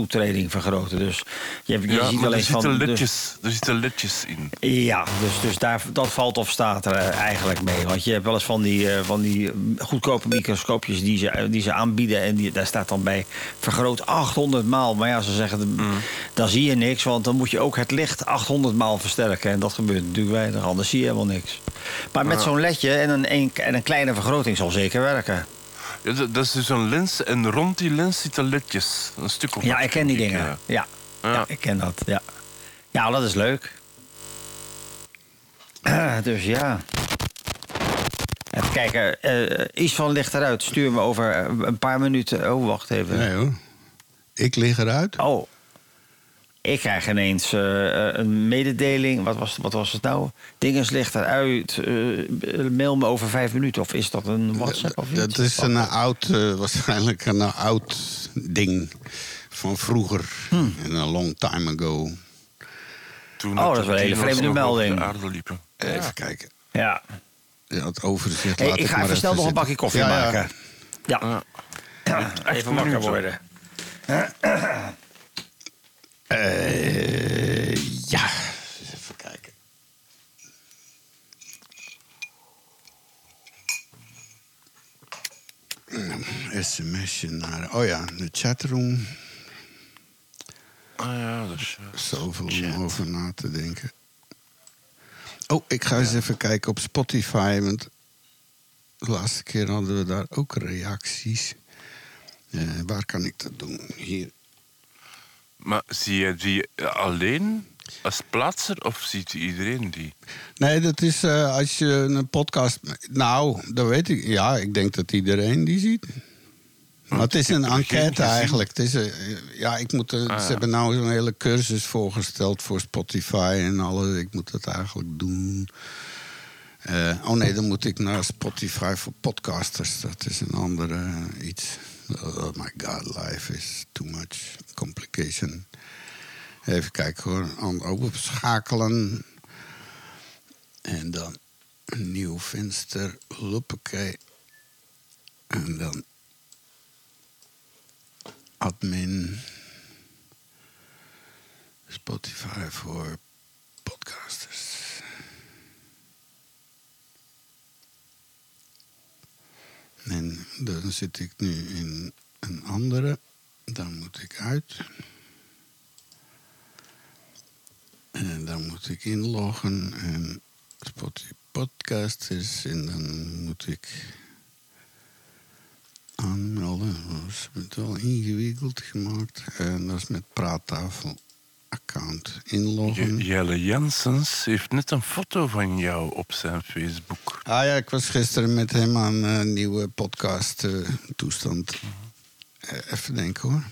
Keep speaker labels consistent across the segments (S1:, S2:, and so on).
S1: lichttoetreding vergroten. Dus je, hebt- je
S2: Ja,
S1: ziet alleen
S2: er
S1: van...
S2: zitten
S1: dus-
S2: ledjes, er zitten ledjes in.
S1: ja, dus, dus daar, dat valt of staat er eh, eigenlijk mee. Want je hebt wel eens van die, eh, van die goedkope microscoopjes die ze, die ze aanbieden. En die, daar staat dan bij vergroot 800 maal. Maar ja, ze zeggen,
S2: Mm.
S1: dan zie je niks. Want dan moet je ook het licht 800 maal versterken. En dat gebeurt natuurlijk weinig, anders zie je helemaal niks. Maar met zo'n ledje en een, en een kleine vergroting zal zeker werken.
S2: Ja, dat, dat is dus een lens en rond die lens zitten ledjes. Een stuk of
S1: Ja, ik ken die dingen.
S2: ja.
S1: Ja. Ja.
S2: Ja.
S1: ik ken dat. Ja, ja dat is leuk. dus ja. Even kijken. eh iets van ligt eruit. Stuur me over eh, een paar minuten. Oh, wacht even.
S3: Nee hoor. Ik lig eruit.
S1: Oh. Ik krijg ineens eh, een mededeling. Wat was, wat was het nou? Dinges ligt eruit. eh, mail me over vijf minuten. Of is dat een WhatsApp of iets?
S3: Dat is een oud, eh, waarschijnlijk een oud ding van vroeger.
S1: Hmm.
S3: En een long time ago.
S2: Toen
S1: Oh, dat is wel een hele vreemde melding.
S3: Even kijken.
S1: Ja.
S3: Ja, het overzicht.
S1: Hey,
S3: laat
S1: ik ga
S3: maar
S1: even snel nog een bakje koffie
S3: Ja,
S1: maken. Ja.
S2: Ja.
S1: Ja, even wakker worden.
S3: Eh, ja, even kijken. SMS'je naar. Oh ja, de chatroom.
S2: Ah ja, dat is... eh,
S3: Zoveel om over na te denken. Oh, ik ga eens even kijken op Spotify. Want de laatste keer hadden we daar ook reacties. Eh, waar kan ik dat doen? Hier.
S2: Maar zie je die alleen als plaatser of ziet iedereen die?
S3: Nee, dat is eh, als je een podcast. Nou, dat weet ik. Ja, ik denk dat iedereen die ziet. Maar het is een enquête eigenlijk. Het is, eh, ja, ik moet, eh,
S2: Ah,
S3: Ze hebben nou zo'n hele cursus voorgesteld voor Spotify en alles. Ik moet dat eigenlijk doen. Oh nee, dan moet ik naar Spotify voor podcasters. Dat is een andere iets. Oh my god, life is too much complication. Even kijken hoor. Overschakelen. En dan een nieuw venster. Loppakee. En dan admin. Spotify voor podcasters. En dan zit ik nu in een andere. Dan moet ik uit. En dan moet ik inloggen en Spotify podcasters. En dan moet ik aanmelden. Dat is wel ingewikkeld gemaakt. En dat is met praattafel account inloggen.
S2: Je- Jelle Janssens heeft net een foto van jou op zijn Facebook.
S3: Ah ja, ik was gisteren met hem aan een nieuwe podcast eh, toestand. Eh, even denken hoor.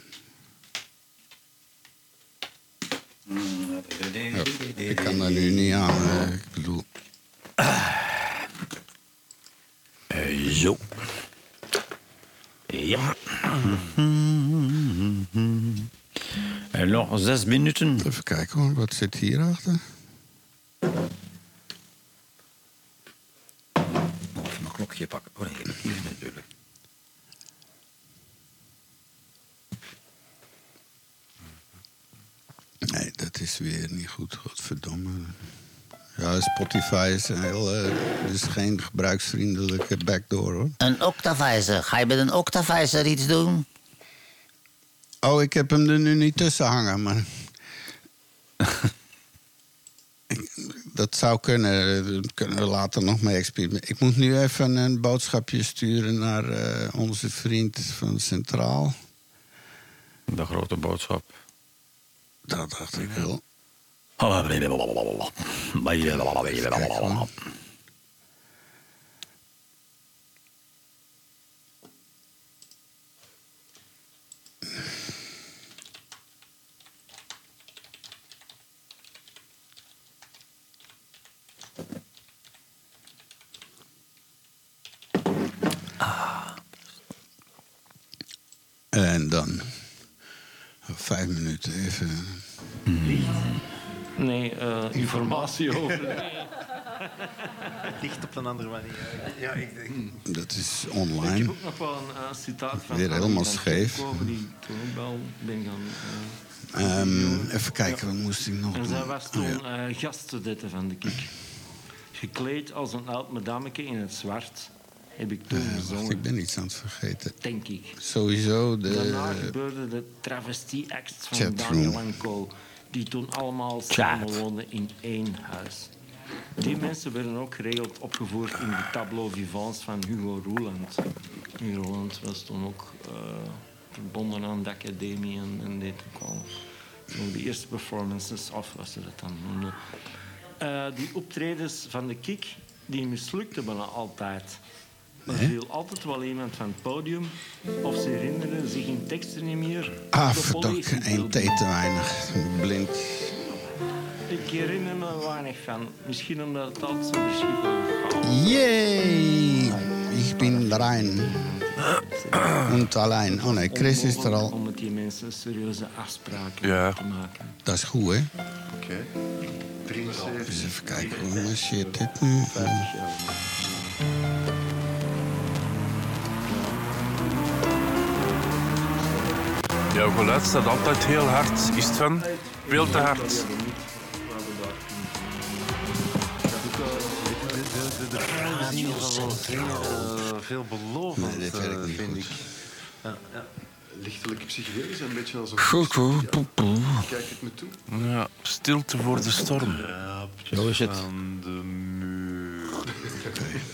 S3: Ja, ik kan daar nu niet aan. eh, ik bedoel,
S1: Eh, zo. Ja. En nog zes minuten.
S3: even kijken hoor, wat zit hierachter?
S1: Even mijn klokje pakken. Oh nee, hier is natuurlijk.
S3: Nee, dat is weer niet goed, godverdomme. Ja, Spotify is een heel, eh, is geen gebruiksvriendelijke backdoor hoor.
S4: Een Octavisor. Ga je met een Octavisor iets doen?
S3: Oh, ik heb hem er nu niet tussen hangen, maar. Dat zou kunnen. Daar kunnen we later nog mee experimenteren. Ik moet nu even een boodschapje sturen naar eh, onze vriend van Centraal.
S1: De grote boodschap.
S3: Dat dacht ik wel. En dan. Vijf minuten even.
S5: Nee, eh, informatie over. Licht op een andere manier. Ja, ik denk...
S3: Dat is
S6: Ik
S3: online.
S6: heb ook nog wel een eh, citaat van
S3: Weer helemaal scheef.
S6: Die ik toen ook wel ben gaan...
S3: even kijken, wat moest ik nog
S6: En zij was toen
S3: ja.
S6: eh gaststudette van de Kik. Gekleed als een oud madameke in het zwart heb ik toen
S3: Eh, wacht,
S6: gezongen,
S3: ik ben iets aan het vergeten.
S6: denk ik.
S3: Sowieso
S6: Daarna
S3: de...
S6: gebeurde de travestie-act van
S3: chatroom.
S6: Daniel en Co. Die toen allemaal samenwoonden in één huis. Die mensen werden ook geregeld opgevoerd in de tableau vivants van Hugo Roeland. Hugo Roeland was toen ook eh, verbonden aan de academie en, en deed ook al de eerste performances, of was ze dat dan noemde. Eh, die optredens van de Kik, die mislukten bijna altijd. Er viel altijd wel iemand van het podium, of ze herinneren zich in teksten niet meer.
S3: Ah, verdok,
S6: politie
S3: één thee te weinig. Blind.
S6: Ik herinner me er weinig van. Misschien omdat het altijd zo verschrikkelijk
S3: Yay! Ik ben rein. Und allein. Oh nee, Chris is er al.
S6: Om met die mensen serieuze afspraken
S2: Ja.
S6: te maken.
S3: Dat is goed, hè?
S5: Oké. 73.
S3: Dus even kijken, hoe marcheert dit nu?
S2: Jouw geluid staat altijd heel hard. Is het van? Veel te hard.
S5: De, is in ieder geval eh, veelbelovend,
S3: Nee,
S5: eh, vind ik. Ja, ja.
S7: Lichtelijk psychedelisch en een beetje als een...
S3: Goed, goed. poe, poe.
S7: Kijk het me toe.
S2: Ja, stilte voor de storm.
S1: Zo is het.
S5: Aan de muur.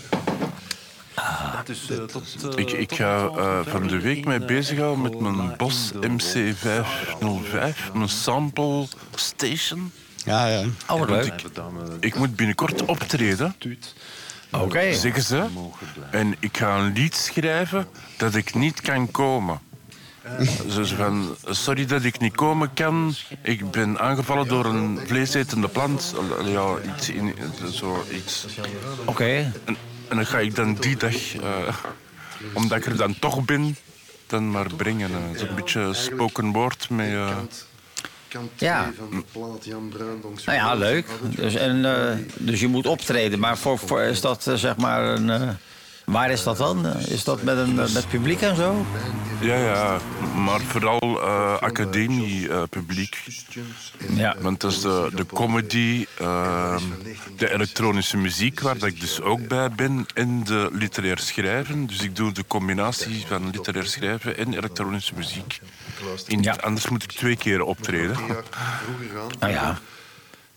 S5: Dat is eh, tot, eh,
S2: Ik, ga
S5: 12
S2: eh, van de week mij
S5: eh,
S2: bezighouden met mijn Bos
S5: in de
S2: MC505, mijn sample station.
S3: Ja, ja.
S1: Oh, leuk.
S2: Ik moet binnenkort optreden,
S1: Oké.
S2: zeggen ze. En ik ga een lied schrijven dat ik niet kan komen. Zo van, sorry dat ik niet komen kan. Ik ben aangevallen door een vleesetende plant. Ja, iets in, zo iets.
S1: Oké.
S2: En dan ga ik dan die dag, eh, omdat ik er dan toch ben, dan maar brengen. eh. Zo'n beetje spoken word met...
S7: kant
S1: Ja.
S7: 2 van de plaat Jan Bruindonk.
S1: Nou ja, leuk. Dus, en, dus je moet optreden. Maar voor, voor, is dat zeg maar een... eh, waar is dat dan? Eh, Is dat met, een, met publiek en zo?
S2: ja, ja, maar vooral eh academie-publiek.
S1: Ja.
S2: Want dat is de, de comedy, eh, de elektronische muziek, waar dat ik dus ook bij ben, en de literair schrijven. Dus ik doe de combinatie van literair schrijven en elektronische muziek. In,
S1: Ja.
S2: Anders moet ik twee keer optreden.
S1: Nou ja.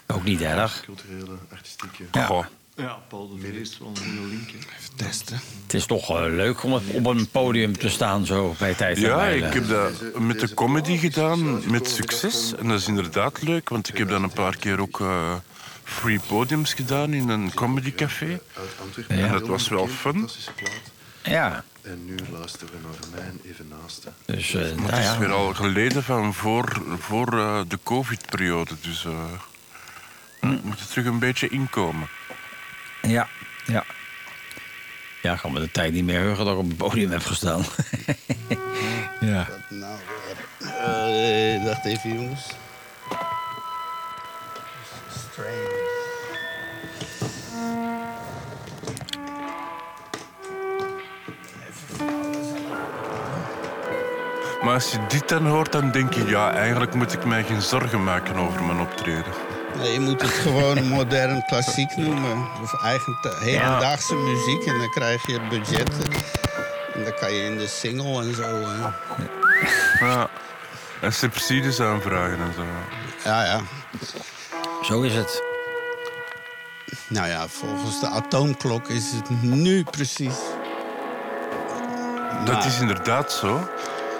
S1: Ook niet erg.
S7: Culturele, artistieke...
S1: Ja.
S2: Goh.
S6: Ja, Paul de Vries is wel een goede link. hè.
S3: Testen.
S1: Het is toch eh, leuk om het- op een podium te staan zo bij tijd
S2: Ja, ik heb dat met de comedy gedaan, met succes. En dat is inderdaad leuk, want ik heb dan een paar keer ook eh, free podiums gedaan in een comedycafé.
S1: Ja.
S2: En dat was wel fun.
S1: Ja.
S7: En nu luisteren we naar mijn evenaste.
S1: Dus,
S2: Maar
S1: nou
S2: het is
S1: ja.
S2: weer al geleden van voor, voor eh, de covid-periode. Dus eh we moeten terug een beetje inkomen.
S1: Ja, ja. Ja, ik kan me de tijd niet meer heugen dat ik op het podium heb gestaan. ja.
S3: Nou, eh, wacht even, jongens. Strange.
S2: Maar als je dit dan hoort, dan denk je... Ja, eigenlijk moet ik mij geen zorgen maken over mijn optreden.
S3: Nee, je moet het gewoon modern klassiek noemen. Of eigen hedendaagse muziek. En dan krijg je budgetten. En dan kan je in de single en zo. eh.
S2: Ja. En subsidies aanvragen en zo.
S3: Ja, ja.
S1: Zo is het.
S3: Nou ja, volgens de atoomklok is het nu precies.
S2: Dat is inderdaad zo.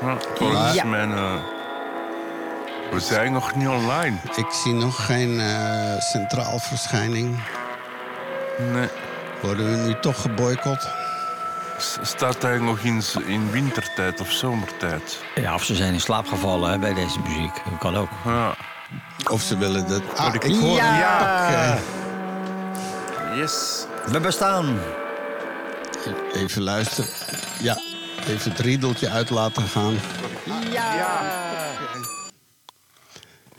S2: Ja, volgens
S1: Ja.
S2: mijn... eh, we zijn nog niet online.
S3: Ik zie nog geen eh, centraal verschijning.
S2: Nee.
S3: Worden we nu toch geboycott?
S2: Staat hij nog in, in wintertijd of zomertijd?
S1: Ja, of ze zijn in slaap gevallen hè, bij deze muziek. Dat kan ook.
S2: Ja.
S3: Of ze willen dat. Ah,
S2: ik-
S3: ik hoor
S1: Ja!
S3: tak,
S2: Yes.
S1: We bestaan.
S3: Even luisteren. Ja, even het riedeltje uit laten gaan.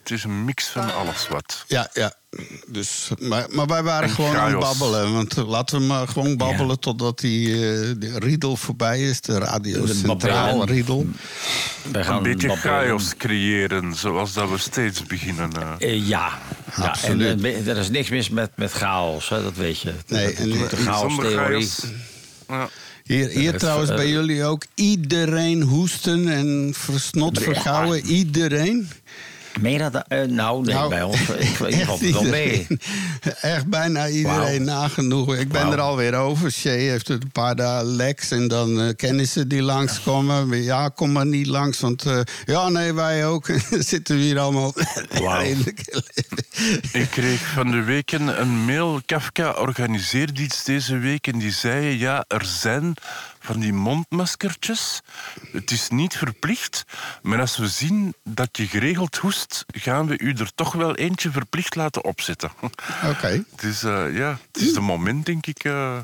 S2: Het is een mix van alles wat.
S3: Ja, ja. Dus, maar, maar wij waren
S2: En
S3: gewoon aan het babbelen. Want laten we maar gewoon babbelen totdat die eh, de riedel voorbij is. De Radio
S1: De
S3: Centraal riedel.
S1: Wij gaan
S2: Een beetje
S1: babbelen.
S2: chaos creëren, zoals dat we steeds beginnen. eh.
S1: Eh, ja, ja en
S3: Absoluut.
S1: er is niks mis met, met chaos, hè, dat weet je.
S3: Nee,
S1: Dat-
S3: en-
S1: de
S3: en
S1: chaos-theorie.
S2: chaos. Ja.
S3: Hier, hier trouwens bij jullie ook iedereen hoesten en versnot vergouwen. Iedereen.
S1: Meen je dat? eh, nou, nee,
S3: Nou,
S1: bij ons. Ik, valt het wel mee.
S3: iedereen. Echt bijna iedereen nagenoeg. Ik ben er alweer over. Shay heeft het een paar dagen Lex en dan eh, kennissen die langskomen. Ja, kom maar niet langs, want eh, ja, nee, wij ook. Zitten we hier allemaal.
S1: Wauw.
S3: redelijk-
S2: Ik kreeg van de week een mail. Kafka organiseerde iets deze week en die zei: Ja, er zijn van die mondmaskertjes. Het is niet verplicht, maar als we zien dat je geregeld hoest, gaan we u er toch wel eentje verplicht laten opzetten.
S3: Oké.
S2: Het is, eh, ja, het is de moment, denk ik. eh.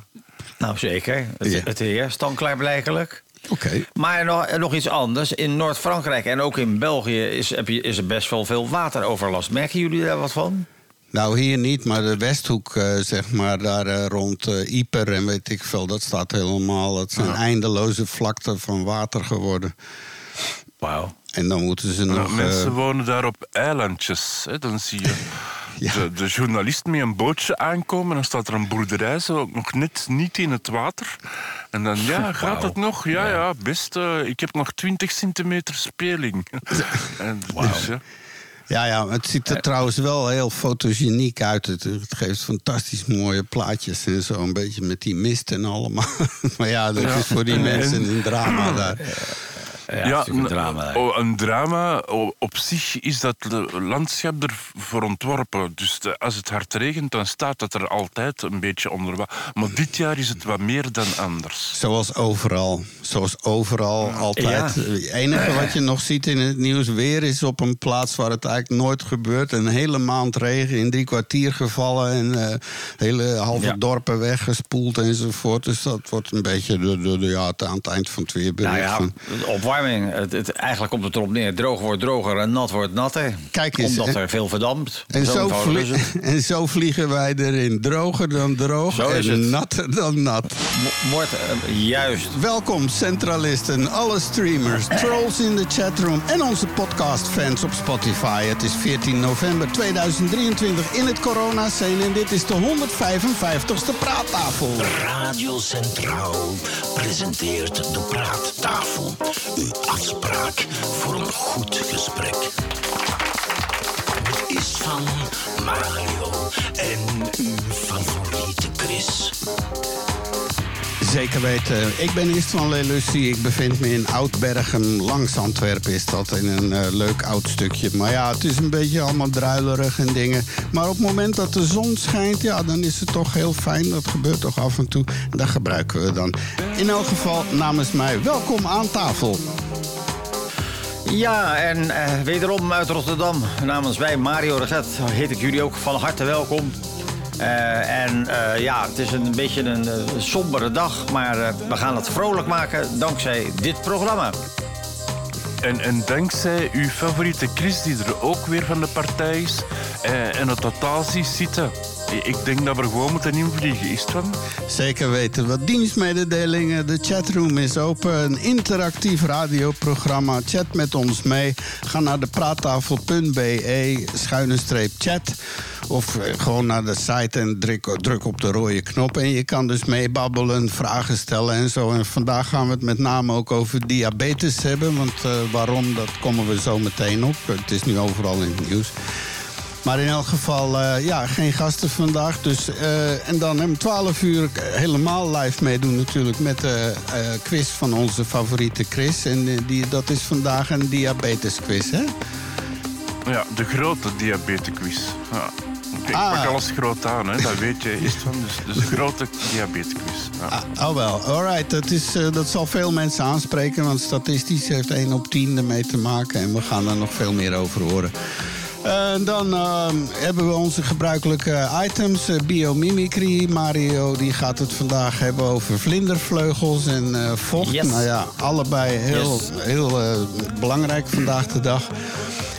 S1: Nou, zeker. Het,
S3: Ja.
S1: het heerst dan klaarblijkelijk.
S3: Oké.
S1: Maar nog, nog iets anders. In Noord-Frankrijk en ook in België is, heb je, is er best wel veel wateroverlast. Merken jullie daar wat van?
S3: Nou, hier niet, maar de Westhoek, eh, zeg maar, daar eh, rond eh Ieper en weet ik veel, dat staat helemaal. Het zijn eindeloze vlakten van water geworden.
S1: Wauw.
S3: En dan moeten ze
S2: Nou,
S3: nog.
S2: mensen
S3: eh,
S2: wonen daar op eilandjes. Hè. Dan zie je
S3: Ja.
S2: de, de journalist met een bootje aankomen. Dan staat er een boerderij, zo ook nog net niet in het water. En dan, ja, gaat het nog? Ja, ja, best. eh, ik heb nog 20 centimeter speling. en, dus, ja.
S3: Ja, ja, het ziet er trouwens wel heel fotogeniek uit. Het, het geeft fantastisch mooie plaatjes en zo. Een beetje met die mist en allemaal. maar ja, dat is voor die
S2: En-
S3: mensen een drama daar.
S1: Ja, het is natuurlijk een drama.
S2: oh, een drama. O- Op zich is dat landschap ervoor ontworpen. Dus de- als het hard regent, dan staat het er altijd een beetje onder. Maar dit jaar is het wat meer dan anders.
S3: Zoals overal. Zoals overal, altijd.
S1: Ja.
S3: Het enige wat je nog ziet in het nieuws weer is op een plaats waar het eigenlijk nooit gebeurt. Een hele maand regen in drie kwartier gevallen en eh, hele halve
S1: Ja.
S3: dorpen weggespoeld enzovoort. Dus dat wordt een beetje de, de, de- ja, het- aan het eind van het weerbericht.
S1: Nou ja,
S3: van-
S1: Het, het, eigenlijk komt het erop neer. Droog wordt droger en nat wordt natter.
S3: Kijk eens,
S1: Omdat
S3: en-
S1: er veel verdampt.
S3: En zo, en zo vliegen wij erin. Droger dan droog
S1: Zo is
S3: en
S1: het.
S3: natter dan nat.
S1: Wordt eh, juist.
S3: Welkom centralisten, alle streamers, trolls in de chatroom en onze podcastfans op Spotify. Het is 14 november 2023 in het coronascene en dit is de 155ste praattafel.
S8: Radio Centraal presenteert de Praattafel. Uw afspraak voor een goed gesprek. Het is van Mario en uw favoriete Chris.
S3: Zeker weten. Ik ben Ist van Lelussie. Ik bevind me in Oudbergen. Langs Antwerpen is dat. In een eh, leuk oud stukje. Maar ja, het is een beetje allemaal druilerig en dingen. Maar op het moment dat de zon schijnt, ja, dan is het toch heel fijn. Dat gebeurt toch af en toe. Dat gebruiken we dan. In elk geval, namens mij, welkom aan tafel.
S1: Ja, en eh, wederom uit Rotterdam, namens wij Mario Reget, heet ik jullie ook van harte welkom. Eh, en eh, ja, het is een beetje een eh, sombere dag, maar we gaan het vrolijk maken dankzij dit programma.
S2: En, en dankzij uw favoriete Chris, die er ook weer van de partij is, en het totaal ziet zitten. Ik denk dat we gewoon moeten invliegen, is het van?
S3: Zeker weten. Wat dienstmededelingen. De chatroom is open. Een interactief radioprogramma. Chat met ons mee. Ga naar de praattafel.be schuine streep chat. Of eh, gewoon naar de site en druk, druk op de rode knop. En je kan dus meebabbelen, vragen stellen en zo. En vandaag gaan we het met name ook over diabetes hebben. Want eh, waarom, dat komen we zo meteen op. Het is nu overal in het nieuws. Maar in elk geval, eh, ja, geen gasten vandaag. Dus, eh, en dan om 12 uur helemaal live meedoen natuurlijk met de eh, quiz van onze favoriete Chris. En die, dat is vandaag een diabetesquiz, hè?
S2: Ja, de grote diabetesquiz. Ja. Ik,
S3: Ah.
S2: pak alles groot aan, hè. dat weet je. Is van, dus, dus de grote diabetesquiz. Ja.
S3: Ah, oh wel, alright. Dat, is, dat zal veel mensen aanspreken, want statistisch heeft 1 op 10 ermee te maken. En we gaan er nog veel meer over horen. En dan ehm, hebben we onze gebruikelijke items. eh, biomimicry. Mario die gaat het vandaag hebben over vlindervleugels en eh, vocht.
S1: Yes.
S3: Nou ja, allebei heel,
S1: Yes.
S3: heel eh, belangrijk vandaag de dag.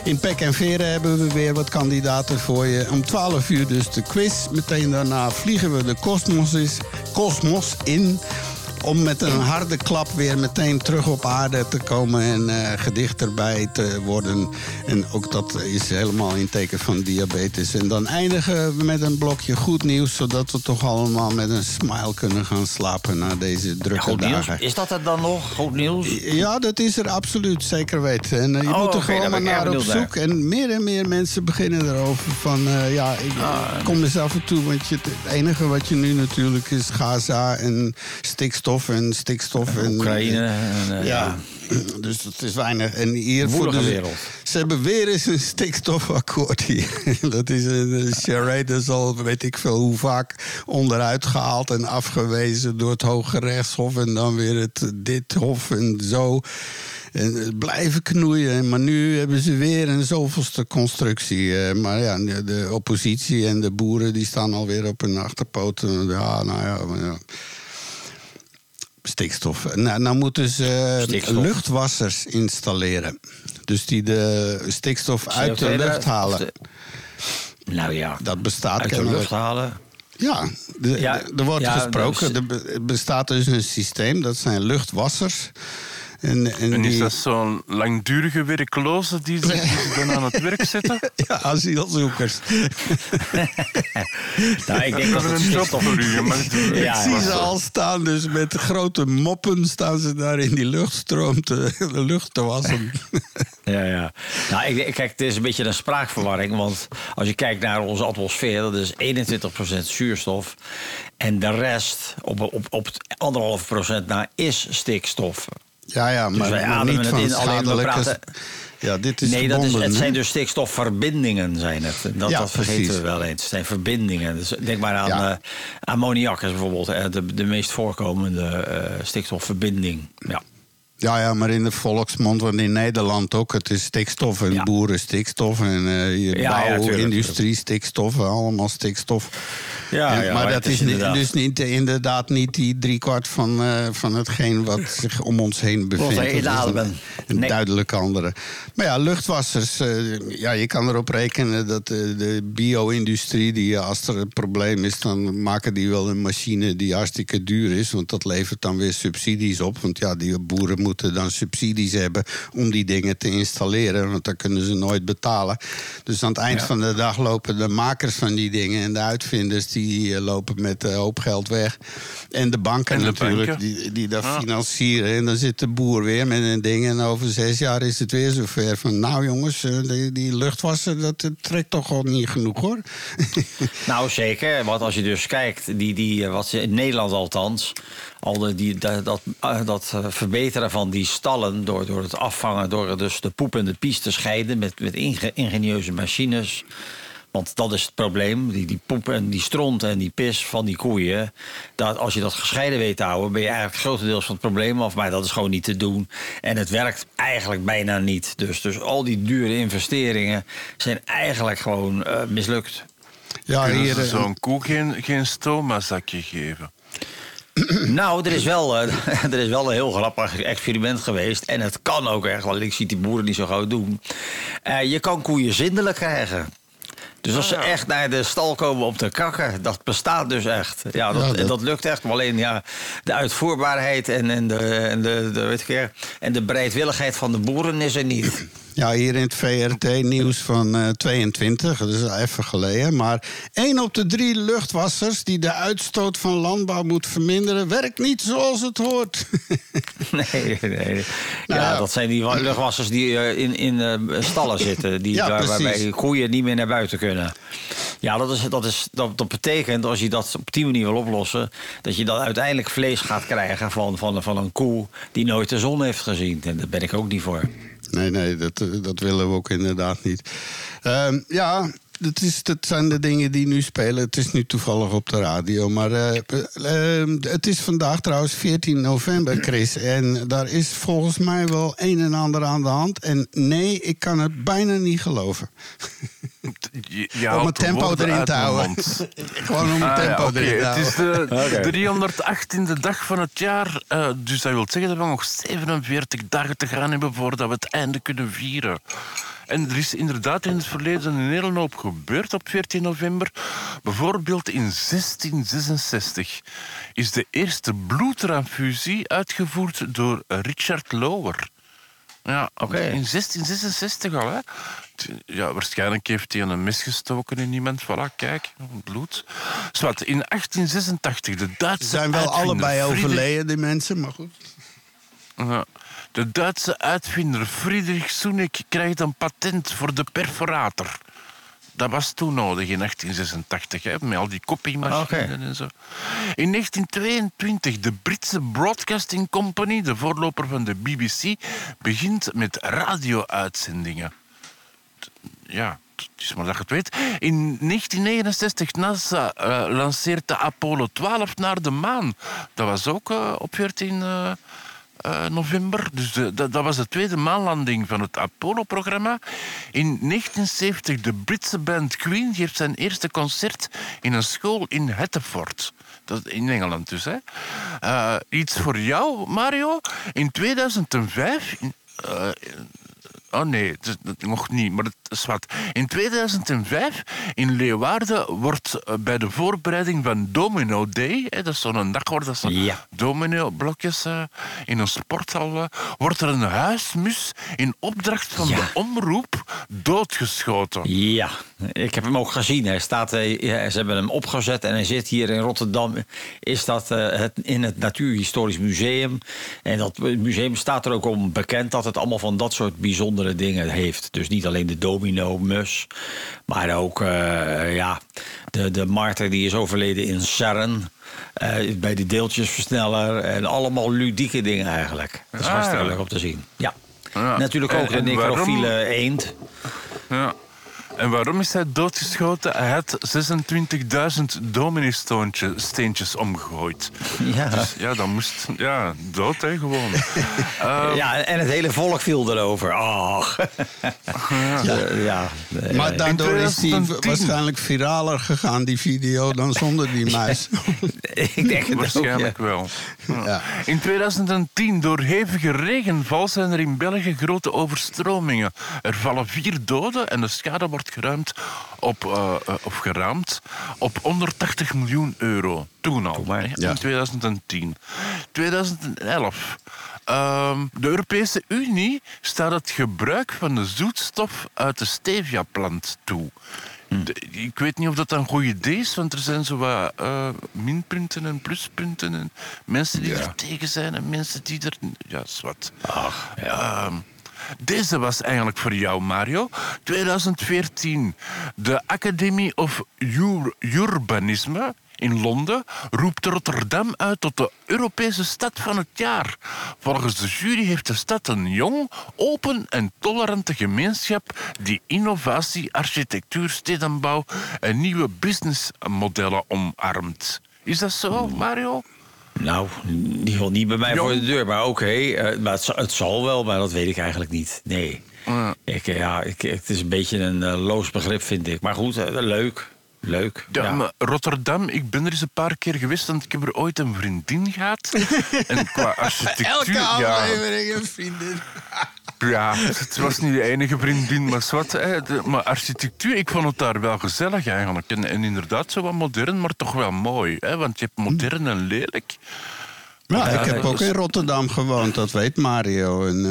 S3: In Pek en Veren hebben we weer wat kandidaten voor je. Om 12 uur dus de quiz. Meteen daarna vliegen we de kosmos is- kosmos in. Om met een harde klap weer meteen terug op aarde te komen en eh, gedicht erbij te worden. En ook dat is helemaal in teken van diabetes. En dan eindigen we met een blokje goed nieuws, zodat we toch allemaal met een smile kunnen gaan slapen na deze drukke dagen.
S1: Is dat het dan nog? Goed nieuws?
S3: Ja, dat is er absoluut, zeker weten. En eh, je
S1: Oh,
S3: moet er gewoon maar naar op zoek. En meer en meer mensen beginnen erover van... eh, ja, ik
S1: Ah,
S3: kom eens af en toe, want je, het enige wat je nu natuurlijk is Gaza en stikstof en stikstof. En,
S1: Oekraïne. En, eh,
S3: ja. Dus dat is weinig. En hier voor de,
S1: wereld.
S3: Ze hebben weer eens een stikstofakkoord hier. Dat is een een charade, dat is al weet ik veel hoe vaak onderuit gehaald en afgewezen door het Hoge Rechtshof. En dan weer het dit hof en zo. En blijven knoeien. Maar nu hebben ze weer een zoveelste constructie. Eh, Maar ja, de, de oppositie en de boeren die staan alweer op hun achterpoten. Ja, nou ja. maar ja. Stikstof. Nou, nou moeten ze
S1: Stikstof.
S3: luchtwassers installeren. Dus die de stikstof uit de
S1: CO2
S3: lucht halen.
S1: de- Nou ja,
S3: Dat bestaat
S1: uit de lucht halen.
S3: Ja, de-
S1: Ja,
S3: er wordt
S1: ja,
S3: gesproken.
S1: dat
S3: Er be- bestaat dus een systeem, dat zijn luchtwassers. En, en,
S2: En is
S3: die,
S2: dat zo'n langdurige werkloze die zich, dan aan het werk zetten?
S3: Ja, asielzoekers.
S1: Nou, ik denk dat
S2: Dat een job voor u.
S1: Ja,
S3: Ik zie ze al staan, dus met grote moppen staan ze daar in die luchtstroom te, de lucht te wassen.
S1: Ja, ja. Nou, ik, kijk, het is een beetje een spraakverwarring. Want als je kijkt naar onze atmosfeer, dat is 21% zuurstof. En de rest, op, op, op het anderhalf procent na, is stikstof.
S3: Ja, ja, maar,
S1: Dus wij
S3: maar
S1: ademen
S3: niet van
S1: in, alleen we
S3: schadelijke...
S1: praten-
S3: Ja, dit is
S1: nee, dat is, het zijn dus stikstofverbindingen, zijn het. Dat,
S3: Ja,
S1: dat vergeten
S3: precies.
S1: we wel eens. Het zijn verbindingen. Dus denk maar aan
S3: Ja.
S1: eh, ammoniak is bijvoorbeeld eh, de, de meest voorkomende eh, stikstofverbinding. Ja.
S3: Ja, ja, maar in de volksmond, want in Nederland ook. Het is stikstof en
S1: Ja.
S3: boeren stikstof en eh je
S1: Ja, ja,
S3: bouw,
S1: tuurlijk,
S3: industrie stikstof, allemaal stikstof.
S1: Ja,
S3: En- maar dat is,
S1: inderdaad-
S3: dus niet, inderdaad niet die driekwart van, eh, van hetgeen wat zich om ons heen bevindt. Dat is. Een, een
S1: Nee.
S3: duidelijk andere. Maar ja, luchtwassers, eh, ja, je kan erop rekenen dat de bio-industrie, die, als er een probleem is, dan maken die wel een machine die hartstikke duur is. Want dat levert dan weer subsidies op. Want ja, die boeren moeten dan subsidies hebben om die dingen te installeren. Want dan kunnen ze nooit betalen. Dus aan het eind van de dag lopen de makers van die dingen en de uitvinders die eh, lopen met een hoop geld weg. En de banken
S2: En de
S3: natuurlijk,
S2: banken.
S3: die, die dat
S2: Ah.
S3: financieren. En dan zit de boer weer met een ding. En over zes jaar is het weer zover van... nou jongens, eh, die, die luchtwasser, dat eh, trekt toch al niet genoeg hoor.
S1: Nou, zeker. Want als je dus kijkt, die, die, eh, wat ze in Nederland althans, al die, dat, dat, eh, dat eh, verbeteren van die stallen door, door het afvangen, door dus de poep en de pies te scheiden met, met inge- ingenieuze machines. Want dat is het probleem. Die, die poep en die stront en die pis van die koeien. Dat, als je dat gescheiden weet te houden, ben je eigenlijk grotendeels van het probleem af. Maar dat is gewoon niet te doen. En het werkt eigenlijk bijna niet. Dus, dus al die dure investeringen zijn eigenlijk gewoon eh, mislukt.
S3: Ja,
S2: Kunnen
S3: hier,
S2: ze zo'n koe geen, geen stoma-zakje geven?
S1: Nou, er is, wel, eh, er is wel een heel grappig experiment geweest. En het kan ook echt, want ik zie die boeren niet zo gauw doen. Eh, je kan koeien zindelijk krijgen. Dus als ze
S2: Ah,
S1: echt naar de stal komen om te kakken, dat bestaat dus echt. Ja, dat,
S3: Ja, dat-
S1: dat lukt echt. Maar alleen ja, de uitvoerbaarheid en, en, de, en, de, de, weet ik, en de bereidwilligheid van de boeren is er niet.
S3: Ja, hier in het VRT-nieuws van eh 22, dat is al even geleden. Maar één op de drie luchtwassers die de uitstoot van landbouw moet verminderen, werkt niet zoals het hoort.
S1: Nee, nee.
S3: Nou
S1: ja, dat zijn die wa- luchtwassers die eh, in, in eh, stallen zitten. Die,
S3: Ja,
S1: waar- waarbij koeien niet meer naar buiten kunnen. Ja, dat, is, dat, is, dat, dat betekent, als je dat op die manier wil oplossen... dat je dan uiteindelijk vlees gaat krijgen van, van, van een koe... die nooit de zon heeft gezien. En daar ben ik ook niet voor.
S3: Nee, nee, dat, eh, dat willen we ook inderdaad niet. Ehm, ja, dat, is, dat zijn de dingen die nu spelen. Het is nu toevallig op de radio. Maar eh, eh, het is vandaag trouwens 14 november, Chris. En daar is volgens mij wel een en ander aan de hand. En nee, ik kan het bijna niet geloven.
S2: Je, je
S3: om het tempo erin te houden. Gewoon om het
S2: Ah, ja,
S3: tempo erin te
S2: Het is
S3: houden.
S2: de 318e dag van het jaar. eh, dus dat wil zeggen dat we nog 47 dagen te gaan hebben voordat we het einde kunnen vieren. En er is inderdaad in het verleden een hele hoop gebeurd op 14 november. Bijvoorbeeld in 1666 is de eerste bloedtransfusie uitgevoerd door Richard Lower. Ja,
S1: Oké.
S2: in 1666 al, hè. Ja, waarschijnlijk heeft hij een mes gestoken in iemand. Voilà, kijk, bloed. Zwat, in 1886, de Duitse
S3: Ze zijn wel allebei
S2: Friedrich-
S3: overleden, die mensen, maar goed.
S2: Ja. De Duitse uitvinder Friedrich Soenik krijgt een patent voor de perforator. Dat was toen nodig in 1886, hè, met al die kopiemachines
S1: Oké.
S2: en zo. In 1922, de Britse Broadcasting Company, de voorloper van de BBC, begint met radio-uitzendingen. Ja, het is maar dat je het weet. In 1969, NASA eh, lanceert de Apollo 12 naar de maan. Dat was ook eh, op 14 eh, eh, november. Dus de- dat, was de tweede maanlanding van het Apollo-programma. In 1970, de Britse band Queen geeft zijn eerste concert in een school in Hatteford. Dat in Engeland dus. Hè. Eh, iets voor jou, Mario. In 2005... in- eh, Oh nee, dat, dat nog niet, maar het is wat. In 2005 in Leeuwarden wordt eh, bij de voorbereiding van Domino Day, hè, dat is zo'n dag waar dat ze
S1: Ja.
S2: domino-blokjes eh, in een sporthal, eh, wordt er een huismus in opdracht van
S1: Ja.
S2: de omroep doodgeschoten.
S1: Ja, ik heb hem ook gezien. Hij staat, ze hebben hem opgezet en hij zit hier in Rotterdam. Is dat het, in het Natuurhistorisch Museum. En dat museum staat er ook om bekend dat het allemaal van dat soort bijzondere dingen heeft. Dus niet alleen de domino-mus, maar ook eh, ja, de, de marter die is overleden in CERN. eh, bij de deeltjesversneller en allemaal ludieke dingen eigenlijk. Dat is
S2: Ah,
S1: hartstikke
S2: ja.
S1: leuk om te zien. Ja.
S2: Ja.
S1: Natuurlijk ook
S2: En-
S1: de
S2: waarom-
S1: necrofiele eend.
S2: Ja. En waarom is hij doodgeschoten? Hij had 26.000 domino-steentjes omgegooid.
S1: Ja.
S2: Dus ja, dan moest... Ja, dood hè, gewoon. Eh,
S1: Ja, en het hele volk viel erover. Ach. ja. ja. nee,
S3: Maar daardoor is die
S2: 2010.
S3: waarschijnlijk viraler gegaan, die video, dan zonder die muis.
S1: ik denk het ook,
S2: Waarschijnlijk
S1: ja.
S2: wel. Ja.
S3: Ja.
S2: In 2010, door hevige regenval, zijn er in België grote overstromingen. Er vallen vier doden en de schade wordt geruimd op, eh, eh, of geraamd op 180 miljoen euro. Toen al,
S3: Ja.
S2: in 2010. 2011. Ehm, de Europese Unie staat het gebruik van de zoetstof uit de stevia-plant toe. De- ik weet niet of dat een goed idee is, want er zijn zo wat eh, minpunten en pluspunten. En mensen die
S3: Ja.
S2: er tegen zijn en mensen die er. Ja, zwart. Ehm, deze was eigenlijk voor jou, Mario. 2014. De Academy of Ur- Urbanisme in Londen roept Rotterdam uit tot de Europese stad van het jaar. Volgens de jury heeft de stad een jong, open en tolerante gemeenschap die innovatie, architectuur, stedenbouw en nieuwe businessmodellen omarmt. Is dat zo, Mario?
S1: Nou, die wil niet bij mij
S2: Jong.
S1: voor de deur. Maar oké, eh, maar het, zal- het zal wel, maar dat weet ik eigenlijk niet. Nee.
S2: Ja.
S1: Ik, eh, ja, ik, het is een beetje een eh, loos begrip, vind ik. Maar goed, leuk. Leuk.
S2: Ja,
S1: Ja.
S2: maar Rotterdam, ik ben er eens een paar keer geweest, want ik heb er ooit een vriendin gehad. en qua architectuur...
S3: Elke
S2: ja,
S3: aflevering een vriendin.
S2: ja, het was niet de enige vriendin, maar de- maar architectuur, ik vond het daar wel gezellig eigenlijk. En, en inderdaad zo wat modern, maar toch wel mooi. Hè, want je hebt modern en lelijk.
S3: Ja,
S1: Ja,
S3: ik heb ook
S1: is-
S3: in Rotterdam gewoond, dat weet Mario. En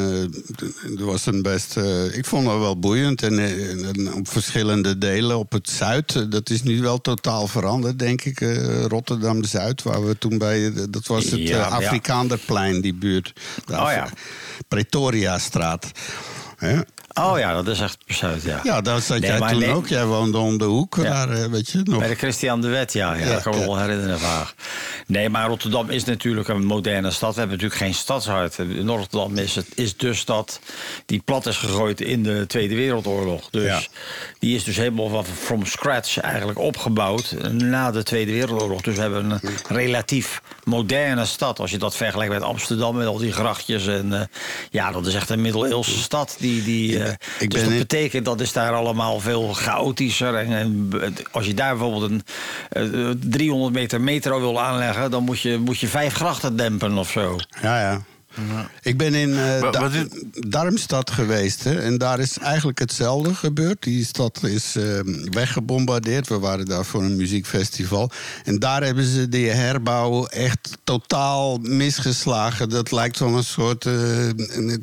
S3: dat was een best. eh, ik vond het wel boeiend. En, eh, en op verschillende delen op het zuid. dat is nu wel totaal veranderd, denk ik. Rotterdam Zuid, waar we toen bij. dat was het
S1: Ja, ja.
S3: Afrikaanderplein, die buurt. De
S1: Oh ja.
S3: Pretoria-straat. Hè?
S1: Oh ja, dat is echt Zuid, ja.
S3: Ja, daar zat
S1: Nee,
S3: jij toen
S1: nee.
S3: ook. Jij woonde om de hoek.
S1: Ja.
S3: Daar, eh, weet je nog.
S1: Bij de Christian de Wet, ja. ja,
S3: Ja,
S1: dat kan ik me wel herinneren vaag. Nee, maar Rotterdam is natuurlijk een moderne stad. We hebben natuurlijk geen stadshart. Rotterdam is, het, is de stad die plat is gegooid in de Tweede Wereldoorlog. Dus die is dus helemaal van from scratch eigenlijk opgebouwd na de Tweede Wereldoorlog. Dus we hebben een relatief moderne stad. Als je dat vergelijkt met Amsterdam met al die grachtjes. En, eh, ja, dat is echt een middeleeuwse stad. Die, die, eh,
S3: ik
S1: dus
S3: ben
S1: dat betekent dat is daar allemaal veel chaotischer. En, en als je daar bijvoorbeeld een eh, 300 meter metro wil aanleggen, dan moet je, moet je vijf grachten dempen of zo.
S3: Ja, ja. Ik ben in Da-
S2: is-
S3: Darmstad geweest. Hè, en daar is eigenlijk hetzelfde gebeurd. Die stad is eh, weggebombardeerd. We waren daar voor een muziekfestival. En daar hebben ze die herbouw echt totaal misgeslagen. Dat lijkt wel een soort eh,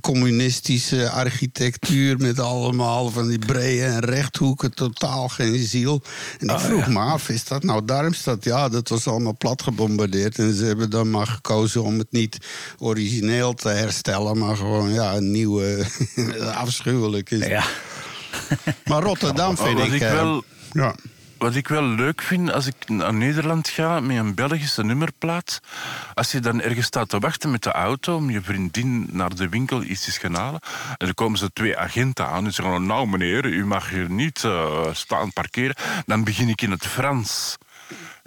S3: communistische architectuur... met allemaal van die brede en rechthoeken. Totaal geen ziel. En ik vroeg me af, is dat nou Darmstad? Ja, dat was allemaal plat gebombardeerd. En ze hebben dan maar gekozen om het niet origineel te herstellen... maar gewoon ja, een nieuwe, afschuwelijk is.
S1: Ja.
S3: Maar Rotterdam vind
S2: Wat
S3: ik...
S2: ik
S3: eh,
S2: wel-
S3: ja.
S2: Wat ik wel leuk vind als ik naar Nederland ga met een Belgische nummerplaat. Als je dan ergens staat te wachten met de auto om je vriendin naar de winkel iets te gaan halen. En dan komen ze twee agenten aan en zeggen: Nou, meneer, u mag hier niet eh, staan parkeren. Dan begin ik in het Frans.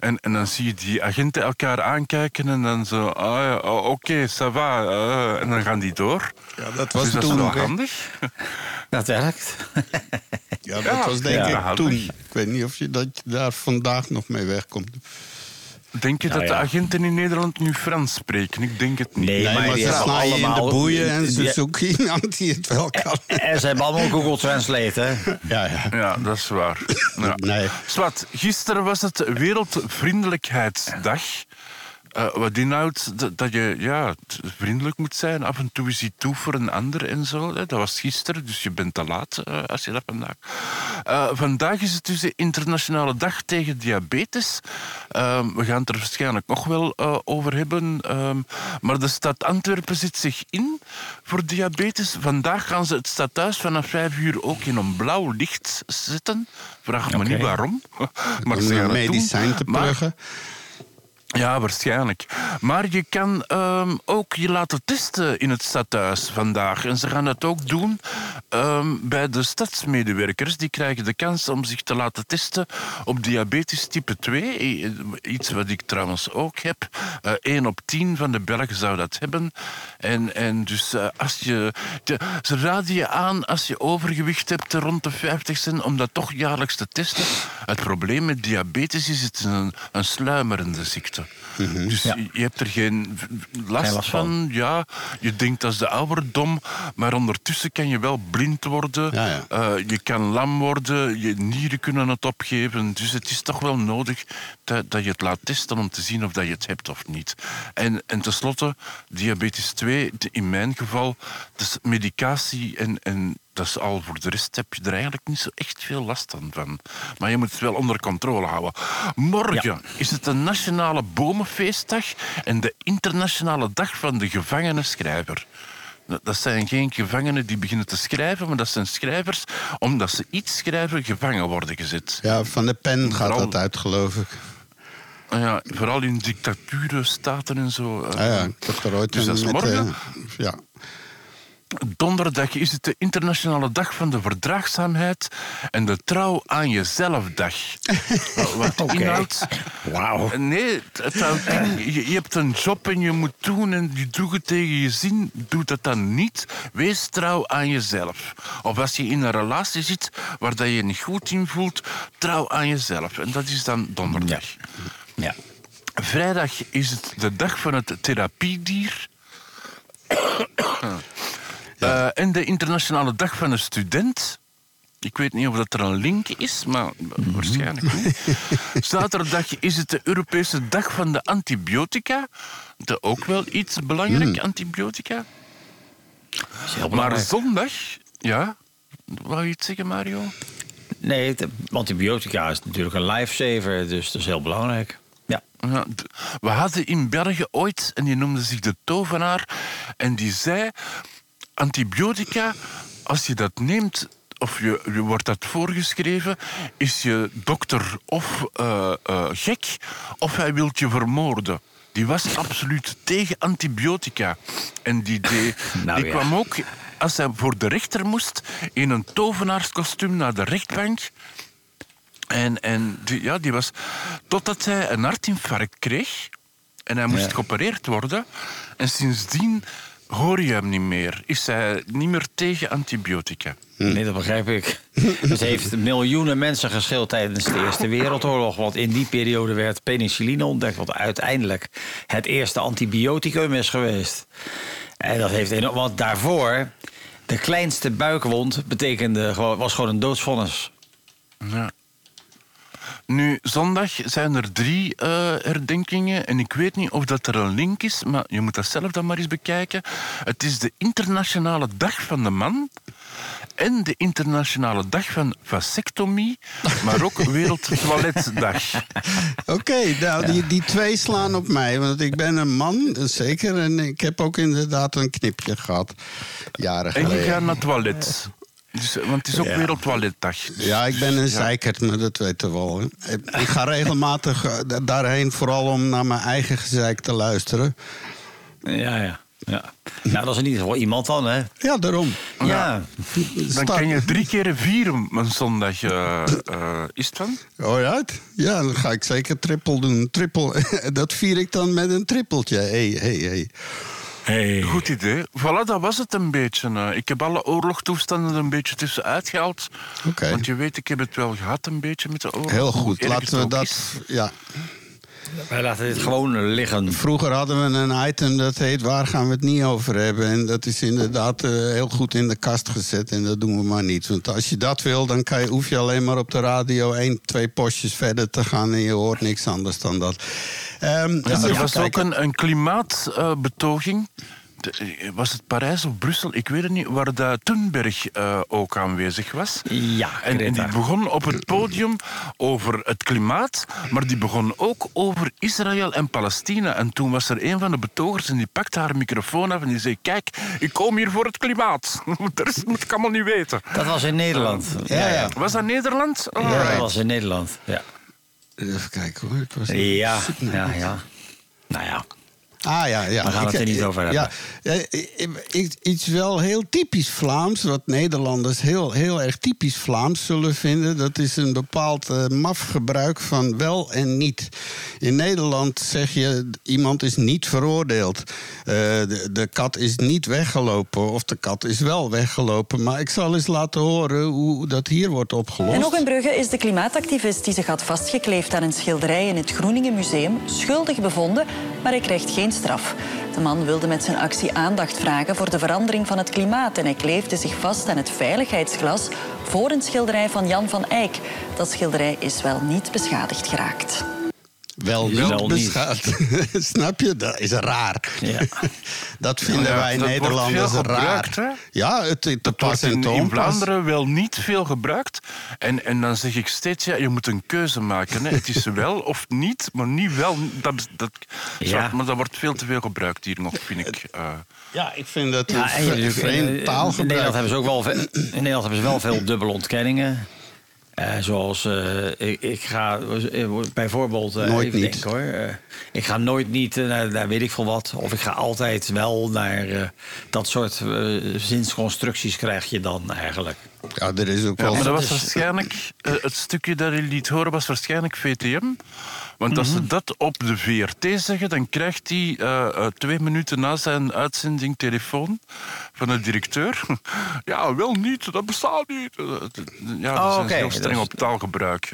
S2: En, en dan zie je die agenten elkaar aankijken en dan zo, ah ja, oh, oké, ça va. eh, en dan gaan die door.
S3: Ja, dat was
S2: dus dat is
S3: toen hè?
S2: handig.
S1: Dat werkt.
S3: Ja, dat
S2: Ja,
S3: was denk
S2: ja,
S3: ik toen. Ik weet niet of je dat je daar vandaag nog mee wegkomt.
S2: Denk je
S1: Nou
S2: dat
S1: ja.
S2: de agenten in Nederland nu Frans spreken? Ik denk het niet.
S1: Nee,
S3: Nee,
S1: maar,
S3: ze slaan je in de
S1: allemaal-
S3: boeien en ze zoeken iemand die het wel kan.
S1: En ze hebben allemaal Google Translate, hè?
S3: Ja, ja.
S2: Ja, dat is waar. Ja.
S3: Nee.
S2: Swat, gisteren was het Wereldvriendelijkheidsdag. Eh, wat inhoudt dat, dat je ja, vriendelijk moet zijn. Af en toe is hij toe voor een ander en zo. hè. Dat was gisteren, dus je bent te laat eh, als je dat vandaag. Eh, vandaag is het dus de Internationale Dag tegen Diabetes. Ehm, we gaan het er waarschijnlijk nog wel over hebben. Ehm, maar de stad Antwerpen zit zich in voor diabetes. Vandaag gaan ze het stadhuis vanaf vijf uur ook in een blauw licht zetten. Vraag me niet waarom. maar
S3: Om
S2: ze gaan het doen.
S3: te
S2: Maar-
S3: pluggen.
S2: Ja, waarschijnlijk. Maar je kan ehm, ook je laten testen in het stadhuis vandaag. En ze gaan dat ook doen ehm, bij de stadsmedewerkers. Die krijgen de kans om zich te laten testen op diabetes type 2. I- Iets wat ik trouwens ook heb. Eh 1 op 10 van de Belgen zou dat hebben. En, en dus eh, als je... ze raden je aan als je overgewicht hebt rond de 50 cent om dat toch jaarlijks te testen. Het probleem met diabetes is het een, een sluimerende ziekte. Dus
S1: Ja.
S2: je, hebt er geen last,
S1: Geen last
S2: van.
S1: van.
S2: Ja, je denkt dat is de ouderdom, maar ondertussen kan je wel blind worden.
S3: Ja, ja.
S2: Eh, je kan lam worden, je nieren kunnen het opgeven. Dus het is toch wel nodig dat, dat je het laat testen om te zien of dat je het hebt of niet. En, en tenslotte, diabetes 2, de- in mijn geval, dus medicatie en, en dat is al voor de rest heb je er eigenlijk niet zo echt veel last van. Maar je moet het wel onder controle houden. Morgen is het de Nationale Bomenfeestdag en de Internationale Dag van de Gevangene Schrijver. Dat zijn geen gevangenen die beginnen te schrijven, maar dat zijn schrijvers, omdat ze iets schrijven, gevangen worden gezet.
S3: Ja, van de pen gaat dat uit, geloof ik.
S2: Ja, vooral in dictatuurstaten en zo.
S3: Ah ja, ik heb er ooit
S2: Dus dat is
S3: met...
S2: morgen?
S3: eh, ja.
S2: Donderdag is het de Internationale Dag van de Verdraagzaamheid en de Trouw aan Jezelf-dag. Wat
S1: Oké.
S2: inhoudt...
S1: Wauw.
S2: Nee, het- het houdt in, je, je hebt een job en je moet doen en je doet het tegen je zin. Doe dat dan niet. Wees trouw aan jezelf. Of als je in een relatie zit waar dat je je niet goed in voelt, trouw aan jezelf. En dat is dan donderdag.
S1: Ja.
S2: Vrijdag is het de dag van het therapiedier. Eh, en de internationale dag van de student. Ik weet niet of dat er een link is, maar waarschijnlijk niet. Zaterdag is het de Europese dag van de antibiotica. De ook wel iets belangrijk, antibiotica.
S1: is heel
S2: Maar zondag, ja. Wou je iets zeggen, Mario?
S1: Nee, de antibiotica is natuurlijk een lifesaver, dus dat is heel belangrijk. Ja.
S2: Ja, we hadden in België ooit, en die noemde zich de tovenaar, en die zei: antibiotica, als je dat neemt, of je, je wordt dat voorgeschreven, is je dokter of eh, eh, gek, of hij wil je vermoorden. Die was absoluut tegen antibiotica. En die,
S1: Nou
S2: die
S1: ja.
S2: kwam ook, als hij voor de rechter moest, in een tovenaarskostuum naar de rechtbank. En, en die, ja, die was... Totdat hij een hartinfarct kreeg. En hij moest
S1: Ja.
S2: geopereerd worden. En sindsdien hoor je hem niet meer. Is hij niet meer tegen antibiotica.
S1: Nee, dat begrijp ik. Het heeft miljoenen mensen geschild tijdens de Eerste Wereldoorlog. Want in die periode werd penicilline ontdekt, wat uiteindelijk het eerste antibioticum is geweest. En dat heeft enorm, want daarvoor, de kleinste buikwond betekende gewoon, was gewoon een doodsvonnis.
S2: Ja. Nu, zondag zijn er drie eh, herdenkingen. En ik weet niet of dat er een link is, maar je moet dat zelf dan maar eens bekijken. Het is de Internationale Dag van de Man. En de Internationale Dag van Vasectomie. Maar ook Wereldtoiletdag.
S3: Oké, nou, die, die twee slaan op mij. Want ik ben een man, zeker. En ik heb ook inderdaad een knipje gehad. Jaren
S2: En je
S3: geleden.
S2: gaat naar het toilet. Dus, want het is ook
S3: Ja.
S2: Wereldtoiletdag.
S3: Ja, ik ben een zeikert, maar dat weten we wel. hè. Ik ga regelmatig eh, da- daarheen, vooral om naar mijn eigen gezeik te luisteren.
S1: Ja, ja. ja. Nou, dat is in ieder geval iemand dan, hè?
S3: Ja, daarom.
S1: Ja.
S2: Dan kan je drie keer vieren een zondag. eh, eh, is het van?
S3: Oh ja? Ja, dan ga ik zeker triple doen. Triple, dat vier ik dan met een trippeltje. Hey, hey, hey.
S1: Hey.
S2: Goed idee. Voilà, dat was het een beetje. eh. ik heb alle oorlogstoestanden een beetje tussenuit gehaald.
S3: Oké.
S2: Want je weet, ik heb het wel gehad een beetje met de oorlog.
S3: Heel goed. Laten we dat.
S2: is.
S3: Ja.
S1: Wij laten dit gewoon liggen.
S3: Vroeger hadden we een item dat heet Waar gaan we het niet over hebben? En dat is inderdaad eh, heel goed in de kast gezet. En dat doen we maar niet. Want als je dat wil, dan kan je, hoef je alleen maar op de radio één, twee postjes verder te gaan. En je hoort niks anders dan dat. Ehm,
S2: Ja, er was ook een, een klimaatbetoging. Was het Parijs of Brussel? Ik weet het niet. Waar de Thunberg eh, ook aanwezig was.
S1: Ja,
S2: En, en die begon op het podium over het klimaat, maar die begon ook over Israël en Palestina. En toen was er een van de betogers en die pakte haar microfoon af en die zei: Kijk, ik kom hier voor het klimaat. Rest moet ik allemaal niet weten.
S1: Dat was in Nederland.
S3: Ja, ja.
S2: Was dat Nederland?
S1: Ja, dat was in Nederland. Ja,
S3: Even kijken hoor. Ik was
S1: ja, ja. ja. Nou ja.
S3: Ah ja, ja.
S1: We gaan het
S3: Ik-
S1: er niet over
S3: ja,
S1: hebben.
S3: eh, Iets wel heel typisch Vlaams, wat Nederlanders heel, heel erg typisch Vlaams zullen vinden. Dat is een bepaald eh, maf gebruik van wel en niet. In Nederland zeg je, iemand is niet veroordeeld. Eh, de, de kat is niet weggelopen of de kat is wel weggelopen. Maar ik zal eens laten horen hoe dat hier wordt opgelost.
S9: En nog in Brugge is de klimaatactivist die zich had vastgekleefd aan een schilderij in het Groeningen Museum schuldig bevonden, maar hij krijgt geen straf. De man wilde met zijn actie aandacht vragen voor de verandering van het klimaat en hij kleefde zich vast aan het veiligheidsglas voor een schilderij van Jan van Eyck. Dat schilderij is wel niet beschadigd geraakt.
S3: Wel niet
S1: Wel niet.
S3: beschaafd. Snap je? Dat is raar.
S1: Ja.
S3: dat vinden
S2: Ja,
S3: wij
S2: dat wordt
S3: Nederlanders raar.
S2: gebruikt, hè?
S3: Ja, het
S2: Dat
S3: pas
S2: wordt in, in. Vlaanderen wel niet veel gebruikt. En, en dan zeg ik steeds, ja, je moet een keuze maken. Hè. Het is wel of niet, maar niet wel. Dat, dat,
S1: Ja.
S2: Maar dat wordt veel te veel gebruikt hier nog, vind ik. Eh,
S3: Ja, ik vind dat
S1: Ja,
S3: vreemd
S1: in- in
S3: taalgebruik.
S1: Nederland hebben ze ook wel, in Nederland hebben ze wel veel dubbele ontkenningen. Eh, zoals, eh, ik, ik ga eh, bijvoorbeeld... eh,
S3: Nooit
S1: even
S3: niet.
S1: denken, hoor. Eh, ik ga nooit niet naar, naar weet ik veel wat. Of ik ga altijd wel naar eh, dat soort zinsconstructies krijg je dan eigenlijk.
S3: Ja, er is ook
S2: Ja,
S3: wel...
S2: maar dat was waarschijnlijk, het stukje dat je liet horen was waarschijnlijk VTM. Want als
S3: Mhm.
S2: ze dat op de VRT zeggen, dan krijgt hij eh, eh, twee minuten na zijn uitzending telefoon van de directeur. ja, wel niet, dat bestaat niet. Eh, Ja, dat
S1: Oh,
S2: zijn
S1: oké,
S2: heel streng
S1: dus-
S2: op taalgebruik.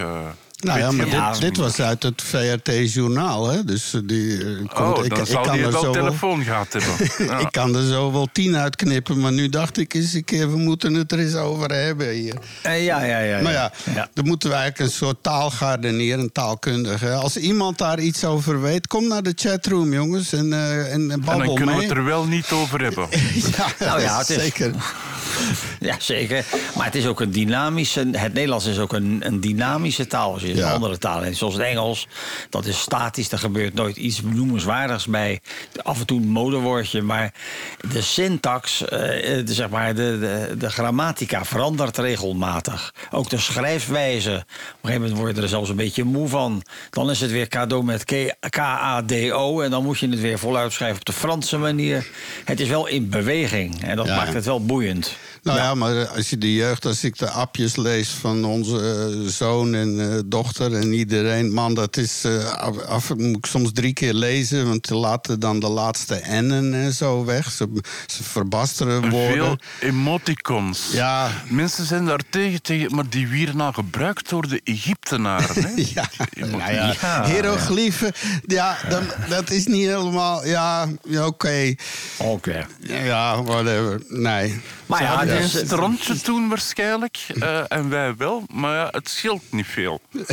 S3: Nou ja, maar
S1: Ja,
S3: dit, dit was uit het VRT-journaal, hè? Dus eh, die eh, komt...
S2: Oh,
S3: ik,
S2: dan
S3: ik
S2: zal
S3: kan er
S2: wel
S3: zo wel,
S2: telefoon gehad hebben. Ja.
S3: ik kan er zo wel tien uitknippen, maar nu dacht ik eens een keer... we moeten het er eens over hebben hier.
S1: Eh, ja, ja, ja.
S3: Maar ja,
S1: ja.
S3: dan moeten we eigenlijk een soort taalgardeneer, een taalkundige. Als iemand daar iets over weet, kom naar de chatroom, jongens. En, eh en,
S2: En
S3: babbel
S2: dan kunnen we het er wel niet over hebben.
S3: Ja,
S1: Nou ja, het is-
S3: zeker.
S1: Ja, zeker. Maar het is ook een dynamische... Het Nederlands is ook een, een dynamische taal.
S3: Ja.
S1: een andere taal hebt, zoals het Engels. Dat is statisch, er gebeurt nooit iets noemenswaardigs bij. Af en toe een modewoordje, maar de syntax, eh, de, zeg maar, de, de, de grammatica verandert regelmatig. Ook de schrijfwijze. Op een gegeven moment word je er zelfs een beetje moe van. Dan is het weer cadeau met K- K-A-D-O. En dan moet je het weer voluit schrijven op de Franse manier. Het is wel in beweging. En dat
S3: Ja.
S1: maakt het wel boeiend.
S3: Nou ja. maar als je de jeugd, als ik de appjes lees van onze eh, zoon en eh, dochter en iedereen, man, dat is eh, af, af- moet ik soms drie keer lezen, want ze laten dan de laatste N'en en zo weg. Ze, ze verbasteren woorden.
S2: Veel emoticons.
S3: Ja.
S2: Mensen zijn daar tegen, tegen, maar die werden al gebruikt door de Egyptenaren. Hè?
S3: Ja, nou ja, hieroglyphen, ja, dat, dat is niet helemaal, ja, ja, oké.
S1: Oké.
S3: Ja, whatever, nee.
S1: Maar ja,
S2: geen
S1: is-
S2: strandje toen waarschijnlijk. eh, en wij wel. Maar ja, het scheelt niet veel.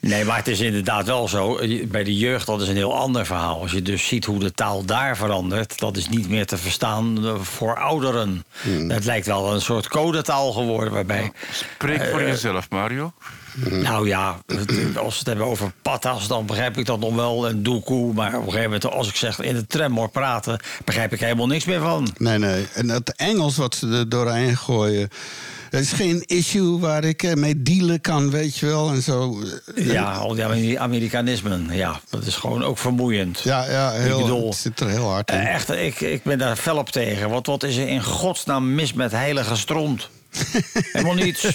S1: Nee, maar het is inderdaad wel zo. Bij de jeugd, dat is een heel ander verhaal. Als je dus ziet hoe de taal daar verandert... dat is niet meer te verstaan eh, voor ouderen. Het lijkt wel een soort codetaal geworden waarbij...
S2: Spreek voor
S1: Eh,
S2: jezelf, Mario.
S1: Nou ja, het- als we het hebben over patas, dan begrijp ik dat nog wel. En doekoe, maar op een gegeven moment, als ik zeg in de tram hoor praten... begrijp ik helemaal niks meer van.
S3: Nee, nee. En het Engels wat ze er doorheen gooien. Dat is geen issue waar ik eh, mee dealen kan, weet je wel. En zo.
S1: Ja, al die Ameri- Amerikanismen, ja, dat is gewoon ook vermoeiend.
S3: Ja, ja heel,
S1: Ik bedoel,
S3: het zit er heel hard in.
S1: Eh, Echt, ik, ik ben daar fel op tegen. Want wat is er in godsnaam mis met heilige stront? Helemaal niets.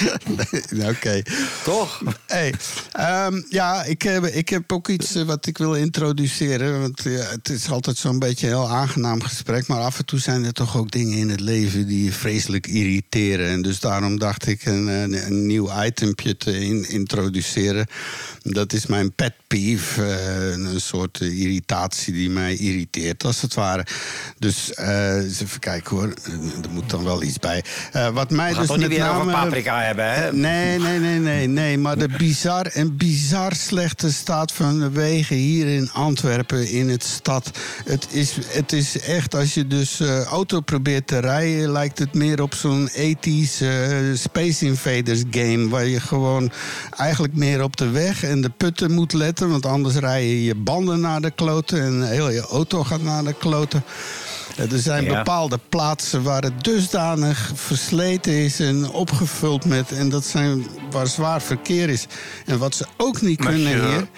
S3: Nee, Oké.
S1: Toch?
S3: Hey, ehm, ja, ik heb, ik heb ook iets eh, wat ik wil introduceren. Want ja, het is altijd zo'n beetje een heel aangenaam gesprek. Maar af en toe zijn er toch ook dingen in het leven die je vreselijk irriteren. En dus daarom dacht ik een, een, een nieuw itempje te in- introduceren. Dat is mijn pet peeve. eh, een soort irritatie die mij irriteert, als het ware. Dus eh, even kijken hoor. Er moet dan wel iets bij. Wat mij dus met
S1: weer over
S3: name-
S1: paprika
S3: Nee, nee, nee, nee, nee. Maar de bizar en bizar slechte staat van de wegen hier in Antwerpen, in het stad. Het is, het is echt, als je dus eh, auto probeert te rijden, lijkt het meer op zo'n ethisch Space Invaders game. Waar je gewoon eigenlijk meer op de weg en de putten moet letten. Want anders rij je je banden naar de kloten en heel je auto gaat naar de kloten. Er zijn
S1: Ja.
S3: bepaalde plaatsen waar het dusdanig versleten is en opgevuld met. En dat zijn waar zwaar verkeer is. En wat ze ook niet kunnen hier.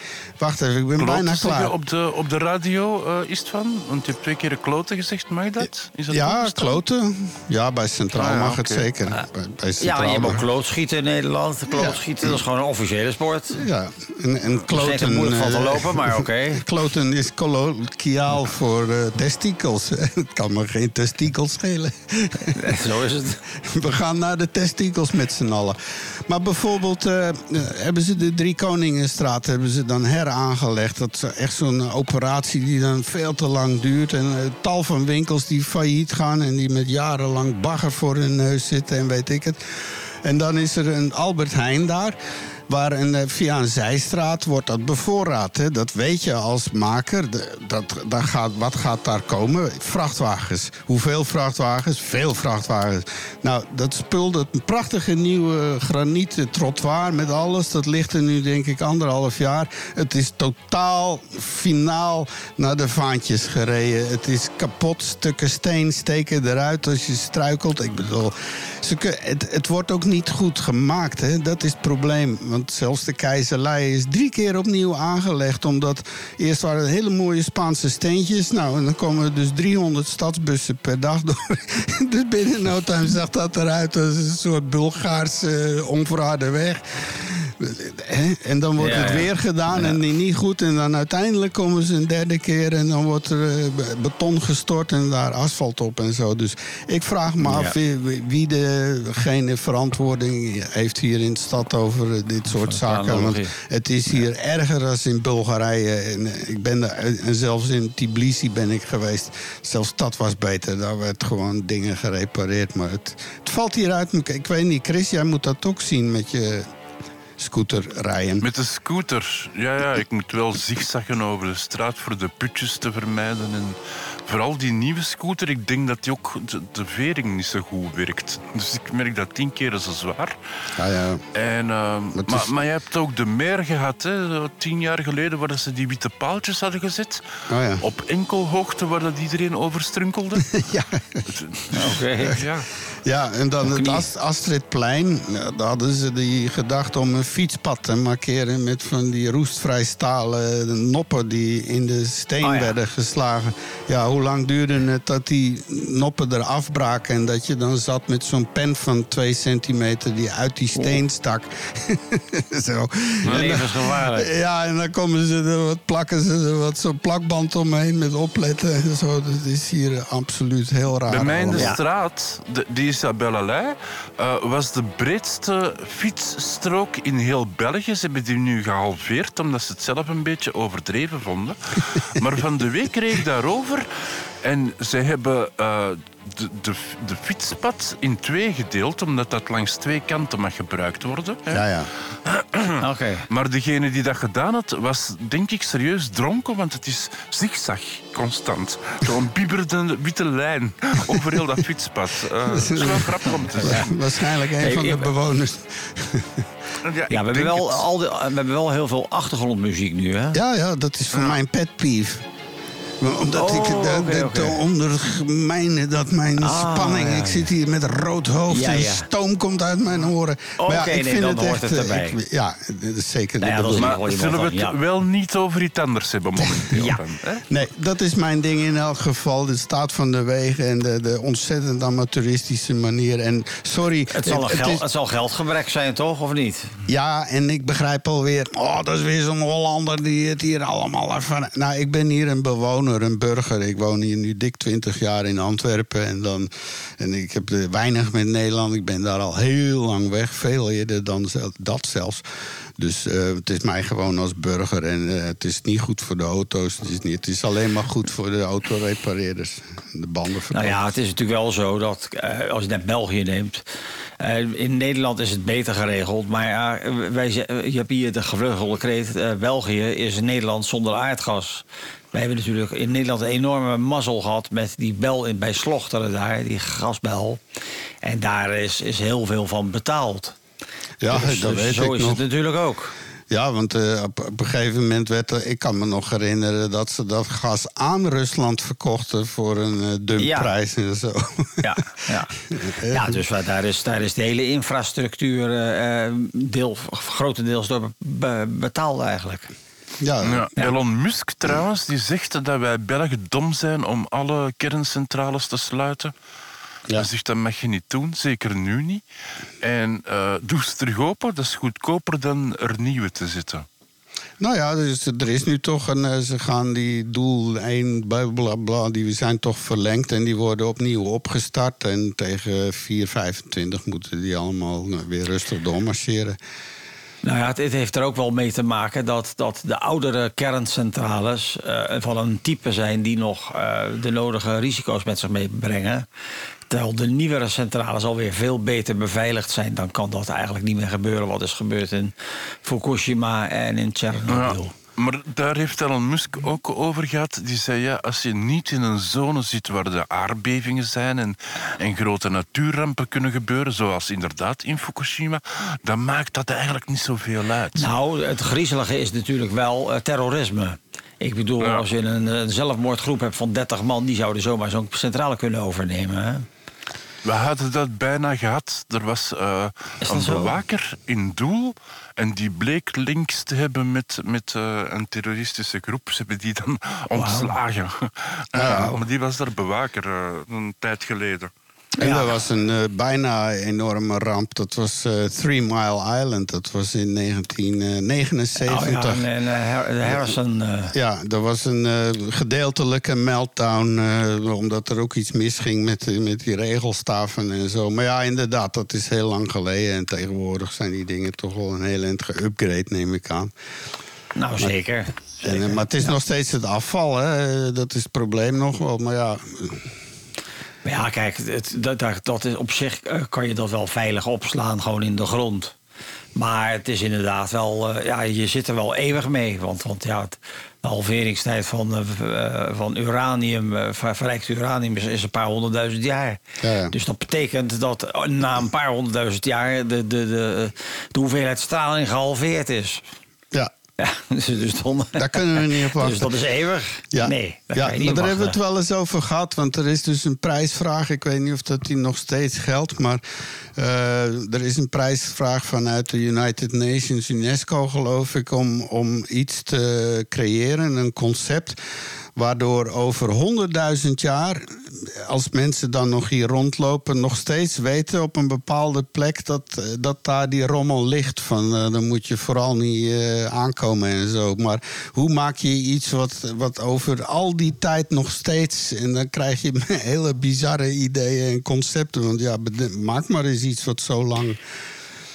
S3: Wacht even, ik ben bijna klaar.
S2: Op de, op de radio eh, is het van? Want je hebt twee keer kloten gezegd, mag dat? Is dat
S3: Ja, kloten. Ja, bij Centraal
S2: Ah, ja,
S3: mag het zeker. Bij, bij
S1: Ja, je
S3: Centraal
S1: hebt ook klootschieten in Nederland. Klootschieten, dat is gewoon een officiële sport.
S3: Ja, en, en
S1: is
S3: kloten...
S1: moeilijk van te
S3: eh,
S1: lopen, maar oké.
S3: Kloten is kolloquiaal voor eh, testikels. het kan me geen testikels schelen.
S1: Zo is het.
S3: We gaan naar de testikels met z'n allen. Maar bijvoorbeeld eh, eh, hebben ze de Drie Koningenstraat hebben ze dan heraangelegd. Dat is echt zo'n operatie die dan veel te lang duurt. En eh, tal van winkels die failliet gaan en die met jarenlang bagger voor hun neus zitten en weet ik het. En dan is er een Albert Heijn daar. Waar eh, via een zijstraat wordt dat bevoorraad. Hè? Dat weet je als maker. Dat, daar gaat, wat gaat daar komen? Vrachtwagens. Hoeveel vrachtwagens? Veel vrachtwagens. Nou, dat spul, dat prachtige nieuwe granieten trottoir met alles... dat ligt er nu denk ik anderhalf jaar. Het is totaal finaal naar de vaantjes gereden. Het is kapot. Stukken steen steken eruit als je struikelt. Ik bedoel, het, het wordt ook niet goed gemaakt. Hè? Dat is het probleem. Want zelfs de keizerlei is drie keer opnieuw aangelegd. Omdat eerst waren het hele mooie Spaanse steentjes. Nou, en dan komen er dus 300 stadsbussen per dag door. dus binnen no time zag dat eruit als een soort Bulgaars eh onverharde weg. En dan wordt
S1: Ja,
S3: het weer gedaan en niet goed. En dan uiteindelijk komen ze een derde keer en dan wordt er eh, be- beton gestort en daar asfalt op en zo. Dus ik vraag me af wie, degene verantwoording heeft hier in de stad over eh, dit soort zaken. Want het is hier erger dan in Bulgarije. En eh, ik ben daar, en zelfs in Tbilisi ben ik geweest. Zelfs dat was beter. Daar werd gewoon dingen gerepareerd. Maar het, het valt hier uit. Ik weet niet, Chris, jij moet dat ook zien met je scooter rijden.
S2: Met de scooter. Ja, ja, ik moet wel zigzaggen over de straat voor de putjes te vermijden. En vooral die nieuwe scooter, ik denk dat die ook de, de vering niet zo goed werkt. Dus ik merk dat tien keer zo zwaar.
S3: Ja, ja.
S2: En, ehm, maar,
S3: is-
S2: maar je hebt ook de meer gehad, hè, tien jaar geleden, waar ze die witte paaltjes hadden gezet.
S3: Oh ja.
S2: Op enkel hoogte waar dat iedereen over strunkelde.
S3: ja.
S1: Oké.
S2: Ja.
S3: Ja, en dan het. Ast- Astridplein. Daar hadden ze die gedacht om een fietspad te markeren... met van die roestvrij stalen noppen die in de steen
S1: Oh ja.
S3: werden geslagen. Ja, hoe lang duurde het dat die noppen eraf braken... en dat je dan zat met zo'n pen van twee centimeter die uit die steen stak. Zo. En dan-
S1: Levensgevaarlijk.
S3: ja, en dan komen ze er wat plakken ze er wat zo'n plakband omheen met opletten en zo. Dat is hier absoluut heel raar.
S2: Bij mij in de straat, de, die Isabellalei, eh was de breedste fietsstrook in heel België. Ze hebben die nu gehalveerd, omdat ze het zelf een beetje overdreven vonden. maar van de week ik daarover en ze hebben eh, de, de, de fietspad in twee gedeeld, omdat dat langs twee kanten mag gebruikt worden. hè.
S3: Ja, ja.
S1: Oké.
S2: Maar degene die dat gedaan had, was denk ik serieus dronken, want het is zigzag constant. Zo'n bieberde witte lijn over heel dat fietspad. Eh, Het is wel grappig om te zien.
S3: Waarschijnlijk een van de bewoners.
S2: Ja,
S1: we hebben, wel
S2: het.
S1: al de, we hebben wel heel veel achtergrondmuziek nu, hè?
S3: Ja, ja, dat is voor mijn pet peeve. Omdat
S1: Oh,
S3: ik de,
S1: oké.
S3: de ondermijnen, dat mijn
S1: Ah,
S3: spanning.
S1: ja,
S3: Ik zit hier met een rood hoofd
S1: Ja,
S3: en stoom komt uit mijn oren.
S1: Oké,
S3: maar ja, ik
S1: nee,
S3: vind
S1: dan
S3: het
S1: hoort
S3: echt.
S1: het
S3: eh,
S1: erbij.
S3: ik- ja, dat is zeker
S1: Nou ja, dat is maar-
S2: zullen we het
S1: ja.
S2: wel niet over iets anders hebben momenteel?
S1: Ja.
S2: dan, hè?
S3: Nee, dat is mijn ding in elk geval. De staat van de wegen en de, de ontzettend amateuristische manier. En sorry,
S1: Het zal,
S3: het
S1: geld,
S3: is-
S1: het zal geldgebrek zijn, toch? Of niet?
S3: Ja, en ik begrijp alweer... Oh, dat is weer zo'n Hollander die het hier allemaal ervan... Nou, ik ben hier een bewoner, een burger. Ik woon hier nu dik 20 jaar in Antwerpen. En, dan, en ik heb weinig met Nederland. Ik ben daar al heel lang weg. Veel eerder dan dat zelfs. Dus eh, het is mij gewoon als burger. En eh, het is niet goed voor de auto's. Het is, niet, het is alleen maar goed voor de autorepareerders. De banden
S1: Nou ja, het is natuurlijk wel zo dat eh, als je naar België neemt. in Nederland is het beter geregeld. Maar wij, je hebt hier de gevleugelde kreet. België is Nederland zonder aardgas. Wij hebben natuurlijk in Nederland een enorme mazzel gehad met die bel bij Slochteren daar, die gasbel. En daar is, is heel veel van betaald.
S3: Ja,
S1: Dus,
S3: dat
S1: dus
S3: weet
S1: zo
S3: ik
S1: is
S3: nog.
S1: het natuurlijk ook.
S3: Ja, want eh, op, op een gegeven moment werd er... Ik kan me nog herinneren dat ze dat gas aan Rusland verkochten... voor een eh dumpprijs en zo.
S1: Ja, ja. ja dus daar is, daar is de hele infrastructuur eh, eh, deel, grotendeels door be- betaald eigenlijk.
S3: Ja,
S2: Ja, Elon Musk trouwens, die zegt dat wij Belgen dom zijn om alle kerncentrales te sluiten.
S3: Ja.
S2: Hij zegt dat mag je niet doen, zeker nu niet. En eh doe ze terug open, dat is goedkoper dan er nieuwe te zetten.
S3: Nou ja, dus er is nu toch een... eh, Ze gaan die doel 1, bla bla die zijn toch verlengd... en die worden opnieuw opgestart. En tegen 4,25 moeten die allemaal nou, weer rustig doormarcheren.
S1: Nou ja, het, het heeft er ook wel mee te maken dat, dat de oudere kerncentrales eh, van een type zijn die nog eh, de nodige risico's met zich meebrengen. Terwijl de nieuwere centrales alweer veel beter beveiligd zijn, dan kan dat eigenlijk niet meer gebeuren. Wat is gebeurd in Fukushima en in Tsjernobyl.
S2: Ja, maar daar heeft Elon Musk ook over gehad. Die zei, ja, als je niet in een zone zit waar de aardbevingen zijn... en, en grote natuurrampen kunnen gebeuren, zoals inderdaad in Fukushima... dan maakt dat eigenlijk niet zoveel uit.
S1: Nou, het griezelige is natuurlijk wel eh, terrorisme. Ik bedoel,
S2: Ja.
S1: als je een, een zelfmoordgroep hebt van 30 man, die zouden zomaar zo'n centrale kunnen overnemen. Hè?
S2: We hadden dat bijna gehad. Er was eh, een bewaker in Doel... en die bleek links te hebben met, met eh, een terroristische groep. Ze hebben die dan ontslagen. Maar die was daar bewaker eh, een tijd geleden.
S3: En
S1: Ja.
S3: er was een eh, bijna enorme ramp. Dat was eh, Three Mile Island. Dat was in 1979.
S1: Oh ja, en, en, Harrison. eh,
S3: Ja, er was een gedeeltelijke meltdown. omdat er ook iets misging met, die- met die regelstaven en zo. Maar ja, inderdaad, dat is heel lang geleden. En tegenwoordig zijn die dingen toch wel een heel eind geüpgrade, neem ik aan.
S1: nou, zeker.
S3: Maar het is nog steeds het afval, hè? Dat is het probleem nog wel. Maar ja,
S1: ja, kijk, het, dat, dat, is op zich eh, kan je dat wel veilig opslaan, gewoon in de grond. Maar het is inderdaad wel, eh, ja, je zit er wel eeuwig mee. Want, want ja, het, de halveringstijd van, eh, van uranium, ver- verrijkt uranium, is, is een paar honderdduizend jaar.
S3: Ja, ja.
S1: Dus dat betekent dat na een paar honderdduizend jaar de, de, de, de hoeveelheid straling gehalveerd is.
S3: Ja.
S1: Dus, dus dan,
S3: Daar kunnen we niet op wachten.
S1: Dus dat is eeuwig?
S3: Ja,
S1: Nee, daar
S3: ja maar daar hebben we het wel eens over gehad. Want er is dus een prijsvraag. Ik weet niet of dat die nog steeds geldt. Maar eh, er is een prijsvraag vanuit de United Nations, UNESCO geloof ik... om, om iets te creëren, een concept... Waardoor over honderdduizend jaar, als mensen dan nog hier rondlopen, nog steeds weten op een bepaalde plek dat, eh, dat daar die rommel ligt. Van eh, dan moet je vooral niet eh, aankomen en zo. Maar hoe maak je iets wat, wat over al die tijd nog steeds. En dan krijg je hele bizarre ideeën en concepten. Want ja, maak maar eens iets wat zo lang.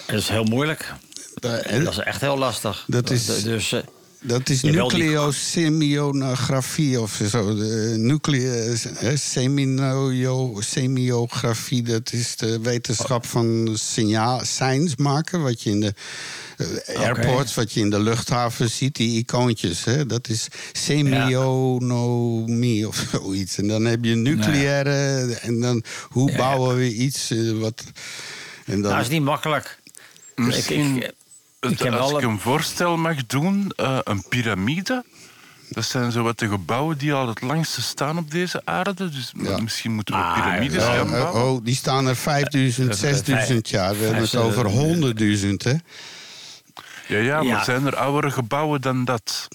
S1: Dat is heel moeilijk. Dat is echt heel lastig.
S3: Dat is-
S1: Dus,
S3: Dat is nucleosemionografie of zo. De nucleo, eh, semiografie, dat is de wetenschap van signaal, signs maken. Wat je in de eh, airports, wat je in de luchthaven ziet, die icoontjes. Hè, dat is semionomie of zoiets. En dan heb je nucleaire. En dan hoe bouwen we iets eh, wat. En dan,
S1: nou, is niet makkelijk.
S2: Misschien,
S1: Ik- ik-
S2: het-
S1: ik heb
S2: als ik
S1: een-
S2: voorstel mag doen, eh, een piramide. Dat zijn zo wat de gebouwen die al het langste staan op deze aarde. Dus
S3: Ja.
S2: misschien moeten we
S1: Ah,
S2: piramides
S3: Eh,
S2: gaan bouwen.
S3: oh, die staan er 5000,
S1: Eh,
S3: 6000 jaar. We hebben het over
S1: eh,
S3: honderdduizend, hè?
S2: Ja, ja, maar
S1: Ja.
S2: zijn er oudere gebouwen dan dat?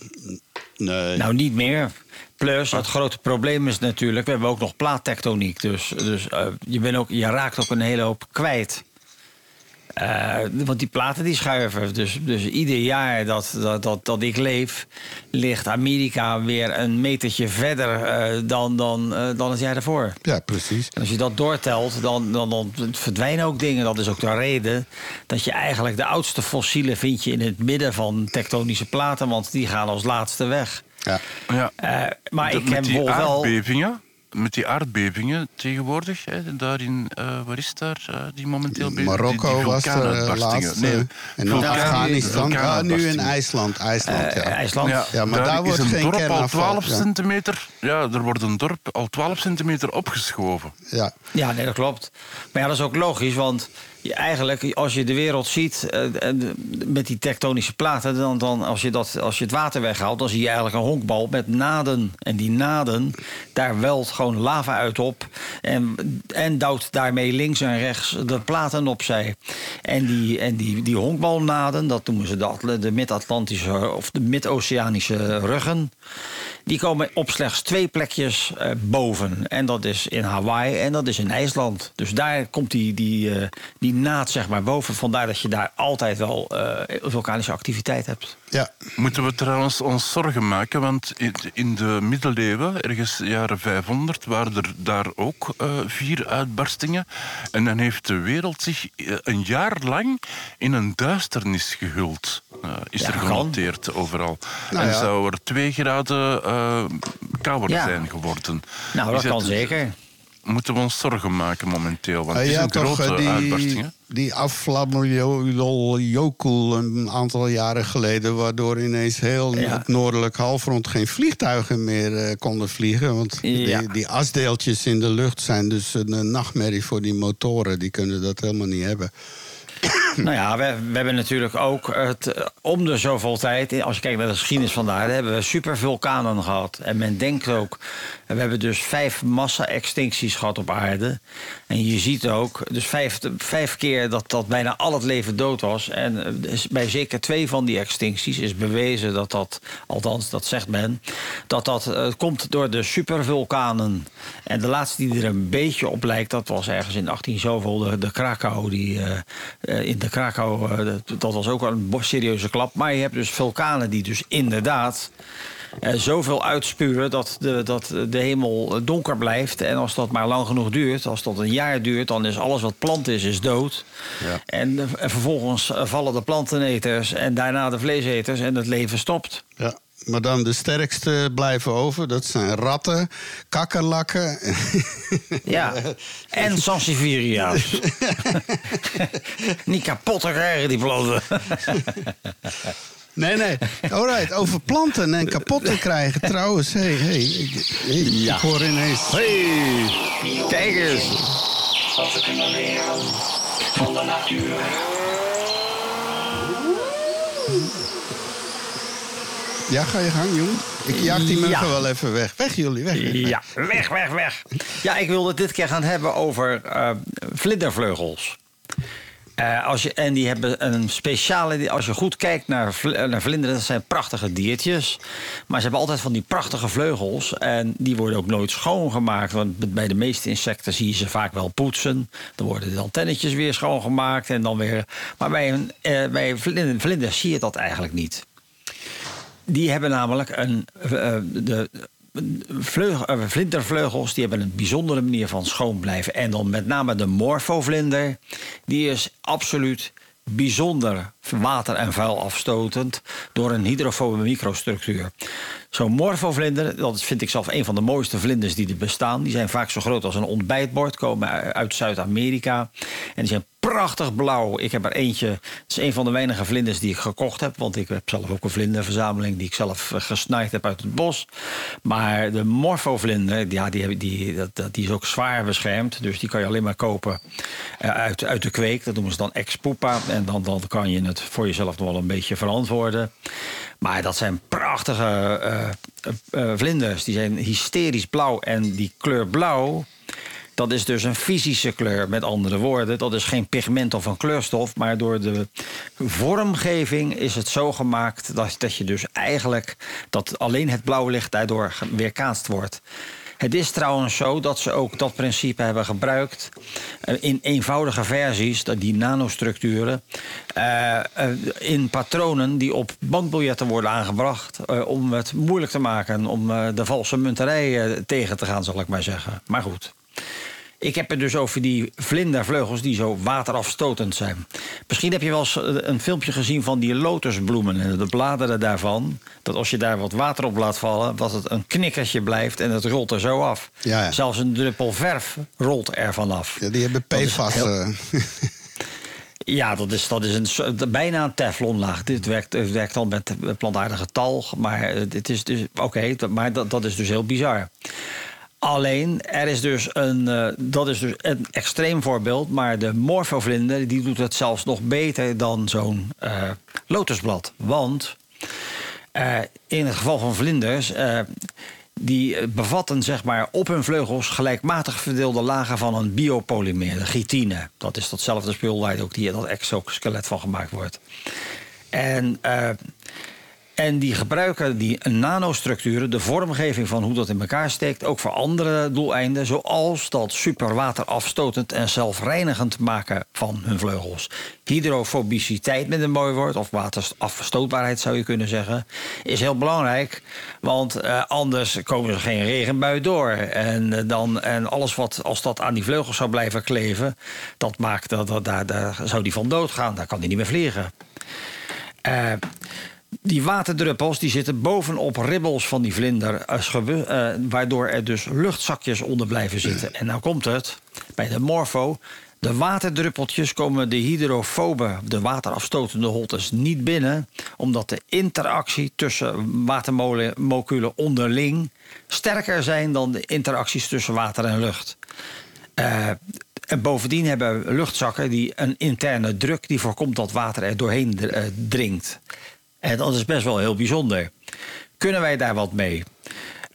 S3: Nee.
S1: Nou, niet meer. Plus, het grote probleem is natuurlijk... we hebben ook nog plaattectoniek. Dus, dus eh, je, bent ook, je raakt ook een hele hoop kwijt. Eh, want die platen die schuiven. Dus, dus ieder jaar dat, dat, dat, dat ik leef... ligt Amerika weer een metertje verder eh, dan, dan, eh, dan het jaar daarvoor.
S3: Ja, precies.
S1: En als je dat doortelt, dan, dan, dan verdwijnen ook dingen. Dat is ook de reden dat je eigenlijk de oudste fossielen vind je in het midden van tektonische platen, want die gaan als laatste weg.
S3: Ja.
S2: Ja.
S1: Eh, maar
S2: Dat
S1: ik
S2: met
S1: heb wel.
S2: aardbevingen, met die aardbevingen tegenwoordig, hè, daar in, eh, waar is daar eh, die momenteel bezig?
S3: Marokko
S2: die, die
S3: was er eh, laatst.
S2: Nee,
S3: eh, en dan
S2: vulkaan-
S3: Afghanistan. Ah, nu in. IJsland. IJsland, ja.
S1: IJsland.
S2: Ja,
S3: Ja, maar daar wordt
S2: een
S3: geen
S2: dorp al
S3: kernafval,
S2: 12
S3: ja.
S2: centimeter. Ja, er wordt een dorp al 12 centimeter opgeschoven.
S3: ja.
S1: Ja, nee, dat klopt. Maar ja, dat is ook logisch, want je, eigenlijk, als je de wereld ziet eh, en met die tektonische platen, dan, dan als, je dat, als je het water weghaalt, dan zie je eigenlijk een honkbal met naden. En die naden, daar welt gewoon lava uit op en, en duwt daarmee links en rechts de platen opzij. En die, en die, die honkbalnaden, dat noemen ze de, de Mid-Atlantische of de Mid-Oceanische ruggen. Die komen op slechts twee plekjes eh, boven. En dat is in Hawaii en dat is in IJsland. Dus daar komt die, die, eh, die naad zeg maar boven. Vandaar dat je daar altijd wel eh, vulkanische activiteit hebt.
S3: ja.
S2: Moeten we trouwens ons zorgen maken, want in- in de middeleeuwen, ergens jaren 500, waren er daar ook eh, vier uitbarstingen. En dan heeft de wereld zich een jaar lang in een duisternis gehuld. eh, is
S1: Ja,
S2: er genoteerd overal.
S3: Nou
S2: en
S3: ja.
S2: zou er twee graden eh kouder
S1: Ja.
S2: zijn geworden.
S1: Nou, dat
S2: Is
S1: kan
S2: het-
S1: zeker.
S2: Moeten we ons zorgen maken momenteel, want
S3: Eh,
S2: het is
S3: ja,
S2: een
S3: toch,
S2: grote
S3: eh,
S2: uitbarsting. hè?
S3: die, afvlammel Jokul een aantal jaren geleden... waardoor ineens heel
S1: Ja.
S3: het noordelijk halfrond geen vliegtuigen meer eh, konden vliegen. Want
S1: Ja.
S3: die, die asdeeltjes in de lucht zijn dus een, eh, nachtmerrie voor die motoren. Die kunnen dat helemaal niet hebben.
S1: Nou ja, we, we hebben natuurlijk ook het, eh, om de zoveel tijd, als je kijkt naar de geschiedenis van daar, hebben we supervulkanen gehad. En men denkt ook, we hebben dus vijf massa-extincties gehad op aarde. En je ziet ook, dus vijf, vijf keer dat, dat bijna al het leven dood was. En eh, bij zeker twee van die extincties is bewezen dat dat, althans dat zegt men, dat dat eh, komt door de supervulkanen. En de laatste die er een beetje op lijkt, dat was ergens in 18 zoveel, de, de Krakau. Die, eh, eh, in de Krakau, eh, dat, was ook een serieuze klap. Maar je hebt dus vulkanen die dus inderdaad eh, zoveel uitspuwen dat de, dat de hemel donker blijft. En als dat maar lang genoeg duurt, als dat een jaar duurt, dan is alles wat plant is, is dood.
S3: Ja.
S1: En, en vervolgens eh, vallen de planteneters en daarna de vleeseters en het leven stopt.
S3: Ja. Maar dan de sterkste blijven over. Dat zijn ratten, kakkerlakken.
S1: Ja, en Sansevieria. Niet kapot te krijgen, die planten.
S3: Nee, nee. Alright, over planten en kapot te krijgen. Trouwens, hey, hey, ik, hey, ik hoor ineens...
S1: Hey, kijk eens.
S8: Wat we kunnen leren van de natuur.
S3: Ja, ga je gang, jongen. Ik jaag die muggen
S1: Ja.
S3: wel even weg. Weg jullie, weg. weg, weg.
S1: Ja, weg, weg, weg. Ja, ik wilde het dit keer gaan hebben over eh, vlindervleugels. Eh, als je, en die hebben een speciale. Als je goed kijkt naar, vl- eh, naar vlinderen, dat zijn prachtige diertjes. Maar ze hebben altijd van die prachtige vleugels. En die worden ook nooit schoongemaakt. Want bij de meeste insecten zie je ze vaak wel poetsen. Dan worden de antennetjes weer schoongemaakt. En dan weer, maar bij, een, bij vlinder- vlinders zie je dat eigenlijk niet. Die hebben namelijk een. eh, de, vleugel, eh, vlindervleugels die hebben een bijzondere manier van schoon blijven. En dan met name de morfovlinder. Die is absoluut bijzonder water- en vuilafstotend door een hydrofobe microstructuur. Zo'n morfovlinder, dat vind ik zelf een van de mooiste vlinders die er bestaan. Die zijn vaak zo groot als een ontbijtbord, komen uit Zuid-Amerika. En die zijn prachtig blauw. Ik heb er eentje, het is een van de weinige vlinders die ik gekocht heb. Want ik heb zelf ook een vlinderverzameling die ik zelf eh, gesnaaid heb uit het bos. Maar de morfovlinder, ja, die, die, dat, die is ook zwaar beschermd. Dus die kan je alleen maar kopen eh, uit, uit de kweek. Dat noemen ze dan ex-pupa. En dan, dan kan je het voor jezelf nog wel een beetje verantwoorden. Maar dat zijn prachtige eh, eh, eh, vlinders. Die zijn hysterisch blauw. En die kleur blauw, dat is dus een fysische kleur. Met andere woorden, dat is geen pigment of een kleurstof. Maar door de vormgeving is het zo gemaakt dat, dat je dus eigenlijk dat alleen het blauwe licht daardoor weerkaatst wordt. Het is trouwens zo dat ze ook dat principe hebben gebruikt eh, in eenvoudige versies, die nanostructuren, eh, eh, in patronen die op bankbiljetten worden aangebracht om het moeilijk te maken, om de valse munterij tegen te gaan, zal ik maar zeggen. Maar goed. Ik heb het dus over die vlindervleugels die zo waterafstotend zijn. Misschien heb je wel eens eh, een filmpje gezien van die lotusbloemen en de bladeren daarvan. Dat als je daar wat water op laat vallen, dat het een knikkertje blijft en het rolt er zo af.
S3: Ja, ja.
S1: Zelfs een druppel verf rolt er vanaf.
S3: Ja, die hebben PFAS. eh.
S1: Ja, dat is, dat is een, so- bijna een teflonlaag. Dit werkt, het werkt dan met plantaardige talg. Maar eh, het is dus oké, maar dat, dat is dus heel bizar. Alleen, er is dus een, eh, dat is dus een extreem voorbeeld. Maar de morfovlinder die doet het zelfs nog beter dan zo'n eh, lotusblad. Want eh, in het geval van vlinders. die bevatten zeg maar, op hun vleugels gelijkmatig verdeelde lagen van een biopolymeer, de chitine. Dat is datzelfde spul waar ook die, dat exoskelet van gemaakt wordt. En, en die gebruiken die nanostructuren, de vormgeving van hoe dat in elkaar steekt, ook voor andere doeleinden, zoals dat superwaterafstotend en zelfreinigend maken van hun vleugels. Hydrofobiciteit met een mooi woord, of waterafstootbaarheid zou je kunnen zeggen, is heel belangrijk, want eh, anders komen er geen regenbui door. En, eh, dan, en alles wat, als dat aan die vleugels zou blijven kleven, dat maakt dat, dat daar, daar zou die van doodgaan, daar kan die niet meer vliegen. Eh, die waterdruppels die zitten bovenop ribbels van die vlinder, gebe- eh, waardoor er dus luchtzakjes onder blijven zitten. En nou komt het, bij de morfo, de waterdruppeltjes komen de hydrofobe, de waterafstotende holtes, niet binnen, omdat de interactie tussen watermoleculen onderling sterker zijn dan de interacties tussen water en lucht. Eh, en bovendien hebben luchtzakken die een interne druk die voorkomt dat water er doorheen dr- eh, dringt. En dat is best wel heel bijzonder. Kunnen wij daar wat mee?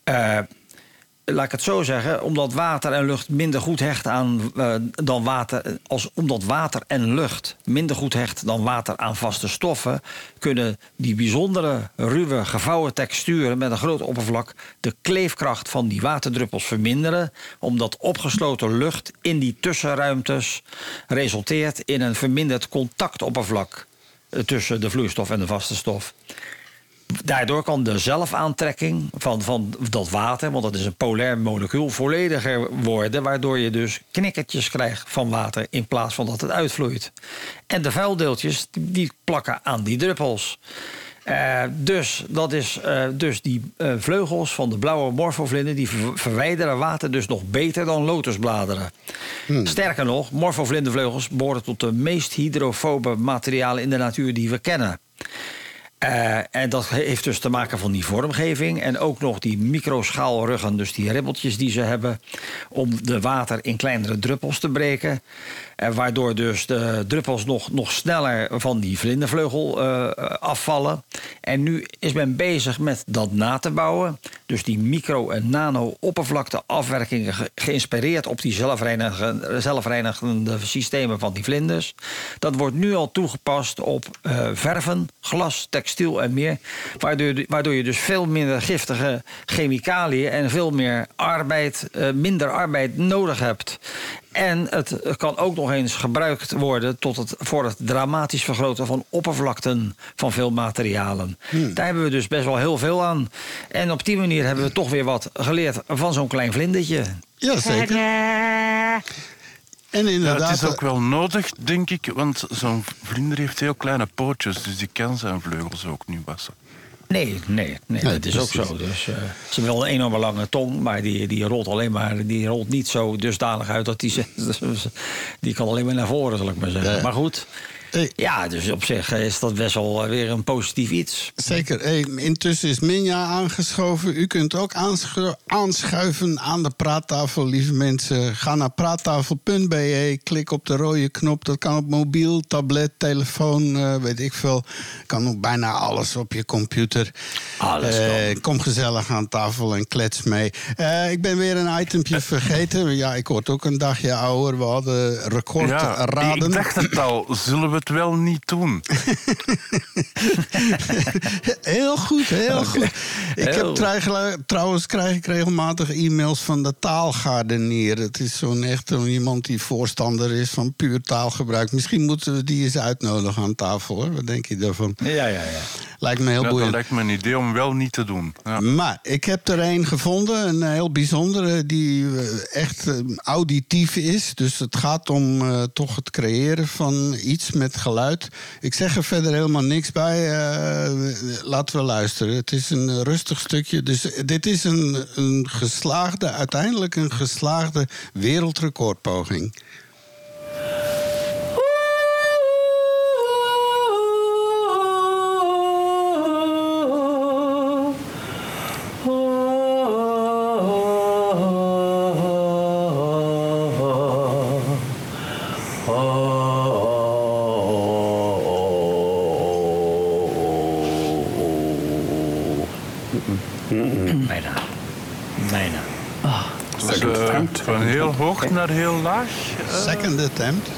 S1: Eh, laat ik het zo zeggen, omdat water en lucht minder goed hecht aan eh, dan water, als omdat water en lucht minder goed hecht dan water aan vaste stoffen, kunnen die bijzondere ruwe gevouwen texturen met een groot oppervlak de kleefkracht van die waterdruppels verminderen, omdat opgesloten lucht in die tussenruimtes resulteert in een verminderd contactoppervlak tussen de vloeistof en de vaste stof. Daardoor kan de zelfaantrekking van, van dat water, want dat is een polair molecuul, vollediger worden. Waardoor je dus knikkertjes krijgt van water in plaats van dat het uitvloeit. En de vuildeeltjes die, plakken aan die druppels. Eh, dus, dat is, eh, dus die eh, vleugels van de blauwe morfovlinder... die ver- verwijderen water dus nog beter dan lotusbladeren. Sterker nog, morfovlindervleugels behoren tot de meest hydrofobe materialen in de natuur die we kennen. En dat heeft dus te maken van die vormgeving. En ook nog die microschaalruggen, dus die ribbeltjes die ze hebben. om de water in kleinere druppels te breken. Eh, waardoor dus de druppels nog, nog sneller van die vlindervleugel eh, afvallen. En nu is men bezig met dat na te bouwen. Dus die micro- en nano-oppervlakteafwerkingen ge- geïnspireerd op die zelfreinigende, zelfreinigende systemen van die vlinders. Dat wordt nu al toegepast op eh, verven, glas, textiel en meer. Waardoor, waardoor je dus veel minder giftige chemicaliën en veel meer arbeid, eh, minder arbeid nodig hebt. En het kan ook nog eens gebruikt worden tot het, voor het dramatisch vergroten van oppervlakten van veel materialen. Daar hebben we dus best wel heel veel aan. En op die manier hebben we toch weer wat geleerd van zo'n klein vlindertje.
S3: Ja, zeker. En
S2: Ja,
S3: inderdaad...
S2: het is ook wel nodig, denk ik, want zo'n vlinder heeft heel kleine pootjes, dus die kan zijn vleugels ook niet wassen.
S1: Nee, nee, nee, dat is ook zo. Dus, eh, ze hebben wel een enorme lange tong, maar die, die rolt alleen maar, die rolt niet zo dusdanig uit dat die, die kan alleen maar naar voren, zal ik maar zeggen. Maar goed,
S3: Hey.
S1: ja, dus op zich is dat best wel eh, weer een positief iets.
S3: Zeker. Hey, intussen is Minja aangeschoven. U kunt ook aanschu- aanschuiven aan de praattafel, lieve mensen. Ga naar praattafel.be, klik op de rode knop. Dat kan op mobiel, tablet, telefoon, eh, weet ik veel. Kan op bijna alles op je computer.
S1: Alles
S3: Eh, kom gezellig aan tafel en klets mee. Eh, ik ben weer een itempje vergeten. Ja, ik word ook een dagje ouder. We hadden record
S2: Ja,
S3: raden.
S2: ik dacht het al, zullen we het wel niet doen?
S3: Heel goed, heel goed. Ik
S1: Heel.
S3: heb trouw- trouwens krijg ik regelmatig e-mails van de taalgardenier. Dat is zo'n echt een- iemand die voorstander is van puur taalgebruik. Misschien moeten we die eens uitnodigen aan tafel. Hoor. Wat denk je daarvan?
S1: Ja, ja, ja.
S3: Lijkt me heel
S2: Ja, dat
S3: boeiend.
S2: lijkt me een idee om wel niet te doen. Ja.
S3: Maar ik heb er een gevonden, een heel bijzondere, die eh, echt eh, auditief is. Dus het gaat om eh, toch het creëren van iets met geluid. Ik zeg er verder helemaal niks bij. eh, laten we luisteren. Het is een rustig stukje. Dus dit is een, een geslaagde, uiteindelijk een geslaagde wereldrecordpoging.
S2: Hoog naar heel laag. eh,
S3: Second attempt.